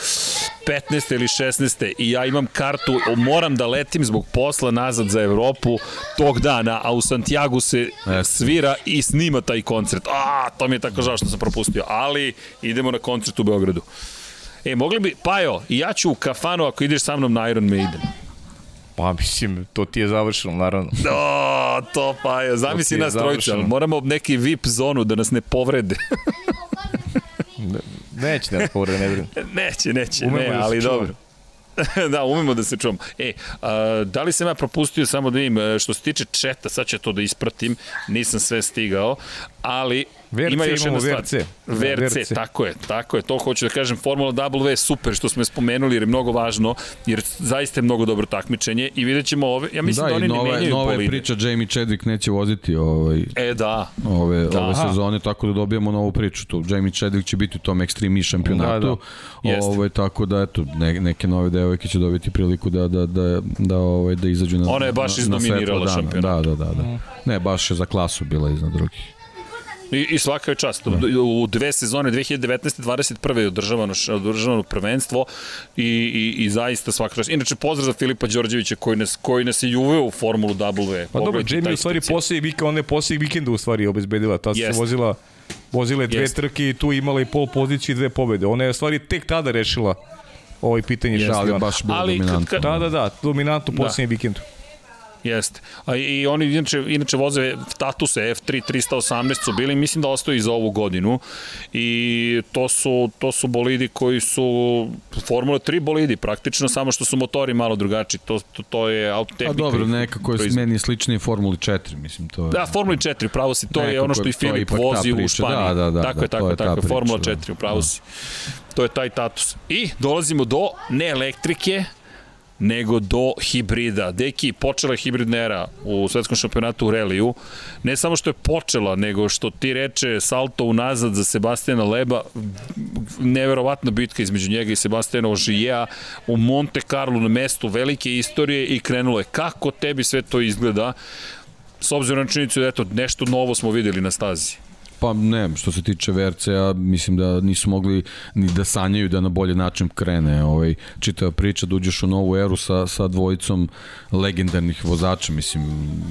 ili 16. I ja imam kartu, moram da letim zbog posla nazad za Evropu tog dana, a u Santiago se svira i snima taj koncert. A, to mi je tako žao što sam propustio. Ali idemo na koncert u Beogradu. E, mogli bi, Pajo, i ja ću u kafanu ako ideš sa mnom na Iron Maiden. Pa mislim, to ti je završeno, naravno. O, to pa je, zamisli nas trojica, moramo neki VIP zonu da nas ne povrede. ne, neće da nas povrede, ne vrem. Neće, neće, Umemo ne, da ali dobro. da, umemo da se čujemo. E, a, da li sam ja propustio samo da im, e, što se tiče četa, sad će to da ispratim, nisam sve stigao, ali VRC ima još jedna stvar. VRC. VRC, VRC, tako je, tako je, to hoću da kažem, Formula W je super što smo je spomenuli jer je mnogo važno, jer zaista je mnogo dobro takmičenje i vidjet ćemo ove, ja mislim da, da oni nove, ne menjaju nove bolide. priča, Jamie Chadwick neće voziti ovaj, e, da. ove, da. ove sezone, tako da dobijamo novu priču tu. Jamie Chadwick će biti u tom Extreme E šampionatu, da, da. Ove, tako da eto, ne, neke nove devojke će dobiti priliku da, da, da, da, ovaj, da izađu na Ona je baš izdominirala šampionat. Da, da, da, da. Mm. Ne, baš je za klasu bila iznad drugih. I, i svaka je čast. Da. U dve sezone, 2019. 21. je održavano, održavano prvenstvo i, i, i zaista svaka čast. Inače, pozdrav za Filipa Đorđevića koji nas, koji nas je uveo u Formulu W. Pa dobro, Jamie u stvari poslije vikenda, one poslije vikenda u stvari obezbedila. Ta se vozila vozile dve Jest. trke i tu imala i pol pozicije i dve pobede. Ona je u stvari tek tada rešila ovaj pitanje šampiona. baš bilo Ali, dominantno. Da, da, da, dominantno u posljednjem da. vikendu. Jeste. A i oni inače, inače voze Tatuse F3 318 su bili, mislim da ostaju i za ovu godinu. I to su, to su bolidi koji su Formula 3 bolidi, praktično, samo što su motori malo drugačiji. To, to, to je autotehnika. A dobro, nekako je meni sličnije Formuli 4, mislim. To je... Da, Formuli 4, pravo si, to je ono što i Filip vozi u Španiji. Da, da, da, tako da, je, tako je, tako je, Formula 4, pravo da. si. To je taj tatus. I dolazimo do ne elektrike, nego do hibrida. Deki, počela je hibridna era u svetskom šampionatu u reliju. Ne samo što je počela, nego što ti reče salto unazad za Sebastijana Leba, neverovatna bitka između njega i Sebastijana Ožijeja u Monte Carlo na mestu velike istorije i krenulo je. Kako tebi sve to izgleda? S obzirom na činjenicu da eto, nešto novo smo videli na stazi. Pa ne, što se tiče VRC-a, mislim da nisu mogli ni da sanjaju da na bolji način krene ovaj, čitava priča, da uđeš u novu eru sa, sa dvojicom legendarnih vozača, mislim,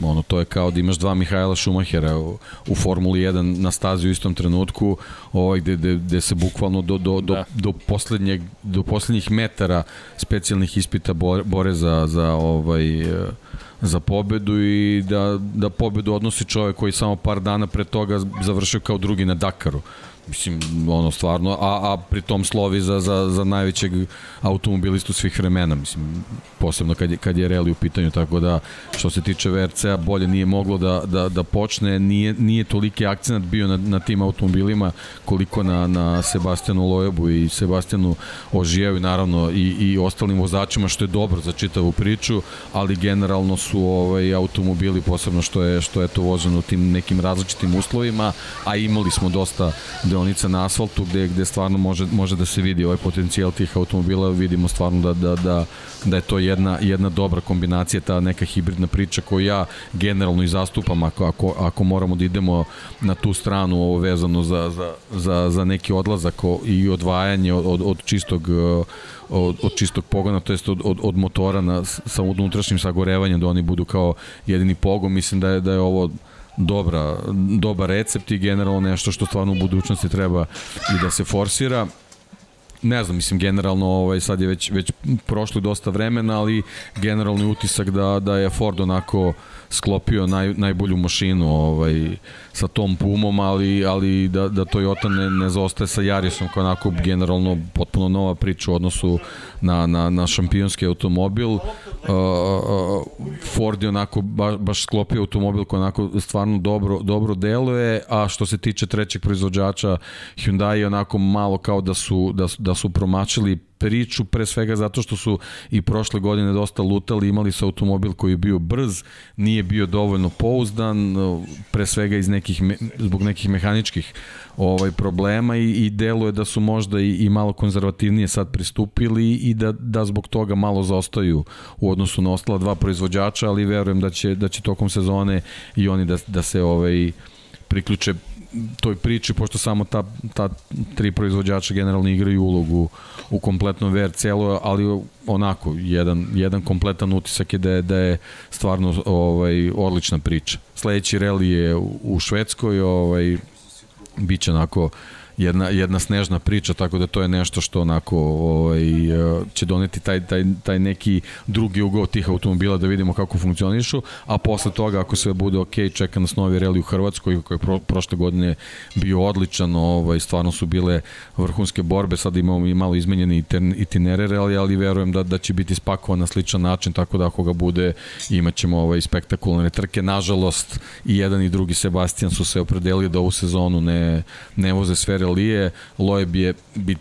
ono, to je kao da imaš dva Mihajla Šumahera u, u Formuli 1 na stazi u istom trenutku, ovaj, gde, gde, gde se bukvalno do, do, do, da. do, poslednjeg, do poslednjih metara specijalnih ispita bore, bore za, za ovaj, za pobedu i da, da pobedu odnosi čovek koji samo par dana pre toga završio kao drugi na Dakaru. Mislim, ono stvarno, a, a pri tom slovi za, za, za najvećeg automobilistu svih vremena, mislim, posebno kad je, kad je Reli u pitanju, tako da što se tiče VRC-a bolje nije moglo da, da, da počne, nije, nije toliki akcent bio na, na tim automobilima koliko na, na Sebastianu Lojebu i Sebastianu Ožijevu naravno i, i ostalim vozačima što je dobro za čitavu priču, ali generalno su ovaj automobili posebno što je što je to voženo u tim nekim različitim uslovima, a imali smo dosta deonica na asfaltu gde, gde stvarno može, može da se vidi ovaj potencijal tih automobila, vidimo stvarno da, da, da, da je to jedna, jedna dobra kombinacija, ta neka hibridna priča koju ja generalno i zastupam ako, ako, ako moramo da idemo na tu stranu ovo vezano za, za, za, za neki odlazak i odvajanje od, od, od čistog od, od čistog pogona, to jest od, od, od motora na, sa unutrašnjim sagorevanjem da oni budu kao jedini pogon, mislim da je, da je ovo dobra, dobar recept i generalno nešto što stvarno u budućnosti treba i da se forsira. Ne znam, mislim generalno ovaj sad je već već prošlo dosta vremena, ali generalni utisak da da je Ford onako sklopio naj, najbolju mašinu ovaj sa tom Pumom, ali ali da da Toyota ne ne zostaje sa Yarisom kao onako generalno potpuno nova priča u odnosu na na na šampionski automobil. Uh, Ford je onako baš, baš sklopio automobil koji onako stvarno dobro dobro deluje, a što se tiče trećeg proizvođača Hyundai je onako malo kao da su da, da su promačili priču, pre svega zato što su i prošle godine dosta lutali, imali su automobil koji je bio brz, nije bio dovoljno pouzdan, pre svega iz nekih, zbog nekih mehaničkih ovaj problema i, i deluje da su možda i, i malo konzervativnije sad pristupili i da, da zbog toga malo zaostaju u odnosu na ostala dva proizvođača, ali verujem da će, da će tokom sezone i oni da, da se ovaj priključe toj priči, pošto samo ta, ta tri proizvođača generalno igraju ulogu u kompletnom VRC-u, ali onako, jedan, jedan kompletan utisak je da je, da je stvarno ovaj, odlična priča. Sledeći reli je u, Švedskoj, ovaj, bit će onako jedna, jedna snežna priča, tako da to je nešto što onako ovaj, će doneti taj, taj, taj neki drugi ugao tih automobila da vidimo kako funkcionišu, a posle toga ako sve bude ok, čeka nas novi reli u Hrvatskoj koji je pro, prošle godine bio odličan, ovaj, stvarno su bile vrhunske borbe, sad imamo i malo izmenjeni itinerary reli, ali verujem da, da će biti spakovan na sličan način, tako da ako ga bude imat ćemo ovaj, spektakularne trke. Nažalost, i jedan i drugi Sebastian su se opredelili da ovu sezonu ne, ne voze sve Lije, Loeb je bi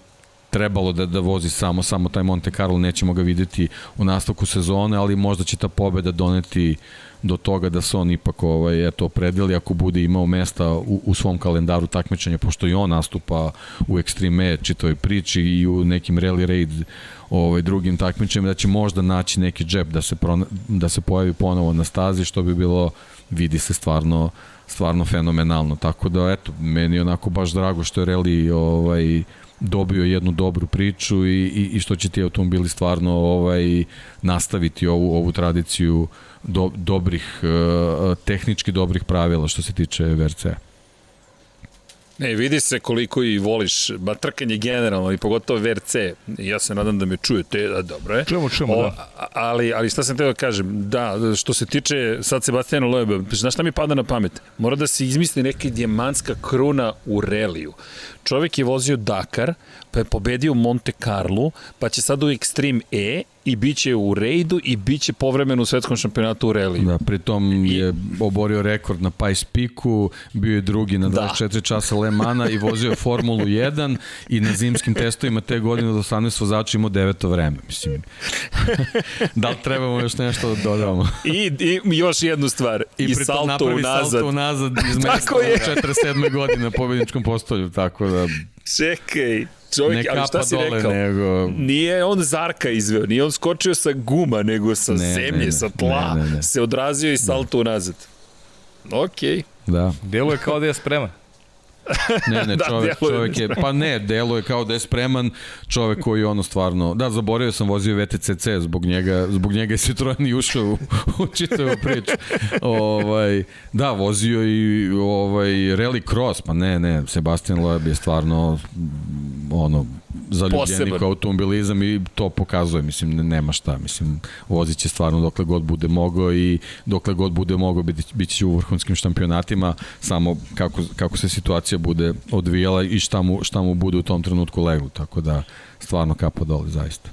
trebalo da, da vozi samo samo taj Monte Carlo, nećemo ga videti u nastavku sezone, ali možda će ta pobeda doneti do toga da se on ipak ovaj, eto, predeli ako bude imao mesta u, u svom kalendaru takmičenja, pošto i on nastupa u Extreme E čitoj priči i u nekim Rally Raid ovaj, drugim takmičenjima, da će možda naći neki džep da se, pro, da se pojavi ponovo na stazi, što bi bilo, vidi se stvarno stvarno fenomenalno. Tako da, eto, meni je onako baš drago što je Reli ovaj, dobio jednu dobru priču i, i, i što će ti automobili stvarno ovaj, nastaviti ovu, ovu tradiciju do, dobrih, uh, tehnički dobrih pravila što se tiče VRC-a. Ne, vidi se koliko i voliš ba trkanje generalno i pogotovo VRC. Ja se nadam da me čujete, da, dobro je. Čujemo, čujemo, o, da. Ali, ali šta sam teo da kažem, da, što se tiče sad Sebastijana Loeba, znaš šta mi pada na pamet? Mora da se izmisli neka dijemanska kruna u reliju. Čovek je vozio Dakar, pa je pobedio Monte Carlo, pa će sad u Extreme E i bit će u rejdu i bit će povremeno u svetskom šampionatu u reliju. Da, pritom I... je oborio rekord na Pais Piku, bio je drugi na 24 da. časa Le Mana i vozio je Formulu 1 i na zimskim testovima te godine od 18 vozača imao deveto vreme. Mislim, da li trebamo još nešto da dodamo? I, i još jednu stvar. I, I salto unazad. salto unazad iz mesta 47. godine na pobedničkom postolju, tako da... Čekaj, čovjek, ne ali šta si dole, rekao? Nego... Nije on Zarka izveo, nije on skočio sa guma, nego sa ne, zemlje, ne, ne, sa tla. Ne, ne, ne. Se odrazio i salto unazad. Okej. Okay. Da. Delo je kao da je spreman. Ne, ne, da, čovek, da, čovek je, pa ne, delo je kao da je spreman čovek koji ono stvarno, da, zaboravio sam vozio VTCC, zbog njega, zbog njega je Citroen i ušao u, u čitavu priču. ovaj, da, vozio i ovaj, rally cross, pa ne, ne, Sebastian Loeb je stvarno ono, zaljubljeni kao automobilizam i to pokazuje, mislim, nema šta, mislim, vozit će stvarno dokle god bude mogao i dokle god bude mogao biti, biti će u vrhunskim šampionatima, samo kako, kako se situacija bude odvijala i šta mu, šta mu bude u tom trenutku leglo, tako da stvarno kapa dole, zaista.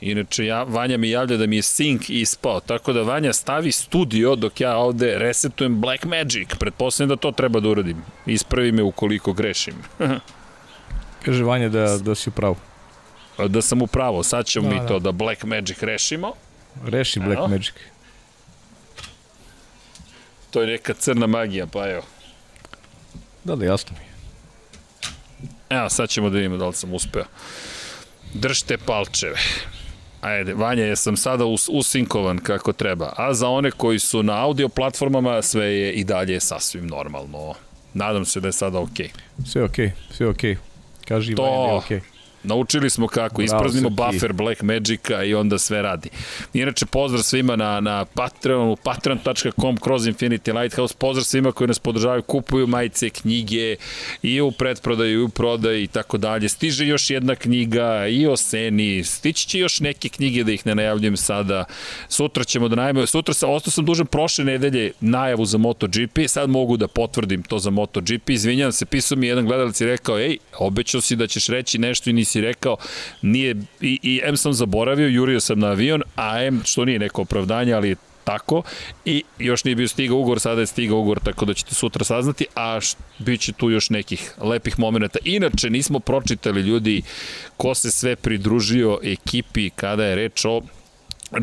Inače, ja, Vanja mi javlja da mi je sync ispao, tako da Vanja stavi studio dok ja ovde resetujem Black Magic. Pretpostavljam da to treba da uradim. Ispravi me ukoliko grešim. Kaže Vanja da, da si u pravu. Da sam u pravu, sad ćemo da, mi da. to da Black Magic rešimo. Reši Black evo. Magic. To je neka crna magija, pa evo. Da, da, jasno mi Evo, sad ćemo da vidimo da li sam uspeo. Držite palčeve. Ajde, Vanja, jesam sada us, usinkovan kako treba. A za one koji su na audio platformama, sve je i dalje sasvim normalno. Nadam se da je sada okej. Okay. Sve okej, okay, sve okej. Okay. Kaži to, Vanja da je okej. Okay. Naučili smo kako, ispraznimo buffer Black Magica i onda sve radi. Inače, pozdrav svima na, na Patreonu, patreon.com kroz Infinity Lighthouse, pozdrav svima koji nas podržavaju, kupuju majice, knjige i u pretprodaju i u prodaju i tako dalje. Stiže još jedna knjiga i o Seni, stići će još neke knjige da ih ne najavljujem sada. Sutra ćemo da najavimo, sutra sam, ostao sam dužan prošle nedelje najavu za MotoGP, sad mogu da potvrdim to za MotoGP. Izvinjam se, pisao mi jedan gledalac i rekao, ej, obećao si da ćeš reći nešto i nisi si rekao, nije, i, i M sam zaboravio, jurio sam na avion, a M, što nije neko opravdanje, ali tako i još nije bio stigao ugovor, sada je stigao ugovor, tako da ćete sutra saznati, a bit će tu još nekih lepih momenta. Inače, nismo pročitali ljudi ko se sve pridružio ekipi kada je reč o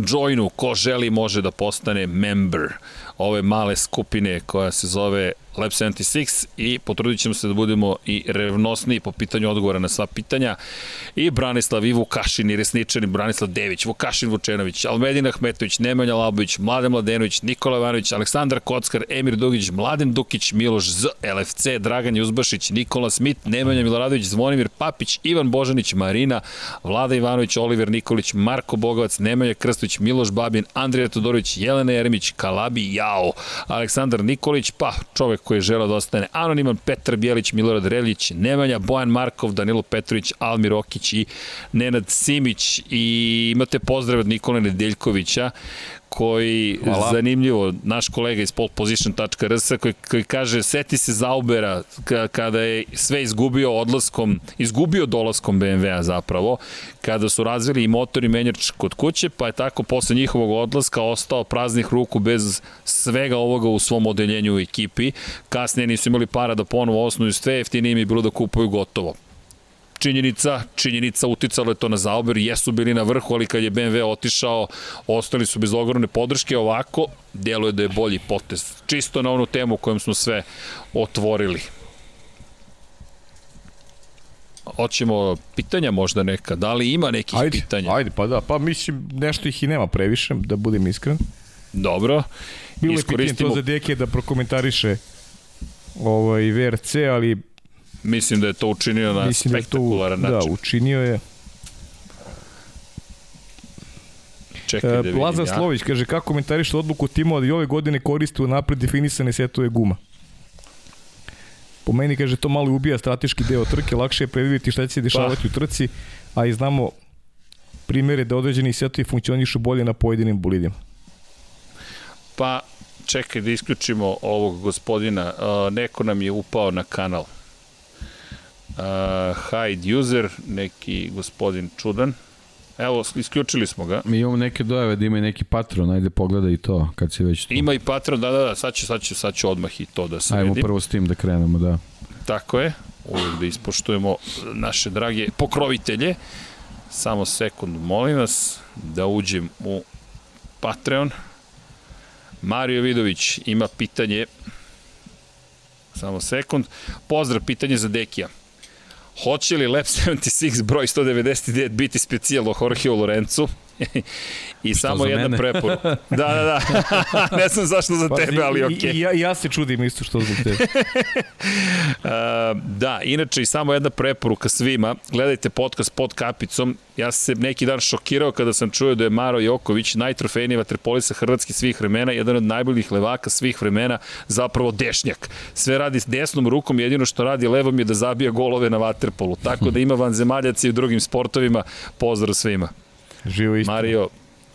joinu, ko želi može da postane member ove male skupine koja se zove Lab 76 i potrudit ćemo se da budemo i revnosniji po pitanju odgovora na sva pitanja. I Branislav i Vukašin i Resničani, Branislav Dević, Vukašin Vučenović, Almedin Ahmetović, Nemanja Labović, Mladen Mladenović, Nikola Ivanović, Aleksandar Kockar, Emir Dugić, Mladen Dukić, Miloš Z, LFC, Dragan Juzbašić, Nikola Smit, Nemanja Miloradović, Zvonimir Papić, Ivan Božanić, Marina, Vlada Ivanović, Oliver Nikolić, Marko Bogovac, Nemanja Krstović, Miloš Babin, Andrija Todorović, Jelena Jeremić, Kalabi Jao, Aleksandar Nikolić, pa čovek koji je želeo da ostane anoniman, Petar Bjelić, Milorad Reljić, Nemanja, Bojan Markov, Danilo Petrović, Almir Okić i Nenad Simić. I imate pozdrav od Nikola Nedeljkovića koji, Hvala. zanimljivo, naš kolega iz poleposition.rs koji, koji kaže, seti se Zaubera kada je sve izgubio odlaskom, izgubio dolaskom BMW-a zapravo, kada su razvili i motor i menjač kod kuće, pa je tako posle njihovog odlaska ostao praznih ruku bez svega ovoga u svom odeljenju u ekipi. Kasnije nisu imali para da ponovo osnuju sve, jeftinije im je bilo da kupuju gotovo činjenica, činjenica uticalo je to na zaober, jesu bili na vrhu, ali kad je BMW otišao, ostali su bez ogromne podrške, ovako, djeluje da je bolji potez. Čisto na onu temu kojom smo sve otvorili. Hoćemo pitanja možda neka, da li ima nekih ajde, pitanja? Ajde, pa da, pa mislim nešto ih i nema previše, da budem iskren. Dobro. Bilo je pitanje to za Deke da prokomentariše ovaj VRC, ali Mislim da je to učinio na Mislim spektakularan da to, način. Da, učinio je. Čekaj da vidim Lazar ja. Slović kaže kako komentariš odluku timova da i ove godine koriste u napred definisane setove guma. Po meni kaže to malo ubija strateški deo trke, lakše je predvidjeti šta će se dešavati pa. u trci, a i znamo primere da određeni setovi funkcionišu bolje na pojedinim bolidima. Pa čekaj da isključimo ovog gospodina, uh, neko nam je upao na kanal uh, hide user, neki gospodin čudan. Evo, isključili smo ga. Mi imamo neke dojave da ima i neki patron, ajde pogleda i to, kad si već tu. Ima i patron, da, da, da, sad ću, sad ću, sad ću odmah i to da se Ajmo vidim. prvo s tim da krenemo, da. Tako je, uvijek da ispoštujemo naše drage pokrovitelje. Samo sekund, molim vas, da uđem u Patreon. Mario Vidović ima pitanje, samo sekund. Pozdrav, pitanje za Dekija. Hoće li Lab 76 broj 199 biti specijal o Jorgeu Lorencu? I Što samo jedna mene? preporuka. Da, da, da. ne znam zašto za tebe, ali okej. I, i, ja, ja se čudim isto što zbog tebe. Uh, da, inače i samo jedna preporuka svima. Gledajte podcast pod kapicom. Ja se neki dan šokirao kada sam čuo da je Maro Joković najtrofejniji vaterpolista Hrvatske svih vremena, jedan od najboljih levaka svih vremena, zapravo dešnjak. Sve radi s desnom rukom, jedino što radi levom je da zabija golove na vaterpolu. Tako da ima vanzemaljaci i u drugim sportovima. Pozdrav svima. Živo isto. Mario,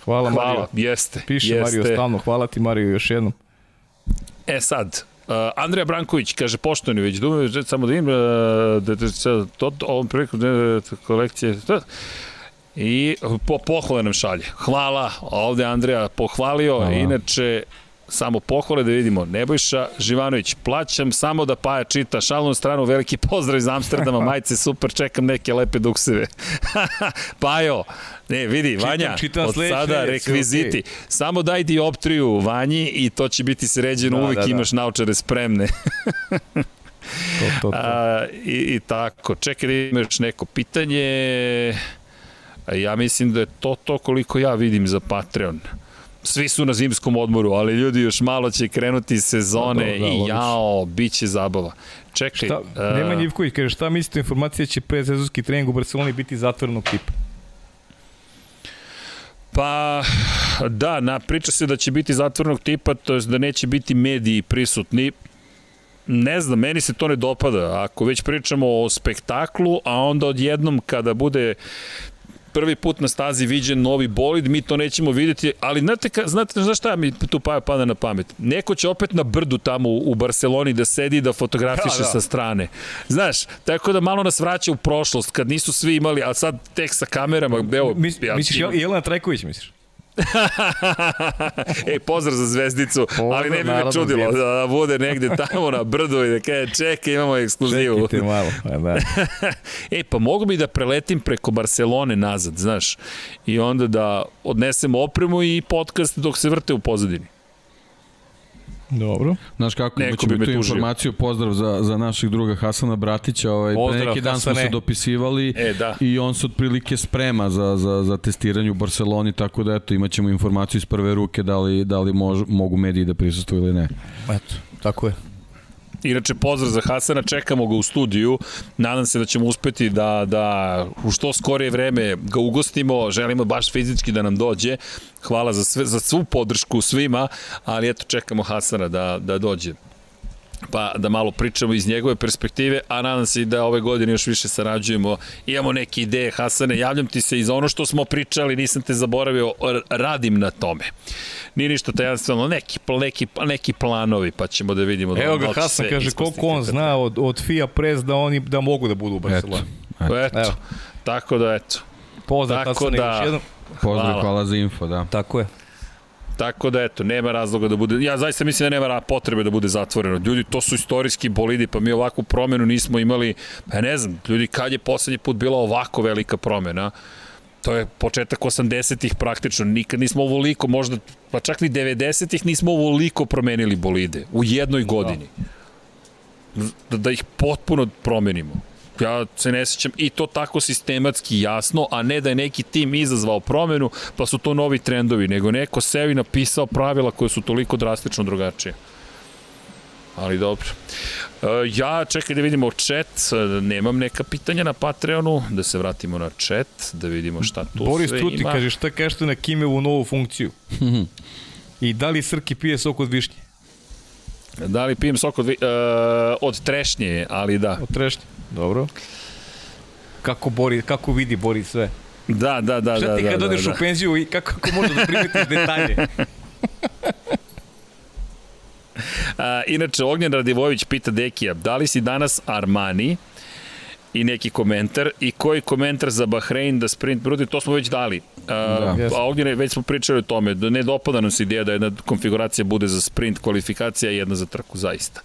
hvala, hvala, Mario. jeste. Piše jeste. Mario stalno, hvala ti Mario još jednom. E sad, uh, Andreja Branković kaže poštovani već dume, samo da im uh, da, da, da, to, priliku da, kolekcije to, i po pohvale nam šalje. Hvala, ovde Andreja pohvalio, Hvala. inače samo pohvale da vidimo. Nebojša Živanović, plaćam samo da Paja čita šalnu stranu, veliki pozdrav iz Amsterdama, majce, super, čekam neke lepe dukseve. Pajo, ne, vidi, Čitam- Vanja, čitam od sledeće sada rekviziti. Samo daj dioptriju Vanji i to će biti sređeno, Da, uvek da, da. imaš naučare spremne. To, to, to. A, i, I tako, čekaj da imaš neko pitanje. A Ja mislim da je to to koliko ja vidim za Patreon. Svi su na zimskom odmoru, ali ljudi još malo će krenuti sezone Da, da, da, i jao, bit će zabava. Čekaj, Šta, a, Nemanja Ivković kaže šta mislite o informacije da će predsezonski trening u Barceloni biti zatvorenog tipa? Pa, da, na, priča se da će biti zatvornog tipa, to je da neće biti mediji prisutni. Ne znam, meni se to ne dopada. Ako već pričamo o spektaklu, a onda odjednom kada bude prvi put na stazi viđen novi bolid, mi to nećemo videti, ali znate, ka, znate znaš šta mi tu pa, pada na pamet? Neko će opet na brdu tamo u, Barceloni da sedi i da fotografiše Da, da. sa strane. Znaš, tako da malo nas vraća u prošlost, kad nisu svi imali, a sad tek sa kamerama, evo, Mis, ja misliš Jelena Trajković, misliš? Ej, pozdrav za zvezdicu, Pozdrav, ali ne bi me čudilo zvezdica. da, bude negde tamo na brdu i da kaže čekaj, imamo ekskluzivu. Čekajte malo. A, da. Ej, pa mogu bi da preletim preko Barcelone nazad, znaš, i onda da odnesemo opremu i podcast dok se vrte u pozadini. Dobro. Znaš kako, Neko bi me tu tužio. informaciju, pozdrav za, za našeg druga Hasana Bratića, ovaj, Pozdrav, pre neki dan smo Hasane. se dopisivali E, da. i on se otprilike sprema za, za, za testiranje u Barceloni, tako da eto, imat ćemo informaciju iz prve ruke da li, da li mož, mogu mediji da prisustuju ili ne. Eto, tako je. Inače, pozdrav za Hasana, čekamo ga u studiju. Nadam se da ćemo uspeti da, da u što skorije vreme ga ugostimo. Želimo baš fizički da nam dođe. Hvala za, sve, za svu podršku svima, ali eto, čekamo Hasana da, da dođe pa da malo pričamo iz njegove perspektive, a nadam se i da ove godine još više sarađujemo. Imamo neke ideje, Hasane, javljam ti se i za ono što smo pričali, nisam te zaboravio, radim na tome. Nije ništa tajanstveno, neki, neki, neki planovi, pa ćemo da vidimo. da Evo da ga će Hasan kaže koliko on zna od, od FIA Press da oni da mogu da budu u Barceloni. Eto, Eto, Evo. tako da eto. Pozdrav Tako Hasane da- još jednom. pozdrav, hvala. hvala za info, da. Tako je. Tako da eto, nema razloga da bude, ja zaista mislim da nema potrebe da bude zatvoreno. Ljudi, to su istorijski bolidi, pa mi ovakvu promenu nismo imali, pa ne znam, ljudi, kad je poslednji put bila ovako velika promena, to je početak 80-ih praktično, nikad nismo ovoliko, možda, pa čak ni 90-ih nismo ovoliko promenili bolide u jednoj godini. Da, da ih potpuno promenimo. Ja se ne sećam i to tako sistematski jasno, a ne da je neki tim izazvao promenu, pa su to novi trendovi, nego neko seo i napisao pravila koje su toliko drastično drugačije. Ali dobro. E, ja, čekaj da vidimo chat, nemam neka pitanja na Patreonu, da se vratimo na chat, da vidimo šta tu Boris sve Tuti ima. kaže šta kažete na Kimevu novu funkciju? I da li Srki pije sok od višnje? Da li pijem sok od, e, od trešnje, ali da. Od trešnje. Dobro. Kako, Bori, kako vidi Bori sve? Da, da, da. Šta da, ti da, kad da, odeš da. u penziju i kako, kako možeš da primetiš detalje? A, inače, Ognjen Radivojević pita Dekija, da li si danas Armani i neki komentar i koji komentar za Bahrein da sprint brudi, to smo već dali. Da. A ovdje već smo pričali o tome, da ne dopada nam se ideja da jedna konfiguracija bude za sprint kvalifikacija, jedna za trku, zaista.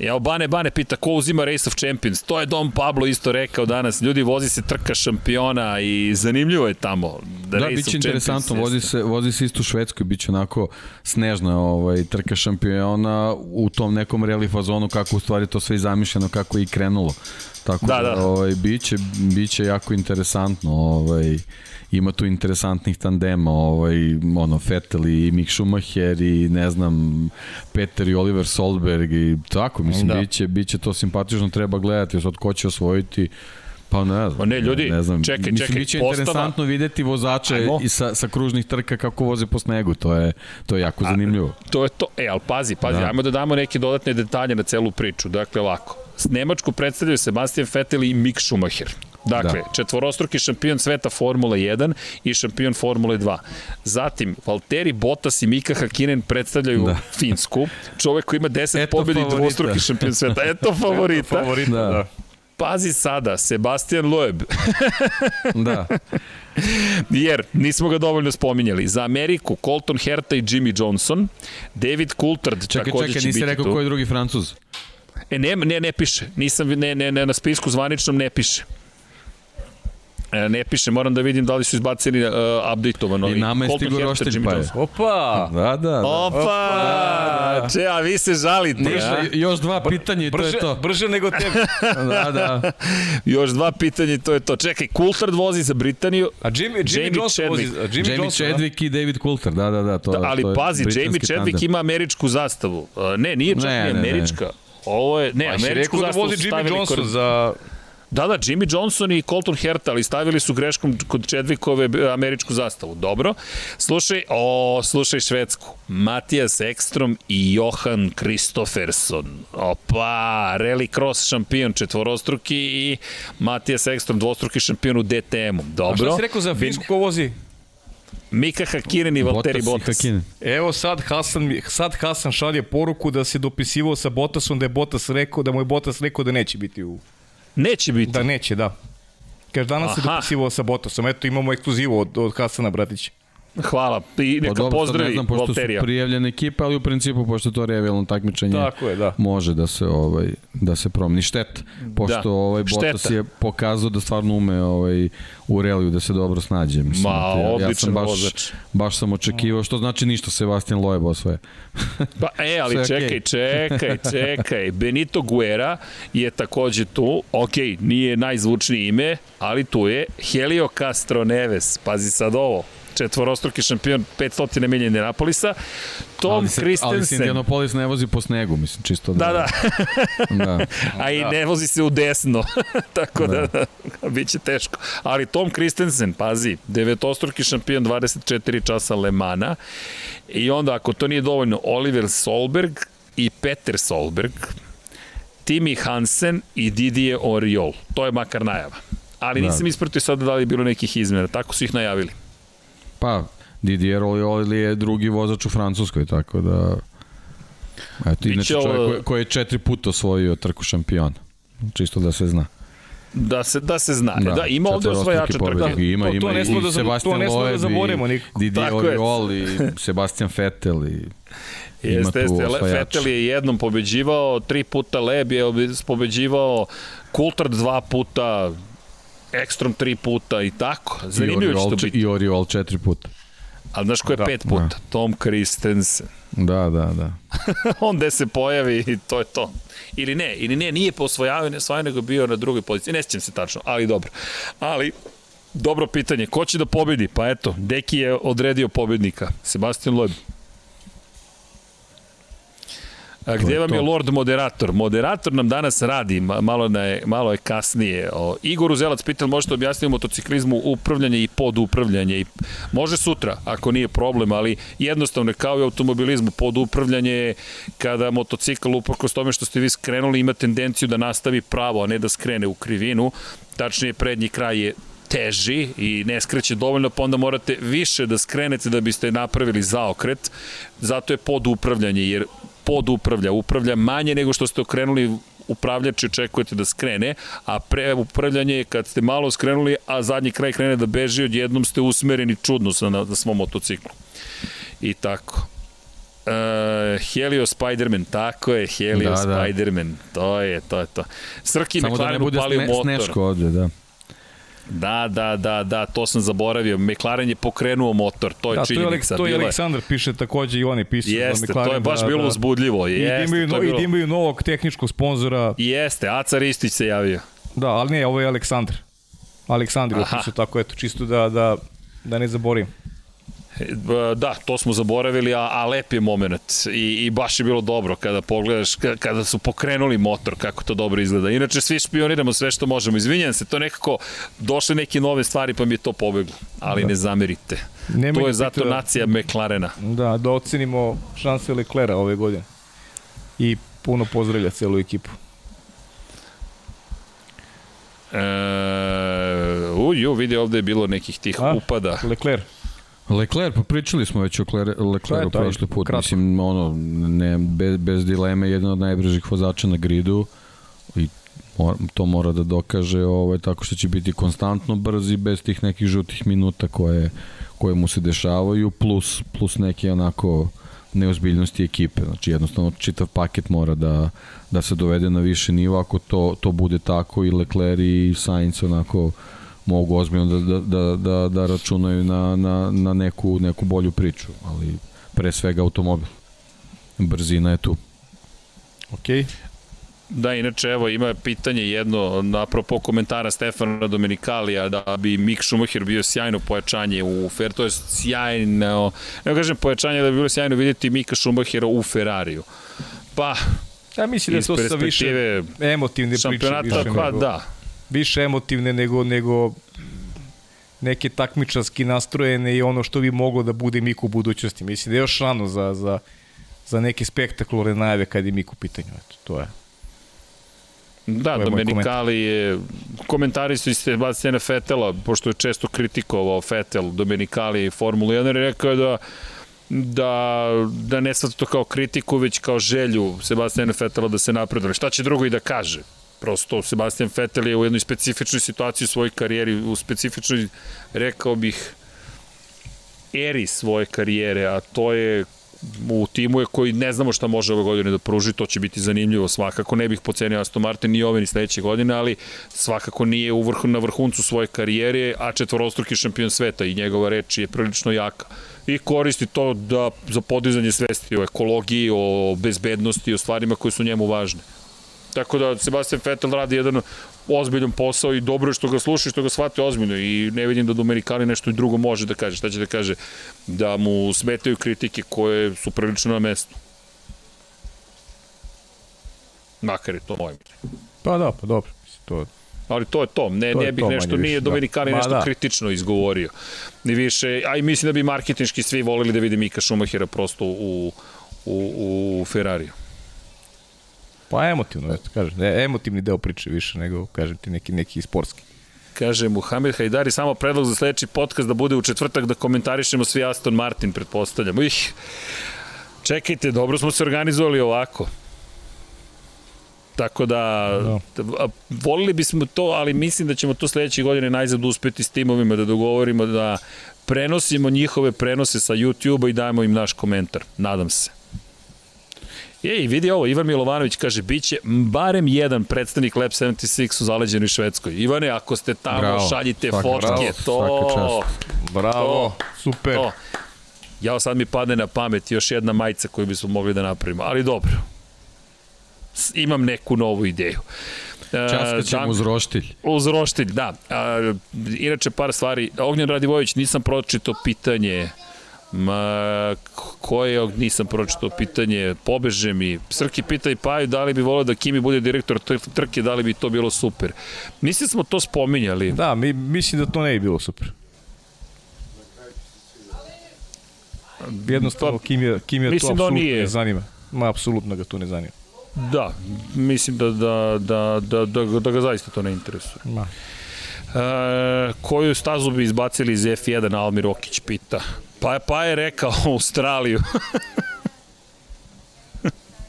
Evo, Bane Bane pita ko uzima Race of Champions. To je Dom Pablo isto rekao danas. Ljudi, vozi se trka šampiona i zanimljivo je tamo. Da, da biće interesantno. Vozi se, vozi se isto u Švedskoj. Biće onako snežna ovaj, trka šampiona u tom nekom rally fazonu kako u stvari to sve zamišljeno, kako je i krenulo. Tako da, da, da. Ovaj, biće, biće jako interesantno. Ovaj, ima tu interesantnih tandema, ovaj, ono, Vettel i Mick Schumacher i ne znam, Peter i Oliver Solberg i tako, mislim, da. biće, biće to simpatično, treba gledati, sad ko će osvojiti, Pa ne znam. Pa ne, ljudi, ne znam. čekaj, Mislim, čekaj. Biće postava... interesantno videti vozače i sa, sa kružnih trka kako voze po snegu, to je, to je jako zanimljivo. A, to je to, e, ali pazi, pazi, da. ajmo da damo neke dodatne detalje na celu priču. Dakle, ovako, Nemačku predstavljaju Sebastian Vettel i Mick Schumacher. Dakle, da. četvorostruki šampion sveta Formule 1 i šampion Formule 2. Zatim, Valtteri Bottas i Mika Hakinen predstavljaju da. Finsku. Čovek koji ima 10 pobjedi i dvostruki šampion sveta. Eto favorita. Eto favorita, da. da. Pazi sada, Sebastian Loeb. da. Jer nismo ga dovoljno spominjali. Za Ameriku Colton Herta i Jimmy Johnson, David Coulthard čekaj, takođe čekaj, će biti tu. Čekaj, nisi rekao koji drugi Francuz? E, ne, ne, ne piše. Nisam, ne, ne, ne, na spisku zvaničnom ne piše. E, ne piše, moram da vidim da li su izbacili uh, update-ovano. I nama je stigo roštilj pa je. Opa! Da, da, da. Opa! Opa! Če, a vi se žalite, brže, a? Još dva pitanja i to je to. Brže nego tebi. da, da. Još dva pitanja i to je to. Čekaj, Coulthard vozi za Britaniju. A Jimmy, Jimmy, Jamie Johnson vozi. Jimmy, Jamie Johnson, Chadwick da? i David Coulthard, da, da, da. To, da ali to pazi, Jamie Chadwick ima američku zastavu. Uh, ne, nije čak ne, ne, američka. Ne. Ovo je, ne, pa američku zastavu da vozi Jimmy Johnson za Da, da, Jimmy Johnson i Colton Herta, ali stavili su greškom kod Čedvikove američku zastavu. Dobro. Slušaj, o, slušaj švedsku. Matijas Ekstrom i Johan Kristofferson. Opa, rally cross šampion četvorostruki i Matijas Ekstrom dvostruki šampion u DTM-u. Dobro. A šta si rekao za Finsku ko vozi? Mika Hakkinen i Valtteri Bottas. Bottas. Evo sad Hasan, sad Hasan šalje poruku da se dopisivao sa Bottasom, da je Bottas rekao, da mu je Bottas rekao da neće biti u Neće biti. Da, neće, da. Kaže, danas Aha. se dopisivao sa Botosom. Eto, imamo ekskluzivu od, od Hasana Bratića. Hvala. I neka pa dobro, pozdravi ne znam, pošto Valterija. su prijavljene ekipe, ali u principu, pošto to revijalno takmičenje Tako je, da. može da se ovaj da se promeni štet. Pošto da. ovaj Bottas je pokazao da stvarno ume ovaj u reliju da se dobro snađe. Mislim, Ma, ja, odličan ja sam baš, vozač. Baš sam očekivao, što znači ništa Sebastian Loeb osvoje. pa, e, ali Sve čekaj, okay. čekaj, čekaj. Benito Guerra je takođe tu. Ok, nije najzvučnije ime, ali tu je Helio Castro Neves. Pazi sad ovo četvorostruki šampion 500 milija Indianapolisa. Tom ali se, Christensen. Ali se Indianapolis ne vozi po snegu, mislim, čisto da... Da, da. da. A i ne vozi se u desno, tako da, da, da bit će teško. Ali Tom Christensen, pazi, devetostruki šampion 24 časa Lemana i onda ako to nije dovoljno, Oliver Solberg i Peter Solberg, Timi Hansen i Didier Oriol. To je makar najava. Ali da. nisam ispratio sada da li je bilo nekih izmjena. Tako su ih najavili. Pa, Didier Olioli je drugi vozač u Francuskoj, tako da... Eto, inače čovjek koji, koji je četiri puta osvojio trku šampiona. Čisto da se zna. Da se, da se zna. Da, da ima ovde osvajača trka. Da, ima, ima to, to i da, Sebastian Loeb i Didier Oriol i Sebastian Vettel i Jeste, jeste. Vettel je jednom pobeđivao, tri puta Leb je pobeđivao, Coulthard dva puta, Ekstrom tri puta i tako. Zanimljivo će to biti. I Oriol četiri puta. Ali znaš ko je da, pet puta? Da. Tom Christensen. Da, da, da. On gde se pojavi i to je to. Ili ne, ili ne, nije po osvojavanju, nego bio na drugoj poziciji. Ne sjećam se tačno, ali dobro. Ali, dobro pitanje. Ko će da pobedi? Pa eto, Deki je odredio pobednika. Sebastian Loeb. A gde vam je Lord Moderator? Moderator nam danas radi, malo, je, malo je kasnije. O, Igor Uzelac pital, možete objasniti u motociklizmu upravljanje i podupravljanje. I može sutra, ako nije problem, ali jednostavno kao i automobilizmu, podupravljanje je kada motocikl, uprkos tome što ste vi skrenuli, ima tendenciju da nastavi pravo, a ne da skrene u krivinu. Tačnije, prednji kraj je teži i ne skreće dovoljno, pa onda morate više da skrenete da biste napravili zaokret. Zato je podupravljanje, jer pod upravlja, upravlja manje nego što ste okrenuli upravljač očekujete da skrene, a pre upravljanje je kad ste malo skrenuli, a zadnji kraj krene da beži, odjednom ste usmereni čudno na, na svom motociklu. I tako. Uh, Helio Spiderman, tako je, Helio da, Spiderman, da. to je, to je to. Srki Samo McLaren da motor. Da ne bude sneško ovde, da. Da, da, da, da, to sam zaboravio. McLaren je pokrenuo motor, to je da, činjenica. To je, to je Aleksandar piše takođe i on je pisao Jeste, McLaren. to je baš da, bilo da. uzbudljivo. Jeste, I imaju, no, bilo... i imaju novog tehničkog sponzora. Jeste, Aca Ristić se javio. Da, ali ne, ovo je Aleksandar. Aleksandar je pisao tako, eto, čisto da, da, da ne zaborim. Da, to smo zaboravili, a, a lep je moment I, i baš je bilo dobro kada pogledaš, kada su pokrenuli motor, kako to dobro izgleda. Inače, svi špioniramo sve što možemo. Izvinjam se, to nekako došle neke nove stvari pa mi je to pobeglo, ali da. ne zamerite. Nema to je zato pita, nacija McLarena. Da, da ocenimo šanse Leclera ove godine. I puno pozdravlja celu ekipu. E, uju, vidi ovde je bilo nekih tih A, upada. Lecler. Pa pričali smo već o Leclercu prošli put, kratko. mislim, ono, ne, bez, bez dileme, jedan od najbržih vozača na gridu i to mora da dokaže ovaj, tako što će biti konstantno brz i bez tih nekih žutih minuta koje, koje mu se dešavaju, plus, plus neke onako neozbiljnosti ekipe. Znači jednostavno čitav paket mora da, da se dovede na više nivo, ako to, to bude tako i Leclerc i Sainz onako mogu ozbiljno da, da, da, da, da računaju na, na, na neku, neku bolju priču, ali pre svega automobil. Brzina je tu. Okej. Okay. Da, inače, evo, ima pitanje jedno, apropo komentara Stefana Domenikalija, da bi Mick Schumacher bio sjajno pojačanje u Fer, to je sjajno, ne kažem pojačanje, da bi bilo sjajno vidjeti Mika Schumachera u Ferrariju. Pa, ja mislim da je to sa više emotivne priče. Više pa nego... da, više emotivne nego, nego neke takmičarski nastrojene i ono što bi moglo da bude Miku u budućnosti. Mislim da je još rano za, za, za neke spektakularne najave kad je Miku u pitanju. Eto, to je. Da, to Domenikali je, komentari su iz Sebastiana Fetela, pošto je često kritikovao Fetel, Domenikali i Formula 1, rekao da da, da ne svata to kao kritiku, već kao želju Sebastiana Fetela da se napreduje. Šta će drugo i da kaže? Prosto Sebastian Vettel je u jednoj specifičnoj situaciji u svojoj karijeri, u specifičnoj, rekao bih, eri svoje karijere, a to je u timu je koji ne znamo šta može ove godine da pruži, to će biti zanimljivo svakako, ne bih pocenio Aston Martin ni ove ni sledeće godine, ali svakako nije u vrhu, na vrhuncu svoje karijere, a četvorostruki šampion sveta i njegova reč je prilično jaka i koristi to da, za podizanje svesti o ekologiji, o bezbednosti, o stvarima koje su njemu važne. Tako da Sebastian Vettel radi jedan ozbiljan posao i dobro je što ga sluša i što ga shvate ozbiljno i ne vidim da Domenikali nešto i drugo može da kaže. Šta će da kaže? Da mu smetaju kritike koje su prilično na mestu. Makar je to moje Pa da, pa dobro. To ali to je to. Ne, to ne bih to, nešto, nije da. Dominikali nešto da. kritično izgovorio. Ni više, a i mislim da bi marketinški svi volili da vide Mika Schumachera prosto u, u, u Ferrariju. Pa emotivno, eto, kažem. Emotivni deo priče više nego, kažem ti, neki, neki sportski. Kaže Muhamed Hajdari, samo predlog za sledeći podcast da bude u četvrtak da komentarišemo svi Aston Martin, pretpostavljamo. Ih, čekajte, dobro smo se organizovali ovako. Tako da, da, volili bismo to, ali mislim da ćemo to sledeće godine najzad uspeti s timovima da dogovorimo da prenosimo njihove prenose sa YouTube-a i dajemo im naš komentar. Nadam se. Ej, vidi ovo, Ivan Milovanović kaže, bit će barem jedan predstavnik Lab 76 u zaleđenoj Švedskoj. Ivane, ako ste tamo, bravo, šaljite svaka, fotke, bravo, to... Bravo, to, super. To. Ja sad mi padne na pamet još jedna majica koju bismo mogli da napravimo, ali dobro. Imam neku novu ideju. Časka ćemo uz roštilj. Uz roštilj, da. A, inače, par stvari. Ognjen Radivojević, nisam pročito pitanje Ma, koje, nisam pročitao pitanje, pobeže mi. Srki pita i Paju da li bi volio da Kimi bude direktor trke, da li bi to bilo super. Mislim da smo to spominjali. Da, mi, mislim da to ne bi bilo super. Jednostavno, pa, Kimi, Kimi to da apsolutno nije... ne zanima. Ma, apsolutno ga to ne zanima. Da, mislim da, da, da, da, da, da ga zaista to ne interesuje. Ma. E, koju stazu bi izbacili iz F1, Almir Okić pita. Pa, pa je rekao Australiju.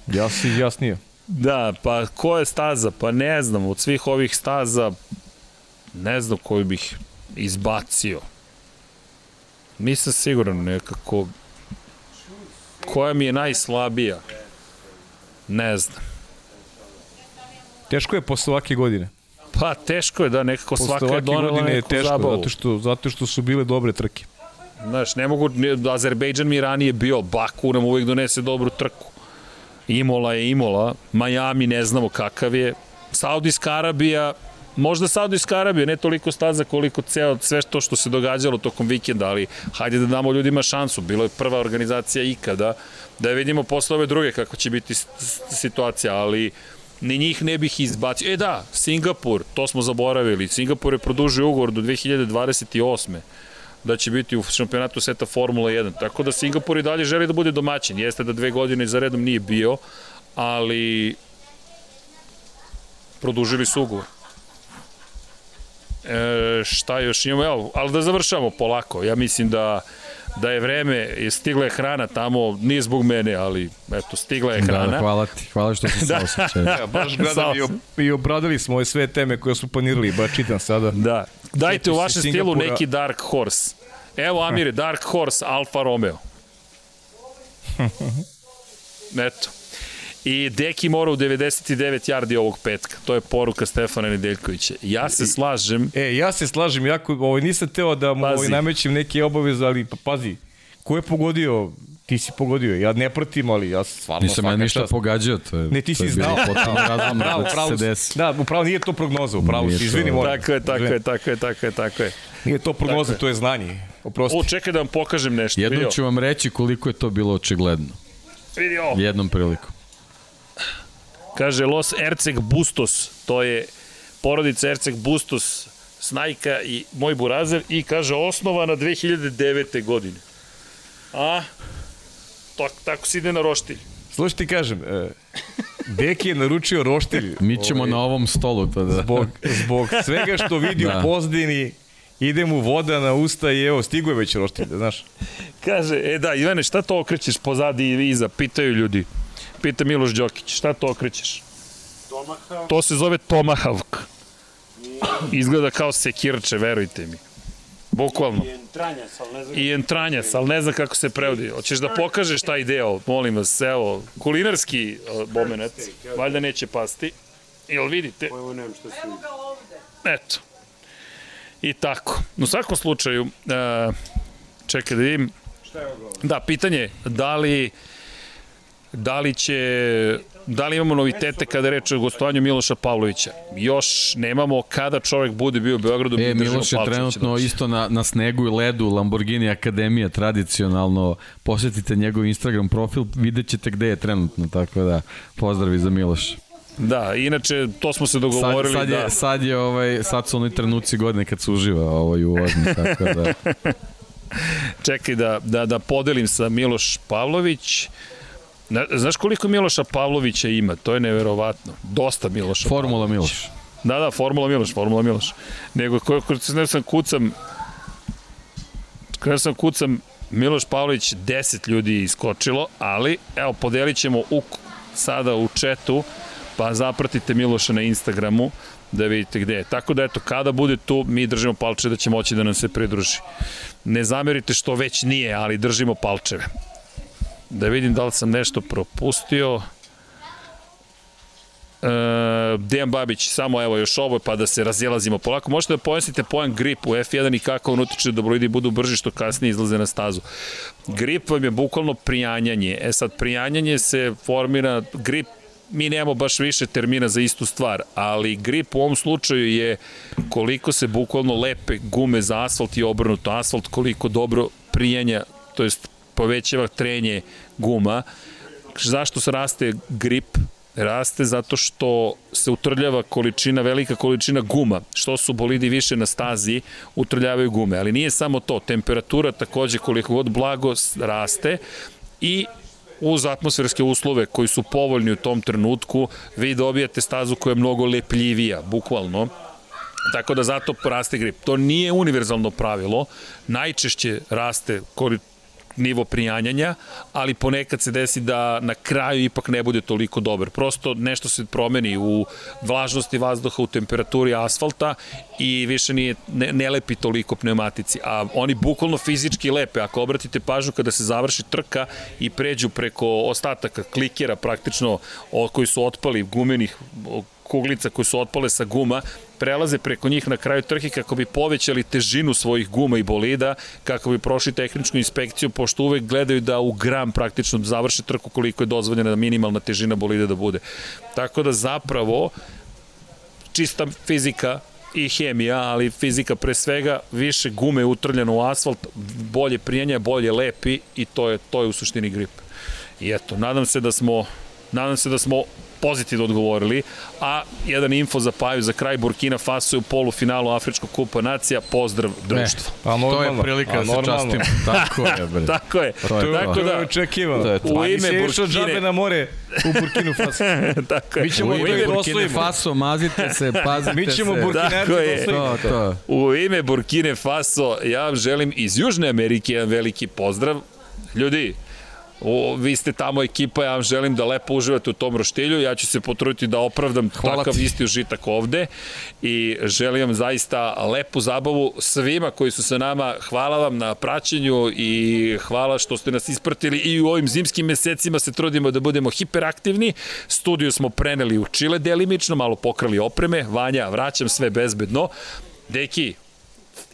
Jasni, jasnije. Da, pa ko je staza? Pa ne znam, od svih ovih staza ne znam koju bih izbacio. Nisam siguran nekako koja mi je najslabija. Ne znam. Teško je posle ovake godine. Pa teško je da nekako posle svaka je donela neku zabavu. Zato što, zato što su bile dobre trke. Znaš, ne mogu, Azerbejdžan mi ranije bio, Baku nam uvijek donese dobru trku. Imola je Imola, Miami ne znamo kakav je, Saudijska Arabija, možda Saudijska Arabija, ne toliko staza koliko ceo, sve to što se događalo tokom vikenda, ali hajde da damo ljudima šansu. Bilo je prva organizacija ikada, da vidimo posle ove druge kako će biti situacija, ali ni njih ne bih izbacio. E da, Singapur, to smo zaboravili. Singapur je produžio ugovor do 2028 da će biti u šampionatu seta Formula 1. Tako da Singapur i dalje želi da bude domaćin. Jeste da dve godine za redom nije bio, ali produžili su ugovor. E, šta još imamo? Evo, ali da završamo polako. Ja mislim da da je vreme, stigla je hrana tamo, nije zbog mene, ali eto, stigla je hrana. Da, da hvala ti, hvala što si da. saosećaj. ja, baš gledam i, i obradili smo ove sve teme koje smo planirali, ba čitam sada. Da, dajte u vašem stilu neki Dark Horse. Evo Amire, Dark Horse, Alfa Romeo. Eto. I Deki mora u 99 yardi ovog petka. To je poruka Stefana Nedeljkovića. Ja se slažem. E, ja se slažem jako, ovaj, nisam teo da mu ovaj, namećem neke obaveze, ali pa, pazi, ko je pogodio ti si pogodio, ja ne pratim, ali ja stvarno Nisam ja ništa čast. pogađao, to je, ne, ti si znao. Potpuno razumno da će se desi. Da, upravo nije to prognoza, upravo si, izvini, moram. Tako je, tako je, tako je, tako je, tako je. Nije to prognoza, to je znanje. Oprosti. O, čekaj da vam pokažem nešto. Jednom ću vam reći koliko je to bilo očigledno. Vidi ovo. Jednom prilikom. Kaže Los Erceg Bustos, to je porodica Erceg Bustos, Snajka i moj burazer i kaže osnovana 2009. godine. A, to, tako se ide na roštilj. Slušaj ti kažem, e, Deki je naručio roštilj. Mi ćemo ovaj, na ovom stolu to da. Zbog, zbog svega što vidi da. u pozdini, ide mu voda na usta i evo, stigo je već roštilj, da znaš. Kaže, e da, Ivane, šta to okrećeš pozadi i iza? Pitaju ljudi. Pita Miloš Đokić, šta to okrećeš? Tomahawk. To se zove Tomahawk. Izgleda kao sekirče, verujte mi. Bukvalno. I entranjas, ali ne znam. I entranjas, ali ne znam kako se prevodi. Hoćeš da pokažeš taj deo, molim vas, evo, kulinarski uh, moment, valjda neće pasti. Jel vidite? Evo nemam što se Eto. I tako. U svakom slučaju, uh, čekaj da vidim. Šta je ovo? Da, pitanje, da li da li će Da li imamo novitete kada je reč o gostovanju Miloša Pavlovića? Još nemamo kada čovek bude bio u Beogradu. E, Miloš je trenutno isto na, na snegu i ledu Lamborghini Akademija tradicionalno. Posjetite njegov Instagram profil, vidjet ćete gde je trenutno, tako da pozdravi za Miloša. Da, inače to smo se dogovorili sad, sad je, da sad je ovaj sad su oni trenuci godine kad se uživa ovaj u vožnji tako da Čekaj da da da podelim sa Miloš Pavlović. Na, znaš koliko Miloša Pavlovića ima? To je neverovatno. Dosta Miloša Formula Pavlović. Miloš. Da, da, Formula Miloš, Formula Miloš. Nego, ko, ko, ne sam kucam, kada sam kucam, Miloš Pavlović 10 ljudi iskočilo, ali evo podelit ćemo u, sada u četu, pa zapratite Miloša na Instagramu da vidite gde je. Tako da eto, kada bude tu, mi držimo palče da će moći da nam se pridruži. Ne zamerite što već nije, ali držimo palčeve. Da vidim da li sam nešto propustio. E, Dejan Babić, samo evo još ovo pa da se razjelazimo polako. Možete da pojasnite pojam grip u F1 i kako on utiče da bolidi budu brži što kasnije izlaze na stazu. Grip vam je bukvalno prijanjanje. E sad, prijanjanje se formira, grip mi nemamo baš više termina za istu stvar, ali grip u ovom slučaju je koliko se bukvalno lepe gume za asfalt i obrnuto asfalt, koliko dobro prijanja, to jest povećava trenje guma. Zašto se raste grip? Raste zato što se utrljava količina, velika količina guma. Što su bolidi više na stazi, utrljavaju gume. Ali nije samo to. Temperatura takođe koliko god blago raste i uz atmosferske uslove koji su povoljni u tom trenutku, vi dobijate stazu koja je mnogo lepljivija, bukvalno. Tako da zato raste grip. To nije univerzalno pravilo. Najčešće raste nivo prijanjanja, ali ponekad se desi da na kraju ipak ne bude toliko dobar. Prosto nešto se promeni u vlažnosti vazduha, u temperaturi asfalta i više nije, ne, ne lepi toliko pneumatici. A oni bukvalno fizički lepe. Ako obratite pažnju kada se završi trka i pređu preko ostataka klikera praktično koji su otpali gumenih kuglica koje su otpale sa guma, prelaze preko njih na kraju trke kako bi povećali težinu svojih guma i bolida, kako bi prošli tehničku inspekciju, pošto uvek gledaju da u gram praktično završe trku koliko je dozvoljena minimalna težina bolida da bude. Tako da zapravo čista fizika i hemija, ali fizika pre svega, više gume utrljeno u asfalt, bolje prijanja, bolje lepi i to je, to je u suštini grip. I eto, nadam se da smo nadam se da smo pozitivno odgovorili, a jedan info za Paju za kraj Burkina Faso je u polufinalu Afričkog kupa nacija, pozdrav društvo. Ne, pa normalno, to je prilika da se častimo. Tako je, bre. Tako je. To je Tako da, očekivano. Da, u ime Burkine... džabe na more u Burkinu Faso. Tako je. Mi ćemo u ime Burkine Faso, mazite se, pazite Mi ćemo se. Burkinerci je. To, to. U ime Burkine Faso, ja vam želim iz Južne Amerike jedan veliki pozdrav. Ljudi, O, vi ste tamo ekipa, ja vam želim da lepo uživate u tom roštilju, ja ću se potruditi da opravdam Hvala takav ti. isti užitak ovde i želim vam zaista lepu zabavu svima koji su sa nama, hvala vam na praćenju i hvala što ste nas ispratili. I u ovim zimskim mesecima se trudimo da budemo hiperaktivni, studiju smo preneli u Čile delimično, malo pokrali opreme, Vanja, vraćam sve bezbedno, Deki,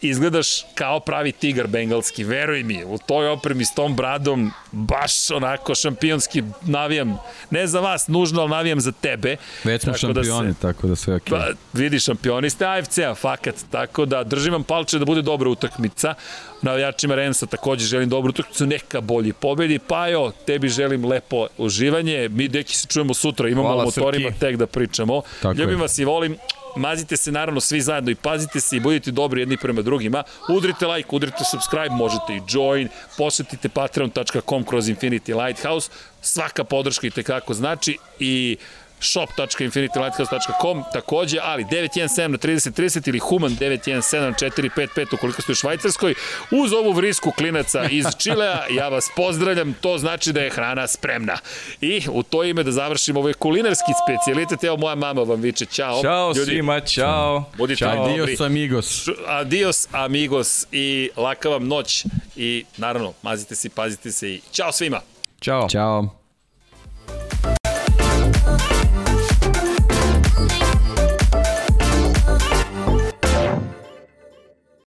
izgledaš kao pravi tigar bengalski, veruj mi, u toj opremi s tom bradom, baš onako šampionski navijam, ne za vas nužno, ali navijam za tebe. Već smo šampioni, da se, tako da sve ok. Pa, vidi, šampioni ste AFC-a, fakat, tako da držim vam palče da bude dobra utakmica. Navijačima Rensa takođe želim dobru utakmicu, neka bolji pobedi, pa jo, tebi želim lepo uživanje, mi deki se čujemo sutra, imamo Hvala, motorima Srki. tek da pričamo. Tako Ljubim je. vas i volim, mazite se naravno svi zajedno i pazite se i budite dobri jedni prema drugima. Udrite like, udrite subscribe, možete i join, posetite patreon.com kroz Infinity Lighthouse. Svaka podrška i tekako znači i shop.infinitylighthouse.com takođe, ali 917 na 3030 ili Human 917 na 455 ukoliko ste u Švajcarskoj. Uz ovu vrisku klinaca iz Čilea, ja vas pozdravljam, to znači da je hrana spremna. I u to ime da završimo ovaj kulinarski specialitet, evo moja mama vam viče čao. Ćao Ljudi, svima, čao. Budite čao. Adios amigos. Adios amigos i laka vam noć i naravno mazite se pazite se i čao svima. Ćao. Ćao.